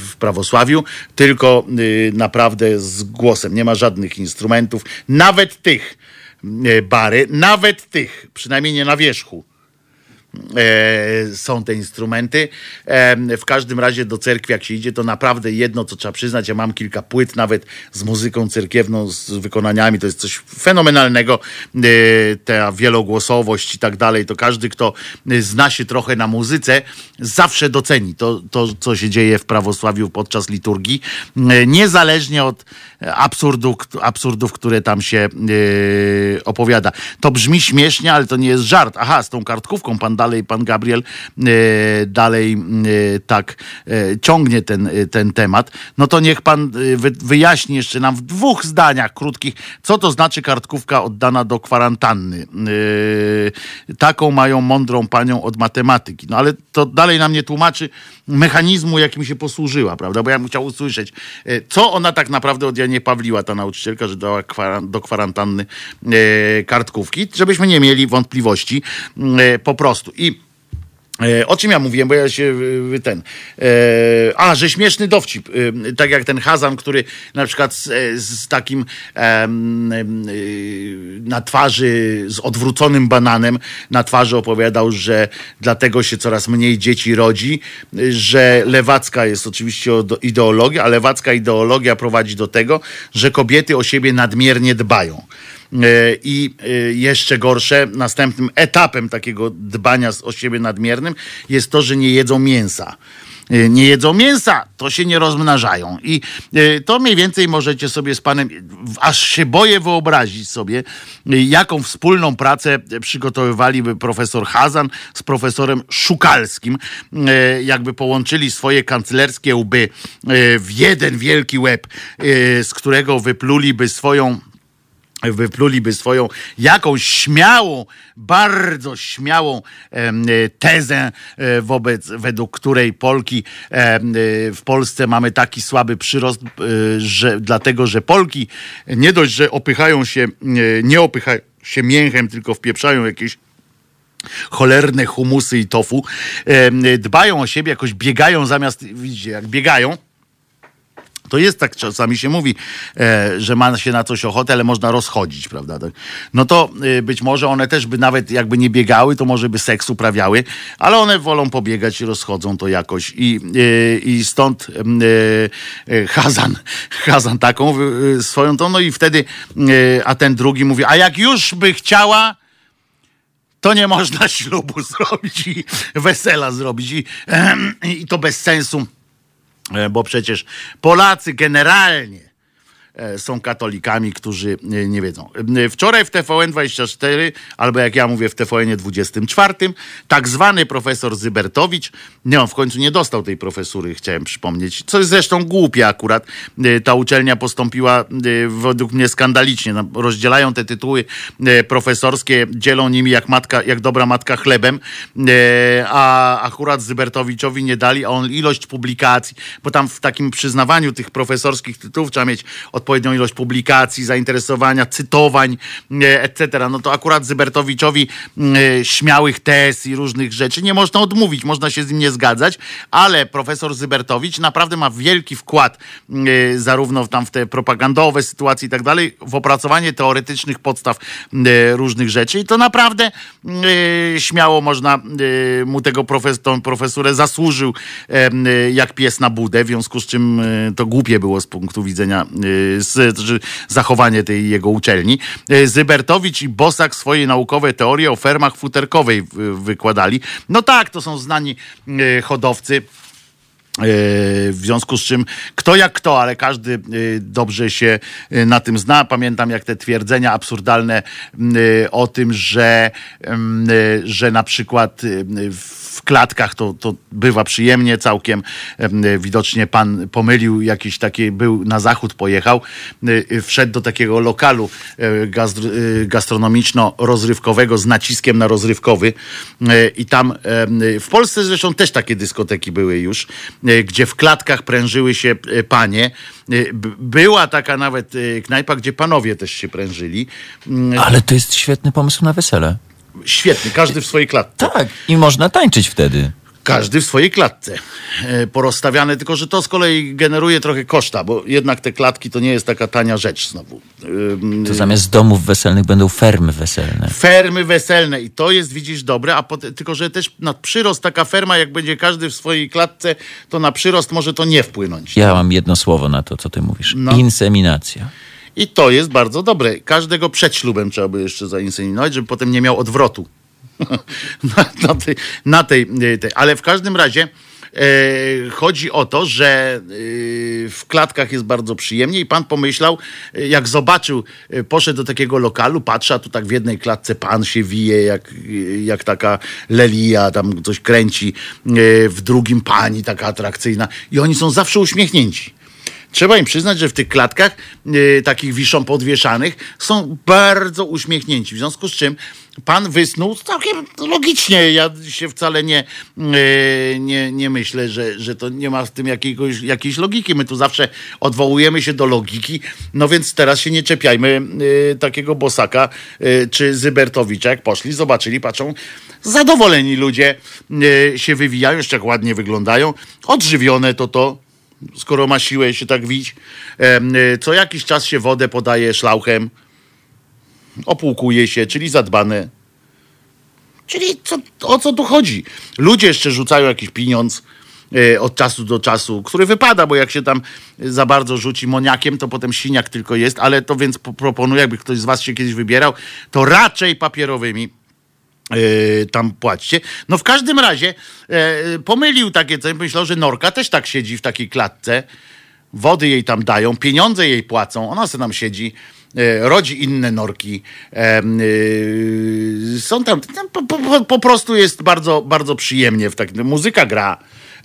w prawosławiu, tylko naprawdę z głosem. Nie ma żadnych instrumentów, nawet tych bary, nawet tych, przynajmniej nie na wierzchu. E, są te instrumenty. E, w każdym razie do cerkwi, jak się idzie, to naprawdę jedno, co trzeba przyznać, ja mam kilka płyt nawet z muzyką cerkiewną, z wykonaniami, to jest coś fenomenalnego. E, ta wielogłosowość i tak dalej, to każdy, kto zna się trochę na muzyce, zawsze doceni to, to co się dzieje w prawosławiu podczas liturgii, niezależnie od absurdów, absurdów które tam się opowiada. To brzmi śmiesznie, ale to nie jest żart. Aha, z tą kartkówką pan dalej, pan Gabriel e, dalej e, tak e, ciągnie ten, ten temat. No to niech pan wy, wyjaśni jeszcze nam w dwóch zdaniach krótkich, co to znaczy kartkówka oddana do kwarantanny. Taką mają mądrą panią od matematyki. No ale to dalej nam nie tłumaczy mechanizmu, jakim się posłużyła, prawda? Bo ja bym chciał usłyszeć, co ona tak naprawdę od Janie Pawliła, ta nauczycielka, że dała do kwarantanny kartkówki, żebyśmy nie mieli wątpliwości po prostu. I E, O czym ja mówiłem, bo ja się y, ten. E, a, że śmieszny dowcip. Tak jak ten Hazan, który na przykład z, e, z takim na twarzy, z odwróconym bananem na twarzy opowiadał, że dlatego się coraz mniej dzieci rodzi, że lewacka jest oczywiście ideologia, a lewacka ideologia prowadzi do tego, że kobiety o siebie nadmiernie dbają. E, I e, jeszcze gorsze, następnym etapem takiego dbania o siebie nadmiernym jest to, że nie jedzą mięsa. E, Nie jedzą mięsa, to się nie rozmnażają. I to mniej więcej możecie sobie z panem, aż się boję wyobrazić sobie, jaką wspólną pracę przygotowywaliby profesor Hazan z profesorem Szukalskim, jakby połączyli swoje kanclerskie łby w jeden wielki łeb, z którego wypluliby swoją wypluliby swoją jakąś śmiałą, bardzo śmiałą e, tezę e, wobec, według której Polki e, w Polsce mamy taki słaby przyrost, że dlatego, że Polki nie dość, że opychają się, nie opychają się mięchem, tylko wpieprzają jakieś cholerne humusy i tofu, dbają o siebie, jakoś biegają zamiast, widzicie, jak biegają, to jest tak, czasami się mówi, e, że ma się na coś ochotę, ale można rozchodzić, prawda? Tak. No to e, być może one też by nawet jakby nie biegały, to może by seks uprawiały, ale one wolą pobiegać i rozchodzą to jakoś. I, e, i stąd Hazan, Hazan taką swoją to, no i wtedy, a ten drugi mówi, a jak już by chciała, to nie można ślubu zrobić i wesela zrobić. I, i to bez sensu. E, bo przecież Polacy generalnie są katolikami, którzy e, nie wiedzą. E, Wczoraj w TVN24, albo jak ja mówię w TVN 24, tak zwany profesor Zybertowicz, nie on w końcu nie dostał tej profesury, chciałem przypomnieć, co jest zresztą głupie akurat. E, Ta uczelnia postąpiła e, według mnie skandalicznie. No, Rozdzielają te tytuły e, profesorskie, dzielą nimi jak matka, jak dobra matka chlebem, e, a akurat Zybertowiczowi nie dali, a on ilość publikacji, bo tam w takim przyznawaniu tych profesorskich tytułów trzeba mieć odpowiednią ilość publikacji, zainteresowania, cytowań, e, etc. No to akurat Zybertowiczowi e, śmiałych tez i różnych rzeczy nie można odmówić, można się z nim nie zgadzać, ale profesor Zybertowicz naprawdę ma wielki wkład e, zarówno tam w te propagandowe sytuacje i tak dalej, w opracowanie teoretycznych podstaw różnych rzeczy i to naprawdę śmiało można mu tego profes tą profesurę zasłużył jak pies na budę, w związku z czym to głupie było z punktu widzenia z, zachowanie tej jego uczelni. E, Zybertowicz i Bosak swoje naukowe teorie o fermach futerkowej wykładali. No tak, to są znani e, hodowcy. E, W związku z czym kto jak kto, ale każdy e, dobrze się e, na tym zna. Pamiętam jak te twierdzenia absurdalne o tym, że, że na przykład w klatkach to, to bywa przyjemnie całkiem. Widocznie pan pomylił jakiś taki, był na zachód pojechał, wszedł do takiego lokalu gastr, gastronomiczno-rozrywkowego z naciskiem na rozrywkowy i tam w Polsce zresztą też takie dyskoteki były już, gdzie w klatkach prężyły się e, panie. E, Była taka nawet e, knajpa, gdzie panowie też się prężyli. Mm, Ale to jest świetny pomysł na wesele. Świetny, każdy w swojej klatce. Tak, i można tańczyć wtedy. Każdy w swojej klatce. E, Porozstawiane, tylko że to z kolei generuje trochę koszta, bo jednak te klatki to nie jest taka tania rzecz znowu. To zamiast domów weselnych będą fermy weselne. fermy weselne i to jest, widzisz, dobre, a tylko, że też na przyrost taka ferma, jak będzie każdy w swojej klatce, to na przyrost może to nie wpłynąć. Ja mam jedno słowo na to, co ty mówisz. No. Inseminacja. I to jest bardzo dobre. Każdego przed ślubem trzeba by jeszcze zainseminować, żeby potem nie miał odwrotu. na, na, tej, na tej, tej. Ale w każdym razie e, chodzi o to, że e, w klatkach jest bardzo przyjemnie i pan pomyślał, e, jak zobaczył, e, poszedł do takiego lokalu, patrzy, a tu tak w jednej klatce pan się wije, jak, jak taka lelia, tam coś kręci, e, w drugim pani taka atrakcyjna i oni są zawsze uśmiechnięci. Trzeba im przyznać, że w tych klatkach e, takich wiszą podwieszanych są bardzo uśmiechnięci. W związku z czym pan wysnuł całkiem logicznie. Ja się wcale nie, e, nie, nie myślę, że, że to nie ma w tym jakiegoś, jakiejś logiki. My tu zawsze odwołujemy się do logiki, no więc teraz się nie czepiajmy e, takiego Bosaka czy Zybertowicza. Jak poszli, zobaczyli, patrzą, zadowoleni ludzie się wywijają, jeszcze ładnie wyglądają. Odżywione to to, skoro ma siłę się tak wić. Y, Co jakiś czas się wodę podaje szlauchem, opłukuje się, czyli zadbane. Czyli co, o co tu chodzi? Ludzie jeszcze rzucają jakiś pieniądz e, od czasu do czasu, który wypada, bo jak się tam za bardzo rzuci moniakiem, to potem siniak tylko jest, ale to więc po- proponuję, jakby ktoś z was się kiedyś wybierał, to raczej papierowymi e, tam płaćcie. No w każdym razie e, pomylił takie coś, myślał, że Norka też tak siedzi w takiej klatce, wody jej tam dają, pieniądze jej płacą, ona sobie tam siedzi, e, rodzi inne norki. E, są tam, po, po, po prostu jest bardzo, bardzo przyjemnie w takim, muzyka gra.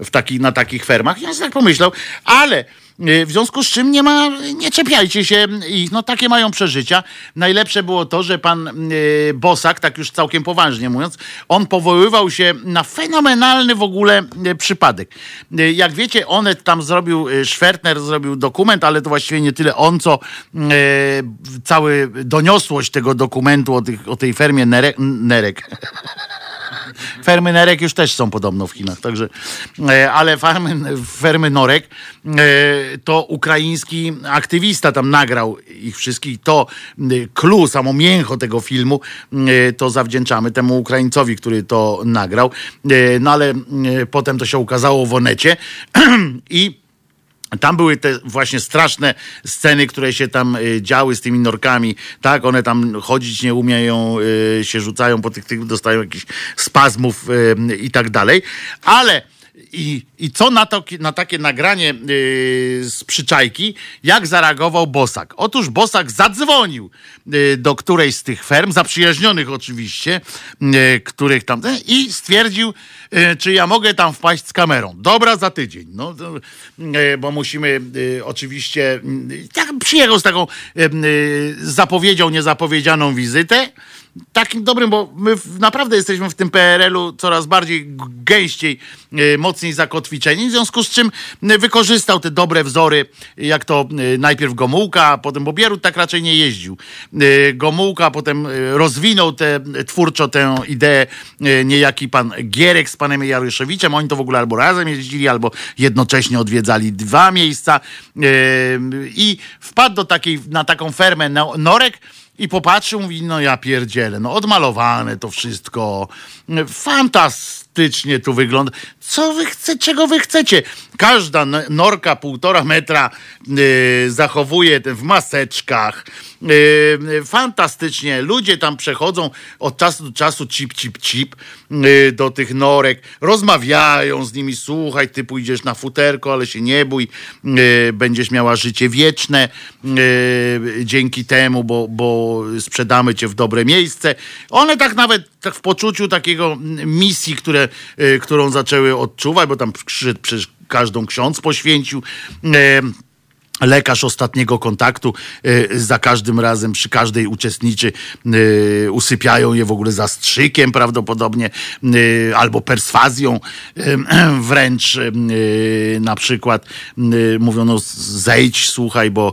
w taki, na takich fermach. Ja sobie tak pomyślał, ale y, w związku z czym nie ma, nie czepiajcie się ich, no takie mają przeżycia. Najlepsze było to, że pan y, Bosak, tak już całkiem poważnie mówiąc, on powoływał się na fenomenalny w ogóle y, przypadek. Y, Jak wiecie, Onet tam zrobił, y, Schwertner zrobił dokument, ale to właściwie nie tyle on, co y, cały doniosłość tego dokumentu o, tych, o tej fermie Nerek, Nerek. Fermy Nerek już też są podobno w Chinach, także, e, ale farmy, fermy Norek e, to ukraiński aktywista tam nagrał ich wszystkich. To clue, samo mięcho tego filmu e, to zawdzięczamy temu Ukraińcowi, który to nagrał. E, No ale e, potem to się ukazało w Onecie i tam były te właśnie straszne sceny, które się tam y, działy z tymi norkami. Tak, one tam chodzić nie umieją, y, się rzucają po tych, tych dostają jakichś spazmów y, i tak dalej. Ale i, i co na, to, na takie nagranie yy, z przyczajki, jak zareagował Bosak? Otóż Bosak zadzwonił yy, do którejś z tych ferm, zaprzyjaźnionych oczywiście, yy, których tam, i stwierdził, yy, czy ja mogę tam wpaść z kamerą. Dobra, za tydzień. No, yy, bo musimy yy, oczywiście, tak, przyjechał z taką zapowiedzią, niezapowiedzianą wizytę takim dobrym, bo my naprawdę jesteśmy w tym PRL-u coraz bardziej gęściej, e, mocniej zakotwiczeni, w związku z czym wykorzystał te dobre wzory, jak to najpierw Gomułka, a potem Bobierut tak raczej nie jeździł. E, Gomułka potem e, rozwinął te, twórczo tę ideę niejaki pan Gierek z panem Jaroszewiczem, oni to w ogóle albo razem jeździli, albo jednocześnie odwiedzali dwa miejsca i wpadł do takiej, na taką fermę no- Norek, i popatrzył, mówi, no ja pierdzielę, no odmalowane to wszystko, fantastycznie tu wygląda. Co wy chcecie, czego wy chcecie? Każda norka półtora metra y, zachowuje w maseczkach. Y, fantastycznie. Ludzie tam przechodzą od czasu do czasu cip, cip, cip y, do tych norek, rozmawiają z nimi, słuchaj, ty pójdziesz na futerko, ale się nie bój, y, będziesz miała życie wieczne y, dzięki temu, bo, bo sprzedamy cię w dobre miejsce. One tak nawet tak w poczuciu takiego mm, misji, które, y, którą zaczęły odczuwać, bo tam przecież każdą ksiądz poświęcił. Lekarz ostatniego kontaktu y, za każdym razem, przy każdej uczestniczy, y, usypiają je w ogóle zastrzykiem prawdopodobnie, y, albo perswazją wręcz na przykład y, mówią, no zejdź, słuchaj, bo,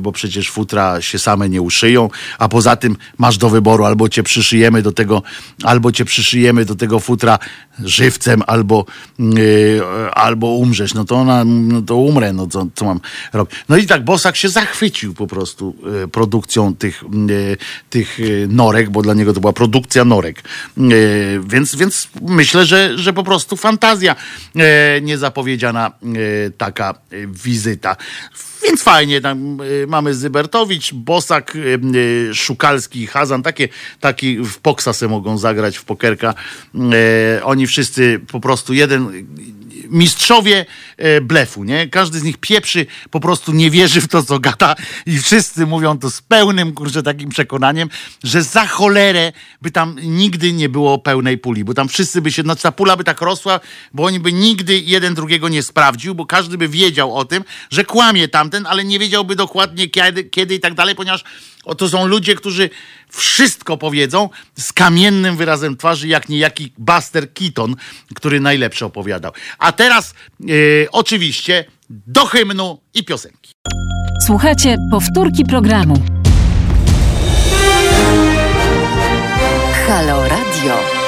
bo przecież futra się same nie uszyją, a poza tym masz do wyboru, albo cię przyszyjemy do tego, albo cię przyszyjemy do tego futra żywcem, albo, albo umrzesz. No to ona, no to umrę, no co mam robić? No i tak Bosak się zachwycił po prostu y, produkcją tych, y, tych y, norek, bo dla niego to była produkcja norek. Więc, więc myślę, że, że po prostu fantazja niezapowiedziana taka wizyta. Więc fajnie, tam mamy Zybertowicz, Bosak, Szukalski, Hazan, takie, taki w poksa se mogą zagrać w pokerka. Oni wszyscy po prostu jeden mistrzowie e, blefu, nie? Każdy z nich pieprzy, po prostu nie wierzy w to, co gada i wszyscy mówią to z pełnym, kurczę, takim przekonaniem, że za cholerę by tam nigdy nie było pełnej puli, bo tam wszyscy by się, znaczy ta pula by tak rosła, bo oni by nigdy jeden drugiego nie sprawdził, bo każdy by wiedział o tym, że kłamie tamten, ale nie wiedziałby dokładnie kiedy, kiedy i tak dalej, ponieważ o, to są ludzie, którzy wszystko powiedzą z kamiennym wyrazem twarzy, jak niejaki Buster Keaton, który najlepsze opowiadał. A teraz e, oczywiście do hymnu i piosenki. Słuchajcie powtórki programu. Halo Radio.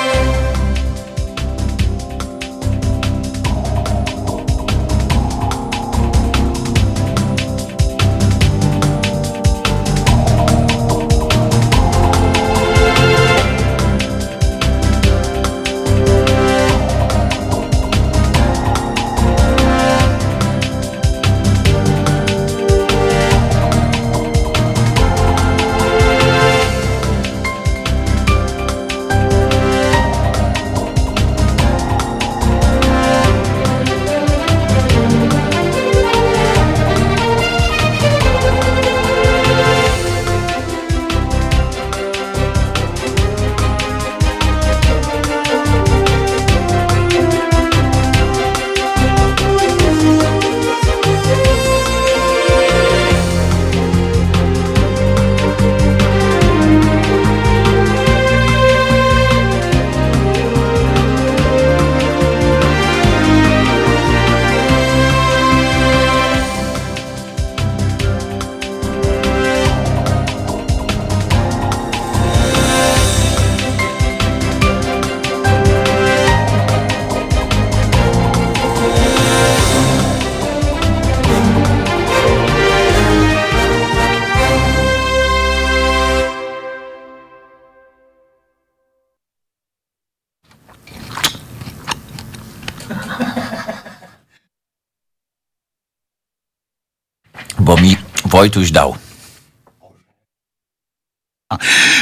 Wojtuś dał.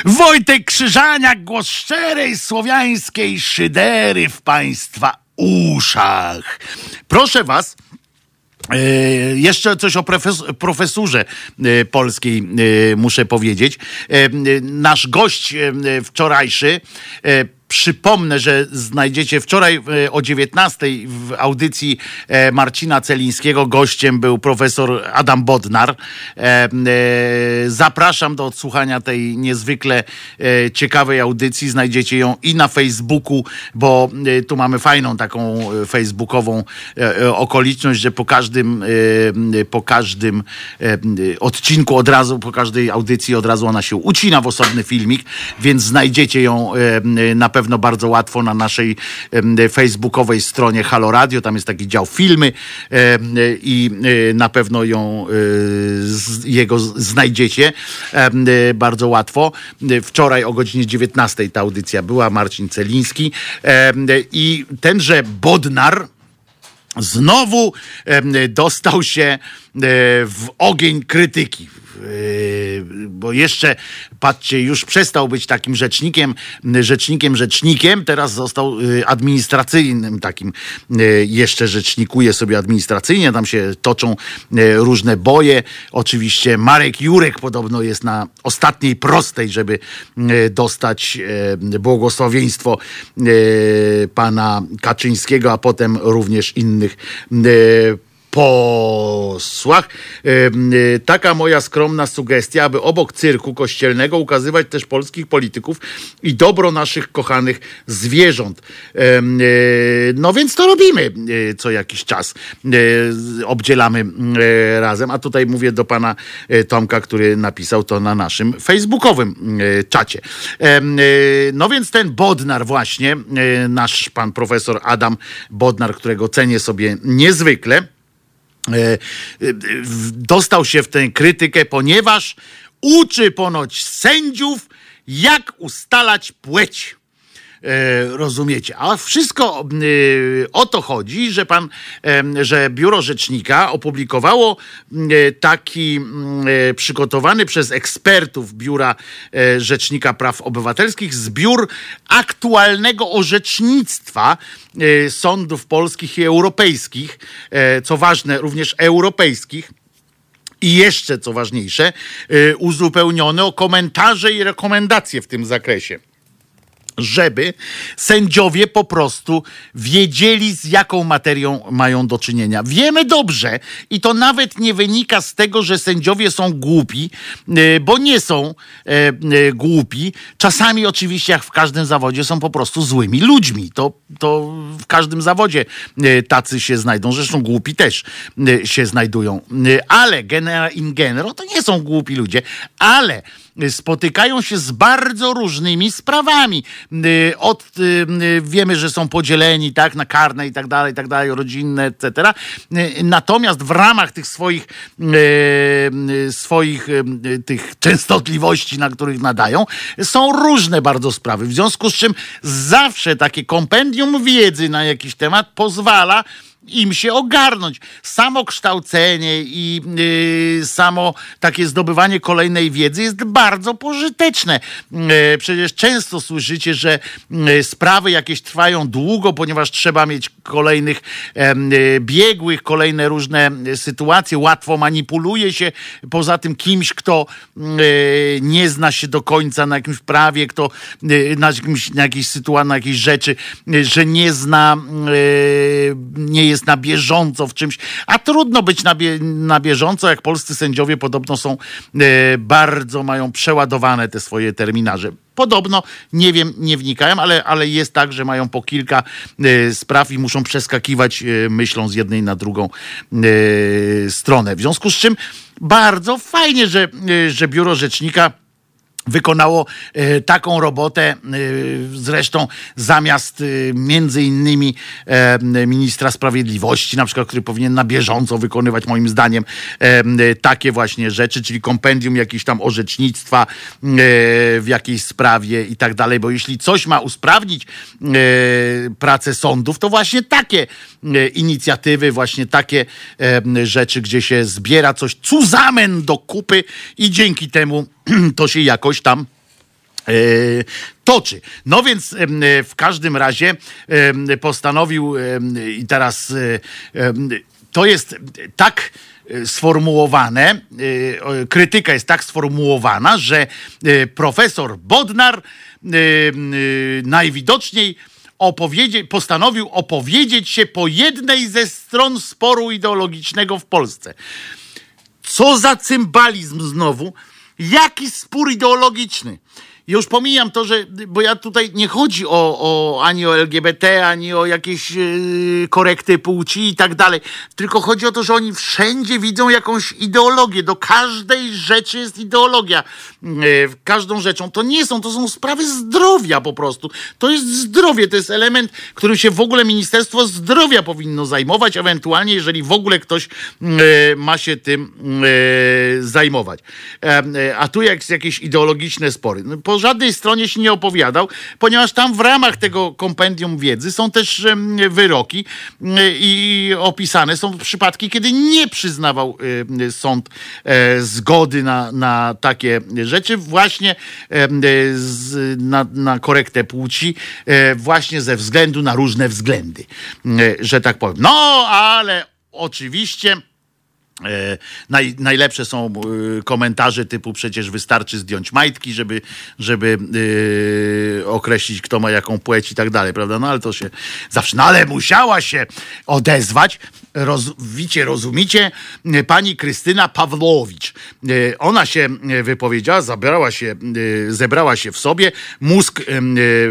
Wojtek Krzyżaniak, głos szczerej słowiańskiej szydery w państwa uszach. Proszę was, e, jeszcze coś o profes- profesurze e, polskiej e, muszę powiedzieć. Nasz gość wczorajszy Przypomnę, że znajdziecie wczoraj e, o 19 w audycji e, Marcina Celińskiego. Gościem był profesor Adam Bodnar. E, Zapraszam do odsłuchania tej niezwykle ciekawej audycji. Znajdziecie ją i na Facebooku, bo tu mamy fajną taką facebookową okoliczność, że po każdym, po każdym odcinku od razu, po każdej audycji od razu ona się ucina w osobny filmik, więc znajdziecie ją na pewno bardzo łatwo na naszej facebookowej stronie Halo Radio. Tam jest taki dział filmy i e, na pewno ją e, jego znajdziecie e, bardzo łatwo. Wczoraj o godzinie 19 ta audycja była, Marcin Celiński i tenże Bodnar znowu dostał się w ogień krytyki. E, Bo jeszcze, patrzcie, już przestał być takim rzecznikiem, rzecznikiem, rzecznikiem, teraz został e, administracyjnym takim, e, jeszcze rzecznikuje sobie administracyjnie, tam się toczą różne boje. Oczywiście Marek Jurek podobno jest na ostatniej prostej, żeby dostać błogosławieństwo pana Kaczyńskiego, a potem również innych posłach. Y, Taka moja skromna sugestia, aby obok cyrku kościelnego ukazywać też polskich polityków i dobro naszych kochanych zwierząt. Y, No więc to robimy y, co jakiś czas. Obdzielamy razem, a tutaj mówię do pana Tomka, który napisał to na naszym facebookowym czacie. No więc ten Bodnar właśnie, nasz pan profesor Adam Bodnar, którego cenię sobie niezwykle, dostał się w tę krytykę, ponieważ uczy ponoć sędziów, jak ustalać płeć. E, rozumiecie? A wszystko e, o to chodzi, że pan, em, że biuro rzecznika opublikowało e, taki mm, e, przygotowany przez ekspertów biura e, rzecznika praw obywatelskich zbiór aktualnego orzecznictwa e, sądów polskich i europejskich, e, co ważne, również europejskich. I jeszcze, co ważniejsze, uzupełnione o komentarze i rekomendacje w tym zakresie żeby sędziowie po prostu wiedzieli, z jaką materią mają do czynienia. Wiemy dobrze i to nawet nie wynika z tego, że sędziowie są głupi, y, bo nie są e, e, głupi. Czasami oczywiście, jak w każdym zawodzie, są po prostu złymi ludźmi. To, to w każdym zawodzie e, tacy się znajdą. Zresztą głupi też e, się znajdują. E, Ale genera in genero to nie są głupi ludzie, ale spotykają się z bardzo różnymi sprawami. Y, Od, y, y, wiemy, że są podzieleni tak, na karne i tak dalej, i tak dalej, rodzinne, etc. Y, Natomiast w ramach tych swoich, y, y, swoich y, y, tych częstotliwości, na których nadają, są różne bardzo sprawy. W związku z czym zawsze takie kompendium wiedzy na jakiś temat pozwala im się ogarnąć. Samo kształcenie i y, samo takie zdobywanie kolejnej wiedzy jest bardzo pożyteczne. Y, przecież często słyszycie, że y, sprawy jakieś trwają długo, ponieważ trzeba mieć kolejnych biegłych, kolejne różne sytuacje. Łatwo manipuluje się poza tym kimś, kto nie zna się do końca na jakimś prawie, kto na, jakimś, na jakiejś sytuacji, na jakiejś rzeczy, że nie zna, nie jest na bieżąco w czymś, a trudno być na, bie, na bieżąco, jak polscy sędziowie podobno są y, bardzo, mają przeładowane te swoje terminarze. Podobno, nie wiem, nie wnikałem, ale, ale jest tak, że mają po kilka y, spraw i muszą przeskakiwać y, myślą z jednej na drugą y, stronę. W związku z czym bardzo fajnie, że, y, że biuro rzecznika wykonało e, taką robotę, e, zresztą zamiast e, między innymi ministra sprawiedliwości, na przykład, który powinien na bieżąco wykonywać moim zdaniem takie właśnie rzeczy, czyli kompendium jakieś tam orzecznictwa w jakiejś sprawie i tak dalej, bo jeśli coś ma usprawnić pracę sądów, to właśnie takie inicjatywy, właśnie takie rzeczy, gdzie się zbiera coś cuzamen do kupy i dzięki temu to się jakoś tam e, toczy. No więc e, w każdym razie postanowił i teraz e, to jest tak sformułowane, krytyka jest tak sformułowana, że profesor Bodnar najwidoczniej opowiedzieć, postanowił opowiedzieć się po jednej ze stron sporu ideologicznego w Polsce. Co za cymbalizm znowu? Jaki spór ideologiczny? Już pomijam to, że, bo ja tutaj nie chodzi o, o ani o LGBT, ani o jakieś yy, korekty płci i tak dalej. Tylko chodzi o to, że oni wszędzie widzą jakąś ideologię. Do każdej rzeczy jest ideologia. Yy, każdą rzeczą. To nie są, to są sprawy zdrowia po prostu. To jest zdrowie, to jest element, którym się w ogóle Ministerstwo Zdrowia powinno zajmować, ewentualnie jeżeli w ogóle ktoś yy, ma się tym yy, zajmować. E, e, A tu jak, jakieś ideologiczne spory. No, żadnej stronie się nie opowiadał, ponieważ tam w ramach tego kompendium wiedzy są też wyroki i opisane są przypadki, kiedy nie przyznawał sąd e, zgody na, na takie rzeczy, właśnie e, na, na korektę płci, e, właśnie ze względu na różne względy, że tak powiem. No, ale oczywiście. E, naj, najlepsze są e, komentarze typu przecież wystarczy zdjąć majtki, żeby, żeby e, określić, kto ma jaką płeć i tak dalej, prawda? No ale to się zawsze, no ale musiała się odezwać, roz, rozumicie, pani Krystyna Pawłowicz. E, Ona się wypowiedziała, zabrała się, e, zebrała się w sobie, mózg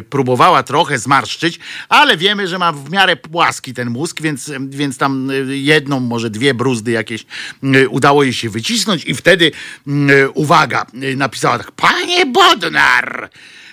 próbowała trochę zmarszczyć, ale wiemy, że ma w miarę płaski ten mózg, więc, więc tam jedną, może dwie bruzdy jakieś udało jej się wycisnąć i wtedy, e, uwaga, e, napisała tak, panie Bodnar,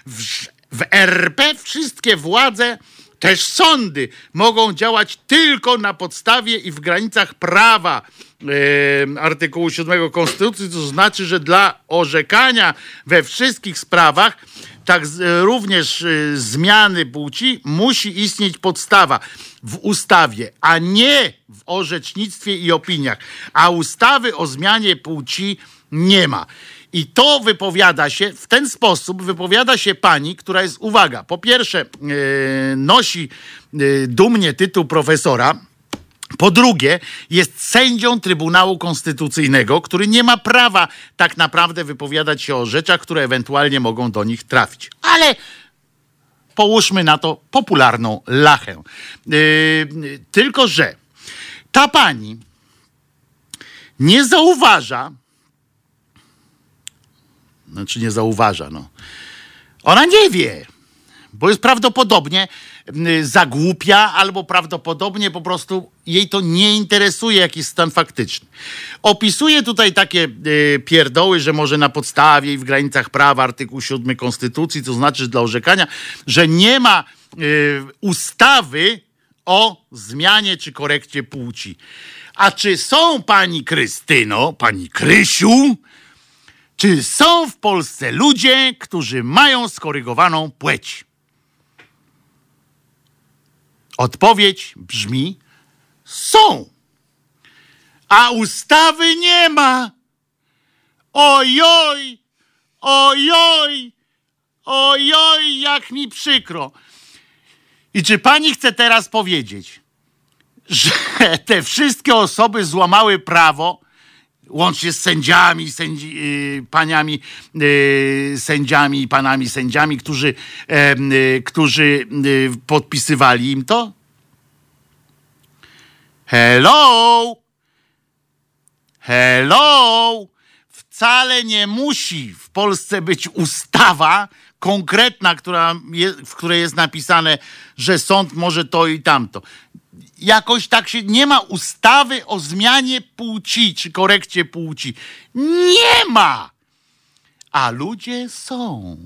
w, w RP wszystkie władze też sądy mogą działać tylko na podstawie i w granicach prawa e, artykułu 7 Konstytucji, to znaczy, że dla orzekania we wszystkich sprawach, tak również e, zmiany płci, musi istnieć podstawa w ustawie, a nie w orzecznictwie i opiniach. A ustawy o zmianie płci nie ma. I to wypowiada się w ten sposób, wypowiada się pani, która jest, uwaga, po pierwsze, e, nosi e, dumnie tytuł profesora. Po drugie, jest sędzią Trybunału Konstytucyjnego, który nie ma prawa tak naprawdę wypowiadać się o rzeczach, które ewentualnie mogą do nich trafić. Ale połóżmy na to popularną lachę. Yy, tylko, że ta pani nie zauważa, znaczy nie zauważa, no. Ona nie wie, bo jest prawdopodobnie y, zagłupia, albo prawdopodobnie po prostu jej to nie interesuje, jaki jest stan faktyczny. Opisuje tutaj takie y, pierdoły, że może na podstawie i w granicach prawa artykuł 7 Konstytucji, to znaczy dla orzekania, że nie ma y, ustawy o zmianie czy korekcie płci. A czy są pani Krystyno, pani Krysiu, czy są w Polsce ludzie, którzy mają skorygowaną płeć? Odpowiedź brzmi: są. A ustawy nie ma. Ojoj, ojoj, ojoj, jak mi przykro. I czy pani chce teraz powiedzieć, że te wszystkie osoby złamały prawo, łącznie z sędziami, sędzi, y, paniami y, sędziami i panami sędziami, którzy, y, którzy podpisywali im to? Hello! Hello! Wcale nie musi w Polsce być ustawa konkretna, która w której jest napisane, że sąd może to i tamto jakoś tak się nie ma ustawy o zmianie płci czy korekcie płci. Nie ma! a ludzie są.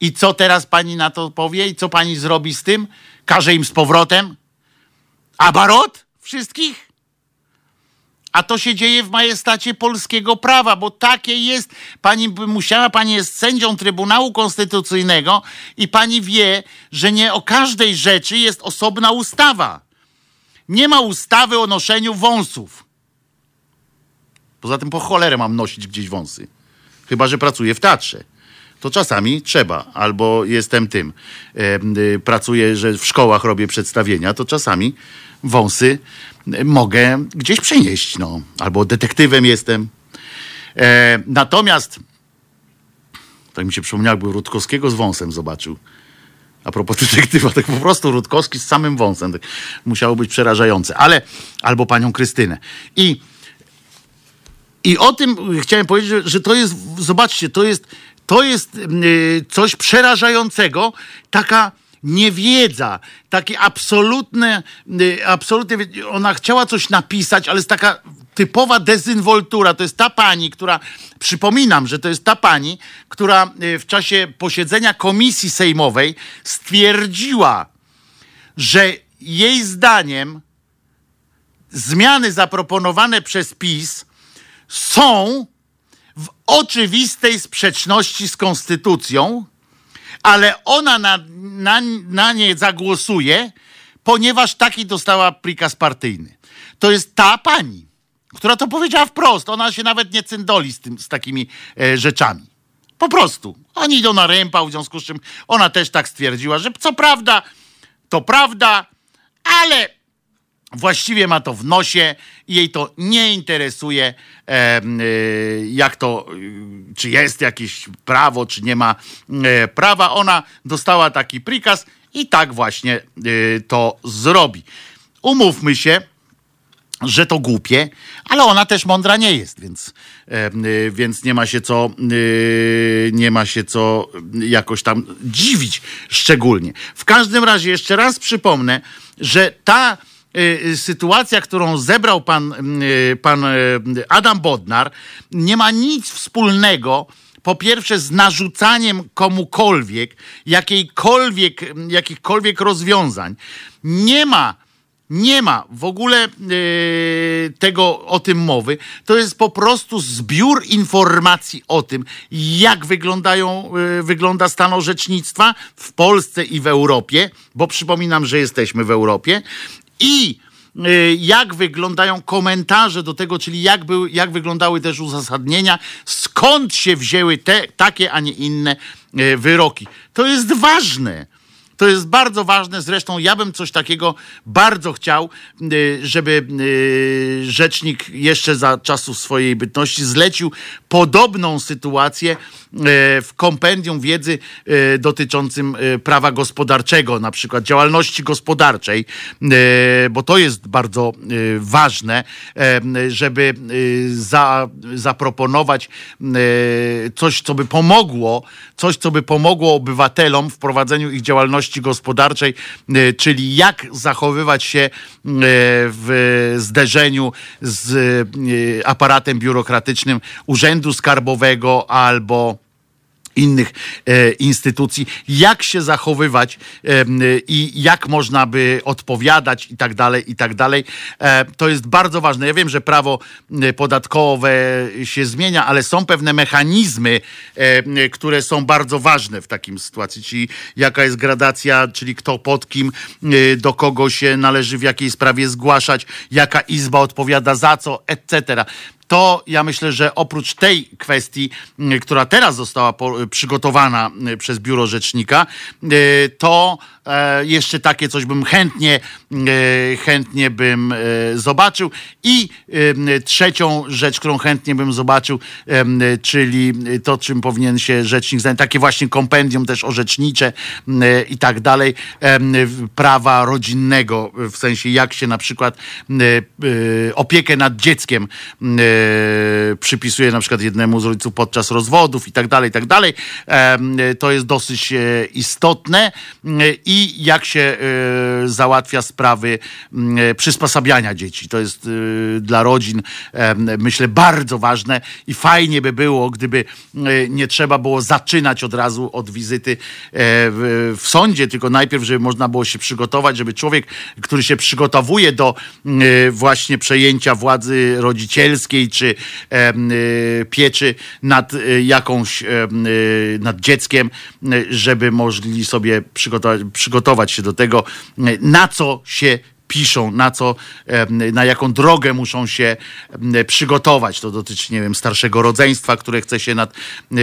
I co teraz pani na to powie? I co pani zrobi z tym? Każe im z powrotem? Abarot? Wszystkich? A to się dzieje w majestacie polskiego prawa, bo takie jest. Pani by musiała, pani jest sędzią Trybunału Konstytucyjnego i pani wie, że nie o każdej rzeczy jest osobna ustawa. Nie ma ustawy o noszeniu wąsów. Poza tym po cholerę mam nosić gdzieś wąsy. Chyba, że pracuję w teatrze. To czasami trzeba, albo jestem tym. Y, pracuję, że w szkołach robię przedstawienia, to czasami wąsy y, mogę gdzieś przenieść, no. Albo detektywem jestem. E, natomiast, tak mi się przypomniało, jakby Rutkowskiego z wąsem zobaczył. A propos detektywa, tak po prostu Rutkowski z samym wąsem. Tak musiało być przerażające. Ale, albo panią Krystynę. I i o tym chciałem powiedzieć, że to jest, zobaczcie, to jest, to jest yy, coś przerażającego, taka niewiedza, takie absolutne, yy, absolutnie, ona chciała coś napisać, ale jest taka typowa dezynwoltura. To jest ta pani, która, przypominam, że to jest ta pani, która yy, w czasie posiedzenia komisji sejmowej stwierdziła, że jej zdaniem zmiany zaproponowane przez PiS są w oczywistej sprzeczności z konstytucją, ale ona na, na, na nie zagłosuje, ponieważ taki dostała prikaz partyjny. To jest ta pani, która to powiedziała wprost. Ona się nawet nie cyndoli z, tym, z takimi e, rzeczami. Po prostu. Oni idą na rympał, w związku z czym ona też tak stwierdziła, że co prawda, to prawda, ale właściwie ma to w nosie i jej to nie interesuje, y, jak to, y, czy jest jakieś prawo, czy nie ma e, prawa. Ona dostała taki prikaz i tak właśnie y, to zrobi. Umówmy się, że to głupie, ale ona też mądra nie jest, więc, więc nie ma się co nie ma się co jakoś tam dziwić szczególnie. W każdym razie jeszcze raz przypomnę, że ta sytuacja, którą zebrał pan, y, pan y, Adam Bodnar, nie ma nic wspólnego po pierwsze z narzucaniem komukolwiek jakiejkolwiek, jakichkolwiek rozwiązań. Nie ma nie ma w ogóle yy, tego o tym mowy. To jest po prostu zbiór informacji o tym, jak wyglądają, yy, wygląda stan orzecznictwa w Polsce i w Europie, bo przypominam, że jesteśmy w Europie i yy, jak wyglądają komentarze do tego, czyli jak, był, jak wyglądały też uzasadnienia, skąd się wzięły te, takie, a nie inne yy, wyroki. To jest ważne. To jest bardzo ważne. Zresztą ja bym coś takiego bardzo chciał, y, żeby y, rzecznik jeszcze za czasów swojej bytności zlecił podobną sytuację y, w kompendium wiedzy dotyczącym prawa gospodarczego, na przykład działalności gospodarczej, bo to jest bardzo ważne, żeby za, zaproponować coś, co by pomogło, coś, co by pomogło obywatelom w prowadzeniu ich działalności gospodarczej, e, czyli jak zachowywać się e, w zderzeniu z e, aparatem biurokratycznym Urzędu Skarbowego albo innych e, instytucji, jak się zachowywać e, i jak można by odpowiadać i tak dalej, i tak dalej. E, to jest bardzo ważne. Ja wiem, że prawo podatkowe się zmienia, ale są pewne mechanizmy, e, które są bardzo ważne w takim sytuacji, czyli jaka jest gradacja, czyli kto pod kim, e, do kogo się należy w jakiej sprawie zgłaszać, jaka izba odpowiada za co, etc to ja myślę, że oprócz tej kwestii, która teraz została przygotowana przez biuro rzecznika, y, to jeszcze takie coś bym chętnie, chętnie bym e, zobaczył. I trzecią rzecz, którą chętnie bym zobaczył, czyli to, czym powinien się rzecznik zająć, takie właśnie kompendium też orzecznicze i tak dalej, prawa rodzinnego, w sensie jak się na przykład opiekę nad dzieckiem E, przypisuje na przykład jednemu z rodziców podczas rozwodów i tak dalej, i tak dalej. E, to jest dosyć e, istotne i i jak się e, załatwia sprawy e, przysposabiania dzieci. To jest e, dla rodzin, myślę, bardzo ważne i fajnie by było, gdyby nie trzeba było zaczynać od razu od wizyty w, sądzie, tylko najpierw, żeby można było się przygotować, żeby człowiek, który się przygotowuje do właśnie przejęcia władzy rodzicielskiej czy pieczy nad jakąś, nad dzieckiem, żeby mogli sobie przygotować, przygotować się do tego, na co się piszą, na co, na jaką drogę muszą się przygotować. To dotyczy, nie wiem, starszego rodzeństwa, które chce się nad e,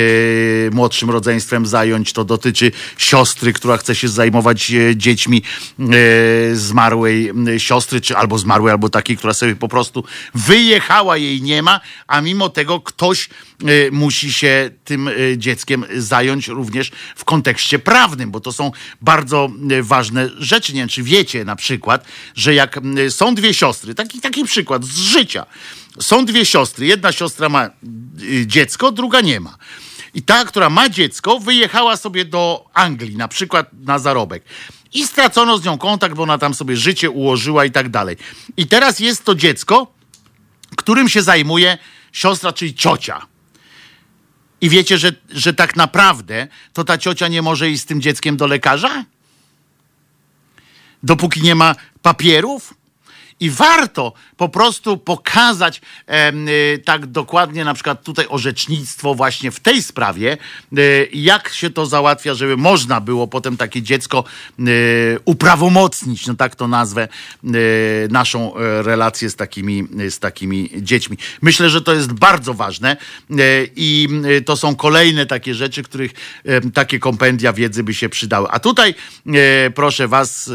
młodszym rodzeństwem zająć. To dotyczy siostry, która chce się zajmować e, dziećmi e, zmarłej siostry, czy albo zmarłej, albo takiej, która sobie po prostu wyjechała, jej nie ma, a mimo tego ktoś musi się tym dzieckiem zająć również w kontekście prawnym, bo to są bardzo ważne rzeczy. Nie wiem, czy wiecie na przykład, że jak są dwie siostry, taki, taki przykład z życia. Są dwie siostry, jedna siostra ma y, dziecko, druga nie ma. I ta, która ma dziecko, wyjechała sobie do Anglii, na przykład na zarobek. I stracono z nią kontakt, bo ona tam sobie życie ułożyła i tak dalej. I teraz jest to dziecko, którym się zajmuje siostra, czyli ciocia. I wiecie, że, że tak naprawdę to ta ciocia nie może iść z tym dzieckiem do lekarza? Dopóki nie ma papierów? I warto po prostu pokazać y, tak dokładnie, na przykład tutaj orzecznictwo właśnie w tej sprawie, y, jak się to załatwia, żeby można było potem takie dziecko y, uprawomocnić, no tak to nazwę, naszą e, relację z takimi, z takimi dziećmi. Myślę, że to jest bardzo ważne i to są kolejne takie rzeczy, których takie kompendia wiedzy by się przydały. A tutaj proszę was,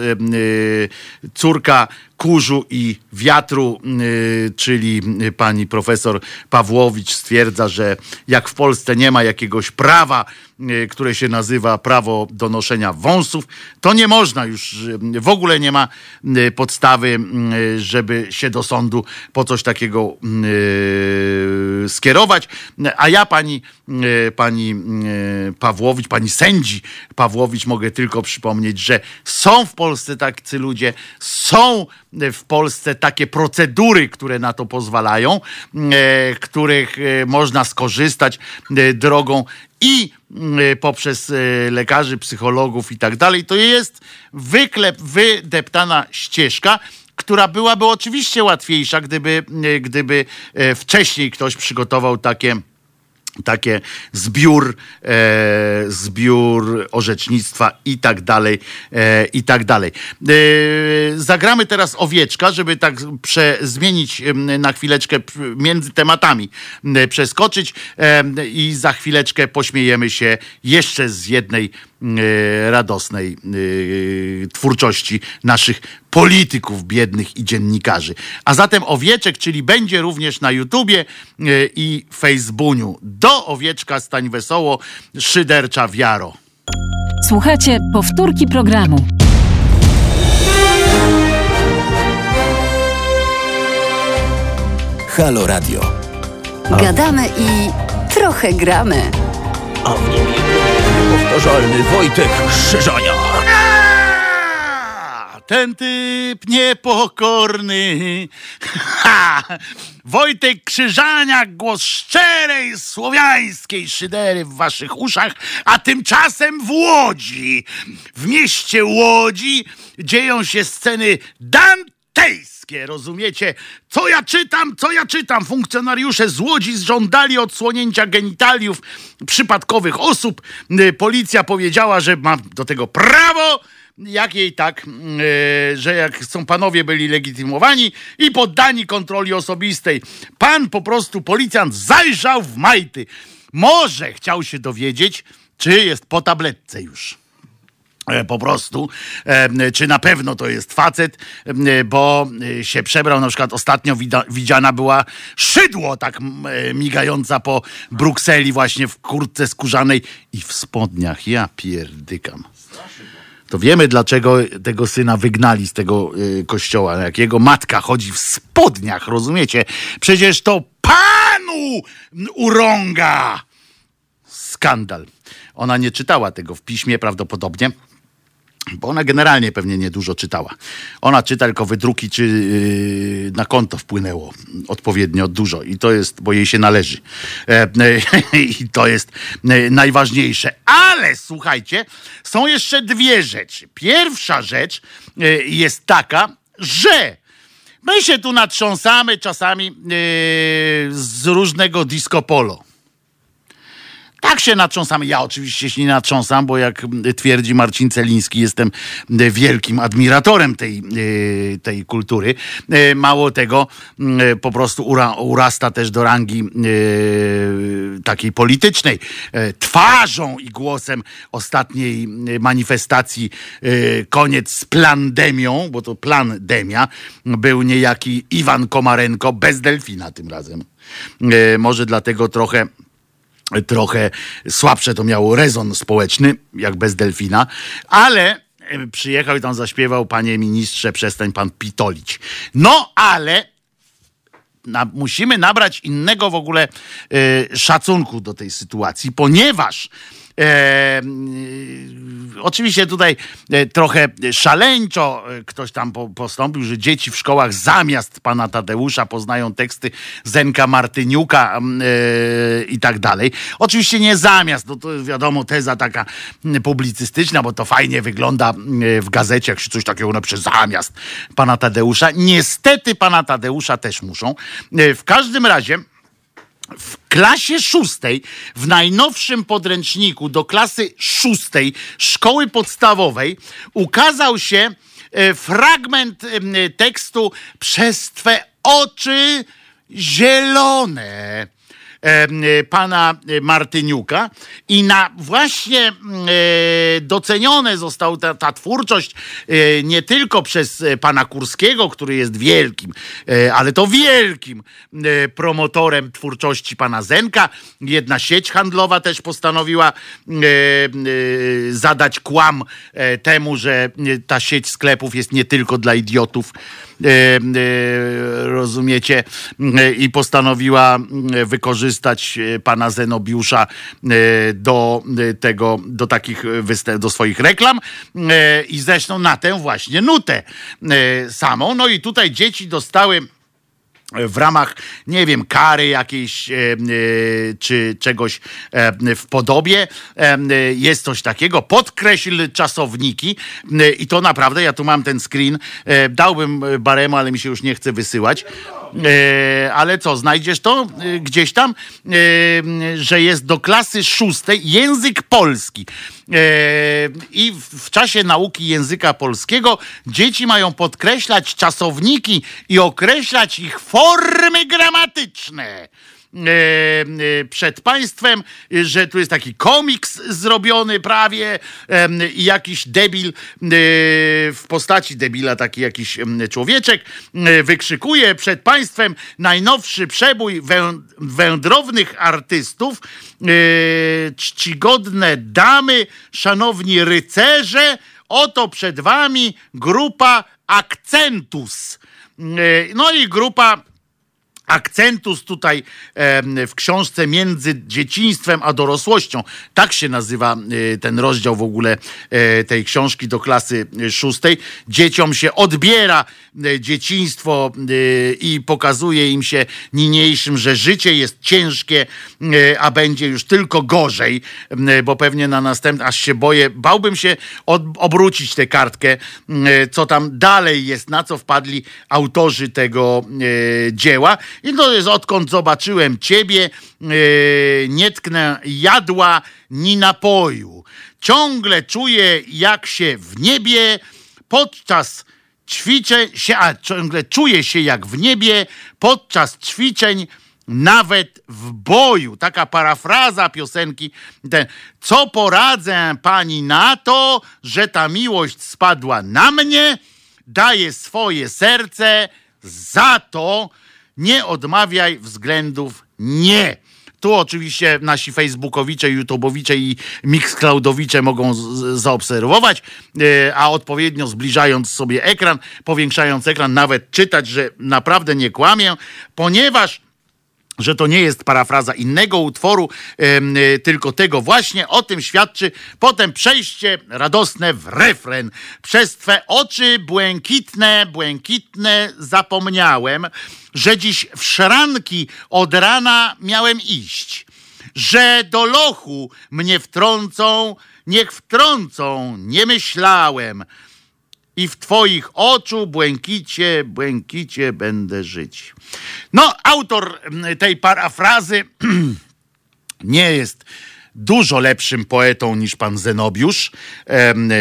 córka kurzu i wiatru, y, czyli y, pani profesor Pawłowicz stwierdza, że jak w Polsce nie ma jakiegoś prawa, które się nazywa prawo do noszenia wąsów, to nie można już, y, w ogóle nie ma y, podstawy, żeby się do sądu po coś takiego skierować. A ja pani, pani Pawłowicz, pani sędzi Pawłowicz mogę tylko przypomnieć, że są w Polsce tacy ludzie, są w Polsce takie procedury, które na to pozwalają, e, których e, można skorzystać e, drogą i e, poprzez e, lekarzy, psychologów i tak dalej. To jest wyklep, wydeptana ścieżka, która byłaby oczywiście łatwiejsza, gdyby, e, gdyby wcześniej ktoś przygotował takie takie zbiór, e, zbiór orzecznictwa i tak dalej, e, i tak dalej. E, zagramy teraz owieczka, żeby tak prze, zmienić em, na chwileczkę między tematami przeskoczyć i za chwileczkę pośmiejemy się jeszcze z jednej radosnej e, twórczości naszych polityków biednych i dziennikarzy. A zatem Owieczek, czyli będzie również na YouTubie e, i Facebooku. Do Owieczka stań wesoło, szydercza wiaro. Słuchajcie powtórki programu. Halo Radio. Gadamy i trochę gramy. A w nim niepowtarzalny Wojtek Krzyżania. Ten typ niepokorny. Ha! Wojtek Krzyżaniak, głos szczerej, słowiańskiej szydery w waszych uszach, a tymczasem w Łodzi, w mieście Łodzi dzieją się sceny dantejskie, rozumiecie? Co ja czytam, co ja czytam? Funkcjonariusze z Łodzi żądali odsłonięcia genitaliów przypadkowych osób. Y, Policja powiedziała, że ma do tego prawo, jak jej tak, e, że jak są panowie byli legitymowani i poddani kontroli osobistej. Pan po prostu, policjant, zajrzał w majty. Może chciał się dowiedzieć, czy jest po tabletce już. E, Po prostu, e, czy na pewno to jest facet, e, bo się przebrał. Na przykład ostatnio widziana była szydło, tak migająca po Brukseli, właśnie w kurtce skórzanej i w spodniach. Ja pierdykam. To wiemy, dlaczego tego syna wygnali z tego kościoła. Jak jego matka chodzi w spodniach, rozumiecie? Przecież to panu urąga! Skandal. Ona nie czytała tego w piśmie prawdopodobnie. Bo ona generalnie pewnie niedużo czytała. Ona czyta tylko wydruki, czy yy, na konto wpłynęło odpowiednio dużo. I to jest, bo jej się należy. E, e, I to jest e, najważniejsze. Ale słuchajcie, są jeszcze dwie rzeczy. Pierwsza rzecz e, jest taka, że my się tu natrząsamy czasami z różnego disco polo. Tak się natrząsamy. Ja oczywiście się nie natrząsam, bo jak twierdzi Marcin Celiński, jestem wielkim admiratorem tej, e, tej kultury. E, Mało tego, m, po prostu ura, urasta też do rangi e, takiej politycznej. E, Twarzą i głosem ostatniej e, manifestacji e, koniec z plandemią, bo to plandemia, był niejaki Iwan Komarenko bez delfina tym razem. E, Może dlatego trochę trochę słabsze to miało rezon społeczny, jak bez delfina, ale e, przyjechał i tam zaśpiewał, panie ministrze, przestań pan pitolić. No, ale na, musimy nabrać innego w ogóle e, szacunku do tej sytuacji, ponieważ y, oczywiście tutaj e, trochę szaleńczo e, ktoś tam po, postąpił, że dzieci w szkołach zamiast pana Tadeusza poznają teksty Zenka Martyniuka e, i tak dalej. Oczywiście nie zamiast, no to wiadomo teza taka publicystyczna, bo to fajnie wygląda w gazecie, jak się coś takiego napisze zamiast pana Tadeusza. Niestety pana Tadeusza też muszą. W każdym razie w klasie szóstej, w najnowszym podręczniku do klasy szóstej szkoły podstawowej ukazał się e, fragment tekstu Przez twe oczy zielone pana Martyniuka i na właśnie mm, e, docenione została ta, ta twórczość e, nie tylko przez e, pana Kurskiego, który jest wielkim, e, ale to wielkim e, promotorem twórczości pana Zenka. Jedna sieć handlowa też postanowiła e, e, zadać kłam e, temu, że e, ta sieć sklepów jest nie tylko dla idiotów, e, e, rozumiecie, e, i postanowiła e, wykorzystać e, pana Zenobiusza e, do e, tego, do takich występów, do swoich reklam e, i zresztą na tę właśnie nutę e, samą. No i tutaj dzieci dostały w ramach, nie wiem, kary jakiejś e, e, czy czegoś e, w podobie. Jest coś takiego. Podkreśl czasowniki i to naprawdę, ja tu mam ten screen. Dałbym Baremu, ale mi się już nie chce wysyłać. Ale co, znajdziesz to gdzieś tam, że jest do klasy szóstej język polski. E, I w, w czasie nauki języka polskiego dzieci mają podkreślać czasowniki i określać ich formy gramatyczne. E, e, przed państwem, że tu jest taki komiks zrobiony prawie i jakiś debil e, w postaci debila, taki jakiś człowieczek wykrzykuje przed państwem najnowszy przebój wę- wędrownych artystów, czcigodne damy, szanowni rycerze, oto przed wami grupa Akcentus. No i grupa akcentus tutaj w książce między dzieciństwem a dorosłością. Tak się nazywa e, ten rozdział w ogóle e, tej książki do klasy e, szóstej. Dzieciom się odbiera dzieciństwo i pokazuje im się niniejszym, że życie jest ciężkie, a będzie już tylko gorzej, bo pewnie na następny, aż się boję, bałbym się od, obrócić tę kartkę, co tam dalej jest, na co wpadli autorzy tego dzieła. I to jest odkąd zobaczyłem ciebie, e, nie tknę jadła ni napoju. Ciągle czuję, jak się w niebie podczas ćwiczeń się, a ciągle czuję się jak w niebie podczas ćwiczeń nawet w boju. Taka parafraza piosenki. Ten, Co poradzę pani na to, że ta miłość spadła na mnie? Daję swoje serce za to. Nie odmawiaj względów nie. Tu oczywiście nasi facebookowicze, youtubowicze i mixcloudowicze mogą zaobserwować, e, a odpowiednio zbliżając sobie ekran, powiększając ekran, nawet czytać, że naprawdę nie kłamię, ponieważ że to nie jest parafraza innego utworu, em, y, tylko tego właśnie. O tym świadczy potem przejście radosne w refren. Przez twe oczy błękitne, błękitne zapomniałem, że dziś w szranki od rana miałem iść. Że do lochu mnie wtrącą, niech wtrącą, nie myślałem. I w twoich oczu błękicie, błękicie będę żyć. No, autor mm, tej parafrazy nie jest dużo lepszym poetą niż pan Zenobiusz.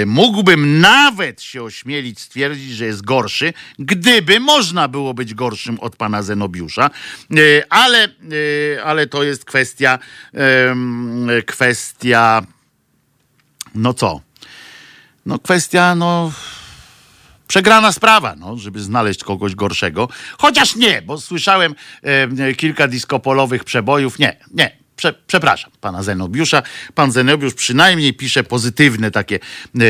Mógłbym nawet się ośmielić stwierdzić, że jest gorszy, gdyby można było być gorszym od pana Zenobiusza, E, ale, e, ale to jest kwestia, kwestia, no co? No kwestia, no przegrana sprawa, no, żeby znaleźć kogoś gorszego. Chociaż nie, bo słyszałem e, kilka diskopolowych przebojów. Nie, nie. Prze, przepraszam pana Zenobiusza. Pan Zenobiusz przynajmniej pisze pozytywne takie, e,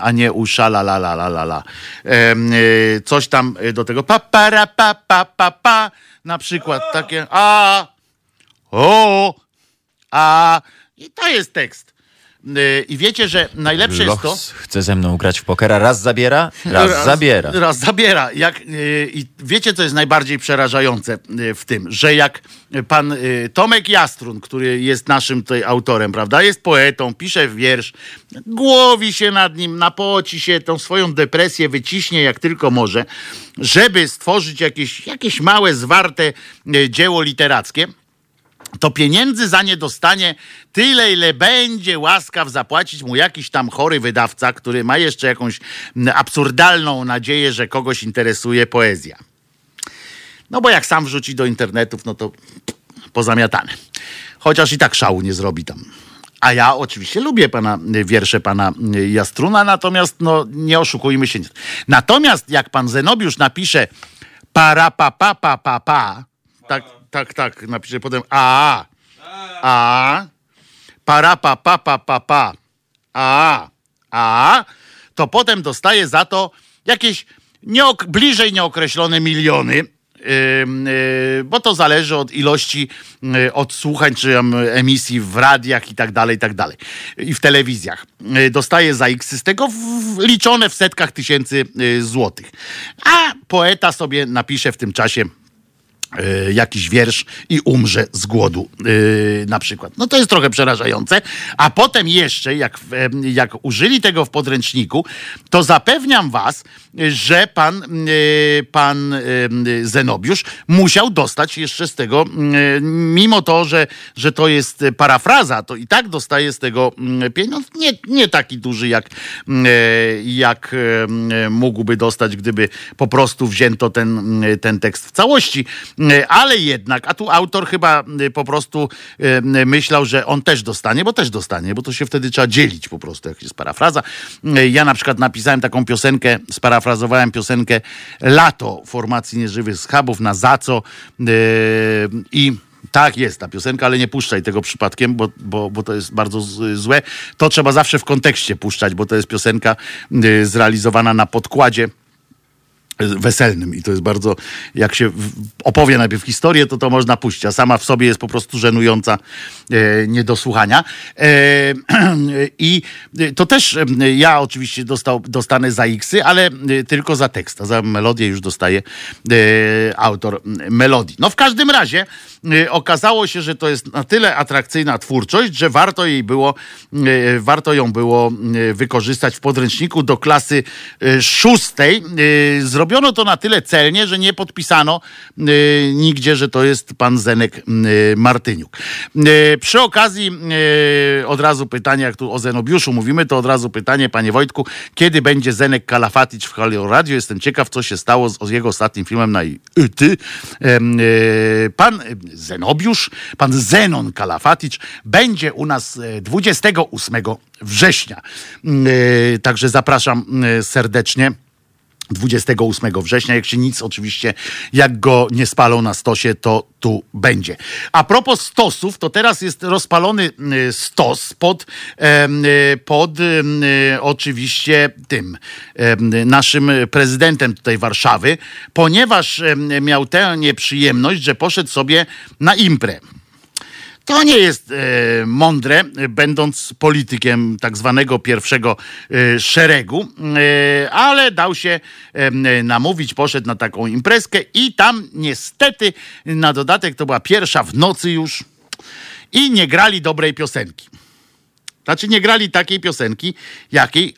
a nie usza la la la la la la. E, e, coś tam do tego pa para pa pa pa pa na przykład takie a o a i to jest tekst. E, I wiecie, że najlepsze jest to. Chce ze mną grać w pokera. Raz zabiera, raz, zabiera. Raz zabiera. Jak, yy, I wiecie, co jest najbardziej przerażające yy, w tym, że jak pan Tomek Jastrun, który jest naszym tutaj autorem, prawda, jest poetą, pisze wiersz, głowi się nad nim, napoci się, tą swoją depresję wyciśnie jak tylko może, żeby stworzyć jakieś, jakieś małe, zwarte dzieło literackie to pieniędzy za nie dostanie tyle, ile będzie łaskaw zapłacić mu jakiś tam chory wydawca, który ma jeszcze jakąś absurdalną nadzieję, że kogoś interesuje poezja. No bo jak sam wrzuci do internetów, no to pozamiatane. Chociaż i tak szału nie zrobi tam. A ja oczywiście lubię pana wiersze pana Jastruna, natomiast no nie oszukujmy się. Natomiast jak pan Zenobiusz napisze para pa pa pa pa pa, tak, tak, tak, napisze potem a, a, para pa pa pa pa pa, a, a, to potem dostaje za to jakieś nieok- bliżej nieokreślone miliony, y, bo to zależy od ilości y, odsłuchań czy emisji w radiach i tak dalej, i tak dalej. I w telewizjach. Y, Dostaje za X z tego liczone w setkach tysięcy złotych. A poeta sobie napisze w tym czasie jakiś wiersz i umrze z głodu y, na przykład. No to jest trochę przerażające. A potem jeszcze, jak, jak użyli tego w podręczniku, to zapewniam was, że pan, y, pan y, Zenobiusz musiał dostać jeszcze z tego, y, mimo to, że, że to jest parafraza, to i tak dostaje z tego pieniądz. Nie, nie taki duży, jak, mm, jak e, mógłby dostać, gdyby po prostu wzięto ten, ten tekst w całości. Ale jednak, a tu autor chyba po prostu e, myślał, że on też dostanie, bo też dostanie, bo to się wtedy trzeba dzielić po prostu, jak jest parafraza. Ja na przykład napisałem taką piosenkę, sparafrazowałem piosenkę Lato formacji Nieżywych Schabów na za co e, i tak jest ta piosenka, ale nie puszczaj tego przypadkiem, bo, bo, bo to jest bardzo złe. To trzeba zawsze w kontekście puszczać, bo to jest piosenka zrealizowana na podkładzie weselnym i to jest bardzo, jak się opowie najpierw historię, to to można puścić, a sama w sobie jest po prostu żenująca e, nie do słuchania. E, I to też e, ja oczywiście dostał, dostanę za X-y, ale e, tylko za tekst, a za melodię już dostaje e, autor melodii. No w każdym razie e, okazało się, że to jest na tyle atrakcyjna twórczość, że warto jej było, e, warto ją było e, wykorzystać w podręczniku do klasy e, szóstej. E, Zrobiono to na tyle celnie, że nie podpisano e, nigdzie, że to jest pan Zenek e, Martyniuk. E, Przy okazji od razu pytanie, jak tu o Zenobiuszu mówimy, to od razu pytanie, panie Wojtku, kiedy będzie Zenek Kalafaticz w Halo Radio? Jestem ciekaw, co się stało z, jego ostatnim filmem na ty. Pan Zenobiusz, pan Zenon Kalafaticz będzie u nas e, 28 września. E, Także zapraszam serdecznie. 28 września, jak się nic oczywiście, jak go nie spalą na stosie, to tu będzie. A propos stosów, to teraz jest rozpalony y, stos pod, y, pod y, oczywiście tym naszym prezydentem tutaj Warszawy, ponieważ miał tę nieprzyjemność, że poszedł sobie na imprę. To nie jest e, mądre, będąc politykiem tak zwanego pierwszego e, szeregu, e, ale dał się e, namówić, poszedł na taką imprezkę i tam niestety na dodatek to była pierwsza w nocy już i nie grali dobrej piosenki. Znaczy nie grali takiej piosenki, jakiej,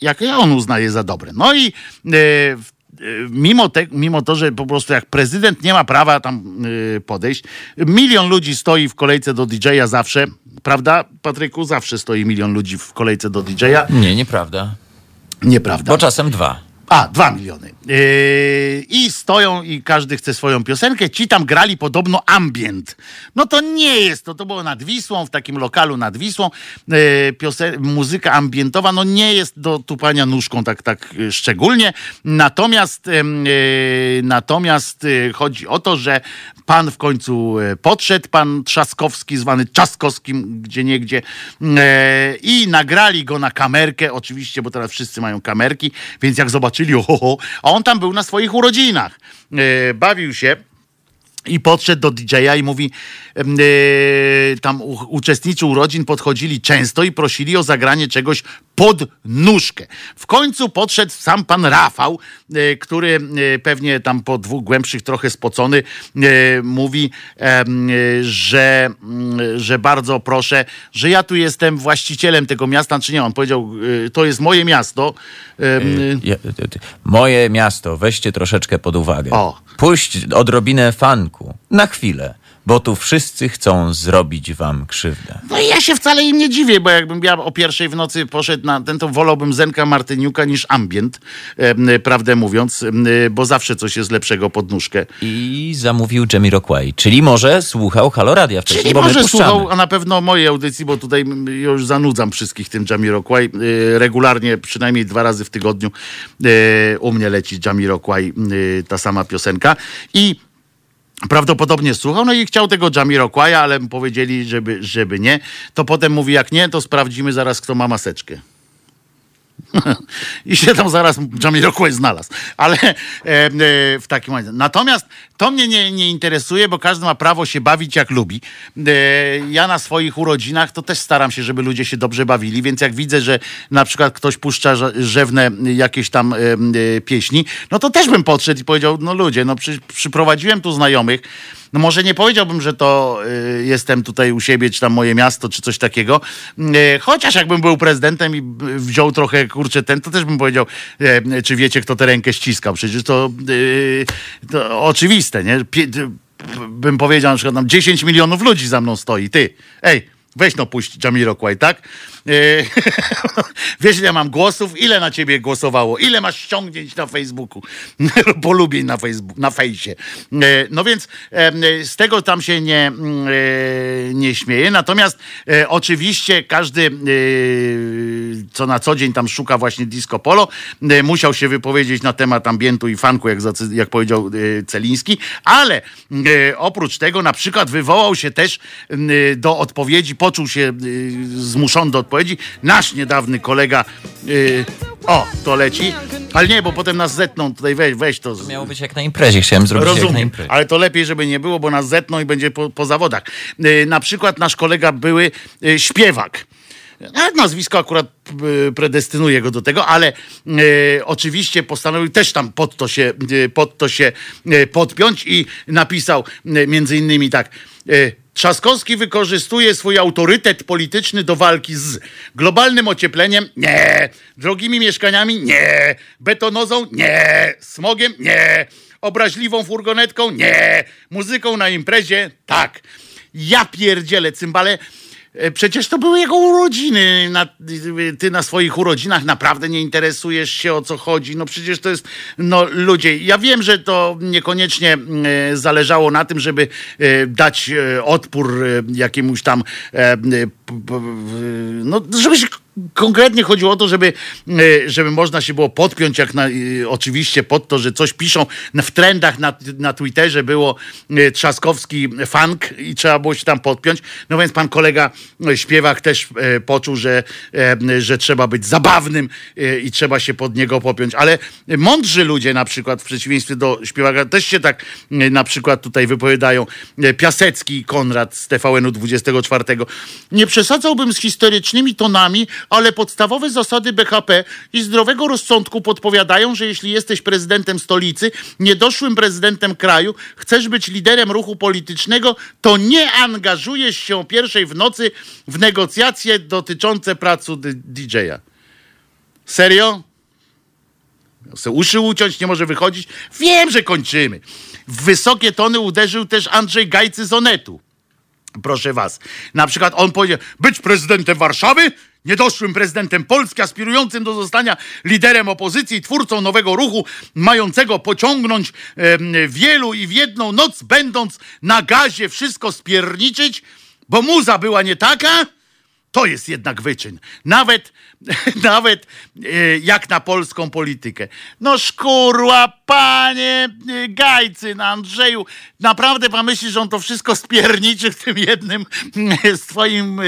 jakiej on uznaje za dobre. No i e, mimo, te, mimo to, że po prostu jak prezydent nie ma prawa tam e, podejść, milion ludzi stoi w kolejce do DJ-a zawsze, prawda, Patryku? Zawsze stoi milion ludzi w kolejce do DJ-a. Nie, nieprawda. Nieprawda. Bo czasem dwa. A, dwa miliony. Yy, I stoją i każdy chce swoją piosenkę. Ci tam grali podobno ambient. No to nie jest to. To było nad Wisłą, w takim lokalu nad Wisłą. Yy, piosen- muzyka ambientowa, no nie jest do tupania nóżką tak, tak yy, szczególnie. Natomiast, natomiast chodzi o to, że pan w końcu podszedł, pan Trzaskowski, zwany Trzaskowskim, gdzie niegdzie, yy, i nagrali go na kamerkę, oczywiście, bo teraz wszyscy mają kamerki, więc jak zobaczyli, oho, on tam był na swoich urodzinach, yy, bawił się. I podszedł do DJ-a i mówi, e, tam u, urodzin podchodzili często i prosili o zagranie czegoś pod nóżkę. W końcu podszedł sam pan Rafał, e, który e, pewnie tam po dwóch głębszych, trochę spocony, e, mówi, że, mm, że bardzo proszę, że ja tu jestem właścicielem tego miasta, czy nie, on powiedział, to jest moje miasto. Moje miasto, weźcie troszeczkę pod uwagę. O. Puść odrobinę fanku. Na chwilę. Bo tu wszyscy chcą zrobić wam krzywdę. No i ja się wcale im nie dziwię, bo jakbym ja o pierwszej w nocy poszedł na ten, to wolałbym Zenka Martyniuka niż ambient, em, prawdę mówiąc, em, bo zawsze coś jest lepszego pod nóżkę. I zamówił Jamiroquai. Czyli może słuchał Halo Radia wcześniej, Czyli bo może słuchał, a na pewno mojej audycji, bo tutaj mm, już zanudzam wszystkich tym Jamiroquai. Y, Regularnie, przynajmniej dwa razy w tygodniu u mnie leci Jamiroquai, y, ta sama piosenka. I prawdopodobnie słuchał, no i chciał tego Jamiroquaia, ale powiedzieli, żeby, żeby nie. To potem mówi, jak nie, to sprawdzimy zaraz, kto ma maseczkę. I się tam zaraz Jamiroquai znalazł. Ale e, e, w takim razie. Natomiast to mnie nie, nie interesuje, bo każdy ma prawo się bawić jak lubi. E, ja na swoich urodzinach to też staram się, żeby ludzie się dobrze bawili, więc jak widzę, że na przykład ktoś puszcza rzewne jakieś tam e, e, pieśni, no to też bym podszedł i powiedział, no ludzie, no przy, przyprowadziłem tu znajomych, no może nie powiedziałbym, że to y, jestem tutaj u siebie, czy tam moje miasto, czy coś takiego. Y, chociaż jakbym był prezydentem i wziął trochę, kurczę, ten, to też bym powiedział, y, czy wiecie, kto tę rękę ściskał. Przecież to, to oczywiste, nie? Bym powiedział na przykład, tam 10 milionów ludzi za mną stoi. Ty, ej, weź no puść Jamiroquai, tak? Y, Wiesz, ile mam głosów? Ile na ciebie głosowało? Ile masz ściągnięć na Facebooku? Polubień na, Facebook, na fejsie. E, No więc e, z tego tam się nie, mm, e, nie śmieje. Natomiast e, oczywiście każdy, e, co na co dzień tam szuka właśnie disco polo, e, musiał się wypowiedzieć na temat ambientu i funku, jak, jak powiedział e, Celiński, ale e, oprócz tego na przykład wywołał się też m, do odpowiedzi, poczuł się e, zmuszony do odpowiedzi nasz niedawny kolega. e, O, to leci. Ale nie, bo potem nas zetną. Tutaj weź, weź to. Miało być jak na imprezie. Chciałem zrobić Rozumiem, ale to lepiej, żeby nie było, bo nas zetną i będzie po, po zawodach. Yy, na przykład nasz kolega były yy, śpiewak. Nawet nazwisko akurat yy, predestynuje go do tego, ale yy, oczywiście postanowił też tam pod to się, yy, pod to się yy, podpiąć i napisał yy, między innymi tak. Yy, Trzaskowski wykorzystuje swój autorytet polityczny do walki z globalnym ociepleniem? Nie. Drogimi mieszkaniami? Nie. Betonozą? Nie. Smogiem? Nie. Obraźliwą furgonetką? Nie. Muzyką na imprezie? Tak. Ja pierdzielę, cymbale. E, Przecież to były jego urodziny. Na, ty na swoich urodzinach naprawdę nie interesujesz się o co chodzi. No przecież to jest, no ludzie, ja wiem, że to niekoniecznie e, zależało na tym, żeby e, dać odpór jakiemuś tam, no żeby się Konkretnie chodziło o to, żeby, e, żeby można się było podpiąć, jak na, e, oczywiście pod to, że coś piszą w trendach na, na Twitterze było e, Trzaskowski funk i trzeba było się tam podpiąć. No więc pan kolega śpiewak też poczuł, że, że trzeba być zabawnym i trzeba się pod niego popiąć. Ale mądrzy ludzie na przykład w przeciwieństwie do śpiewaka też się tak na przykład tutaj wypowiadają. Piasecki Konrad z TVN-u 24. Nie przesadzałbym z historycznymi tonami, ale podstawowe zasady BHP i zdrowego rozsądku podpowiadają, że jeśli jesteś prezydentem stolicy, niedoszłym prezydentem kraju, chcesz być liderem ruchu politycznego, to nie angażujesz się o pierwszej w nocy w negocjacje dotyczące pracy DJ-a. Serio? Se uszy uciąć, nie może wychodzić. Wiem, że kończymy. W wysokie tony uderzył też Andrzej Gajcy z Onetu. Proszę was. Na przykład on powiedział, być prezydentem Warszawy, niedoszłym prezydentem Polski, aspirującym do zostania liderem opozycji, twórcą nowego ruchu, mającego pociągnąć em, wielu i w jedną noc, będąc na gazie wszystko spierniczyć, bo muza była nie taka, to jest jednak wyczyn. Nawet, nawet e, jak na polską politykę. No szkurła, panie e, Gajcy, na Andrzeju. Naprawdę pan myśli, że on to wszystko spierniczy w tym jednym e, swoim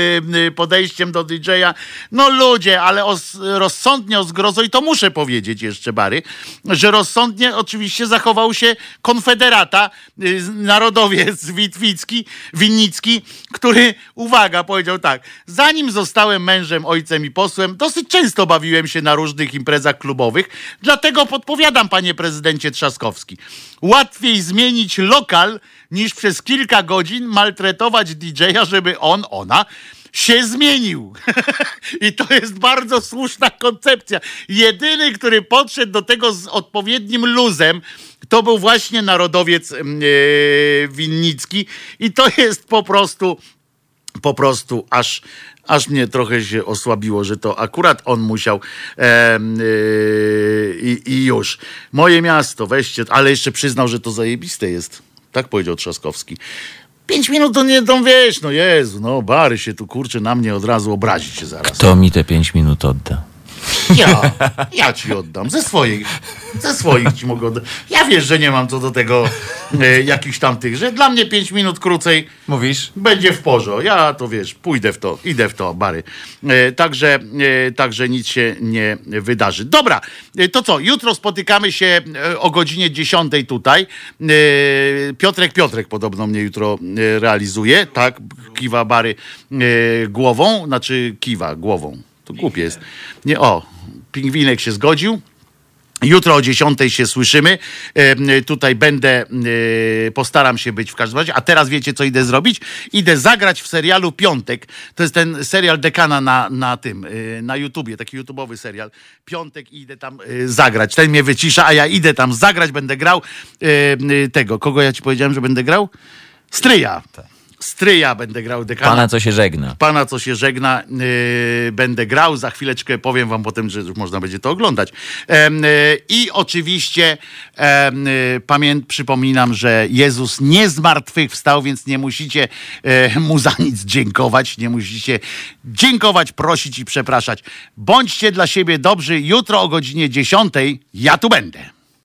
podejściem do DJ-a? No ludzie, ale os, rozsądnie o zgrozo i to muszę powiedzieć jeszcze, Bary, że rozsądnie oczywiście zachował się konfederata, y, narodowiec Witwicki, Winnicki, który, uwaga, powiedział tak, zanim zostałem mężem, ojcem i posłem, dosyć często bawiłem się na różnych imprezach klubowych, dlatego podpowiadam, panie prezydencie Trzaskowski, łatwiej zmienić lokal, niż przez kilka godzin maltretować DJ-a, żeby on, ona się zmienił. I to jest bardzo słuszna koncepcja. Jedyny, który podszedł do tego z odpowiednim luzem, to był właśnie narodowiec e, Winnicki. I to jest po prostu, po prostu aż, aż mnie trochę się osłabiło, że to akurat on musiał em, e, i, i już. Moje miasto, weźcie, ale jeszcze przyznał, że to zajebiste jest. Tak powiedział Trzaskowski. Pięć minut to nie to wiesz, no Jezu, no Bary się tu kurczę na mnie od razu obrazi się zaraz. Kto mi te pięć minut odda? Ja, ja ci oddam, ze swoich, ze swoich ci mogę oddać. Ja wiesz, że nie mam co do tego e, jakichś tamtych, że dla mnie pięć minut krócej Mówisz? będzie w porządku. Ja to wiesz, pójdę w to, idę w to, Bary. E, także, e, także nic się nie wydarzy. Dobra, e, to co, jutro spotykamy się e, o godzinie 10 tutaj. E, Piotrek Piotrek podobno mnie jutro e, realizuje, tak? Kiwa Bary e, głową, znaczy kiwa głową. To głupie jest. Nie, o, pingwinek się zgodził. Jutro o 10 się słyszymy. E, tutaj będę, e, postaram się być w każdym razie. A teraz wiecie, co idę zrobić? Idę zagrać w serialu Piątek. To jest ten serial Dekana na, na tym, e, na YouTubie, taki YouTubowy serial. Piątek i idę tam e, zagrać. Ten mnie wycisza, a ja idę tam zagrać, będę grał e, tego. Kogo ja ci powiedziałem, że będę grał? Stryja. Stryja będę grał dekana. Pana, co się żegna. Pana, co się żegna, yy, będę grał. Za chwileczkę powiem wam potem, że już można będzie to oglądać. Yy, I oczywiście yy, pamię- przypominam, że Jezus nie zmartwychwstał, więc nie musicie e, mu za nic dziękować. Nie musicie dziękować, prosić i przepraszać. Bądźcie dla siebie dobrzy. Jutro o godzinie 10 ja tu będę.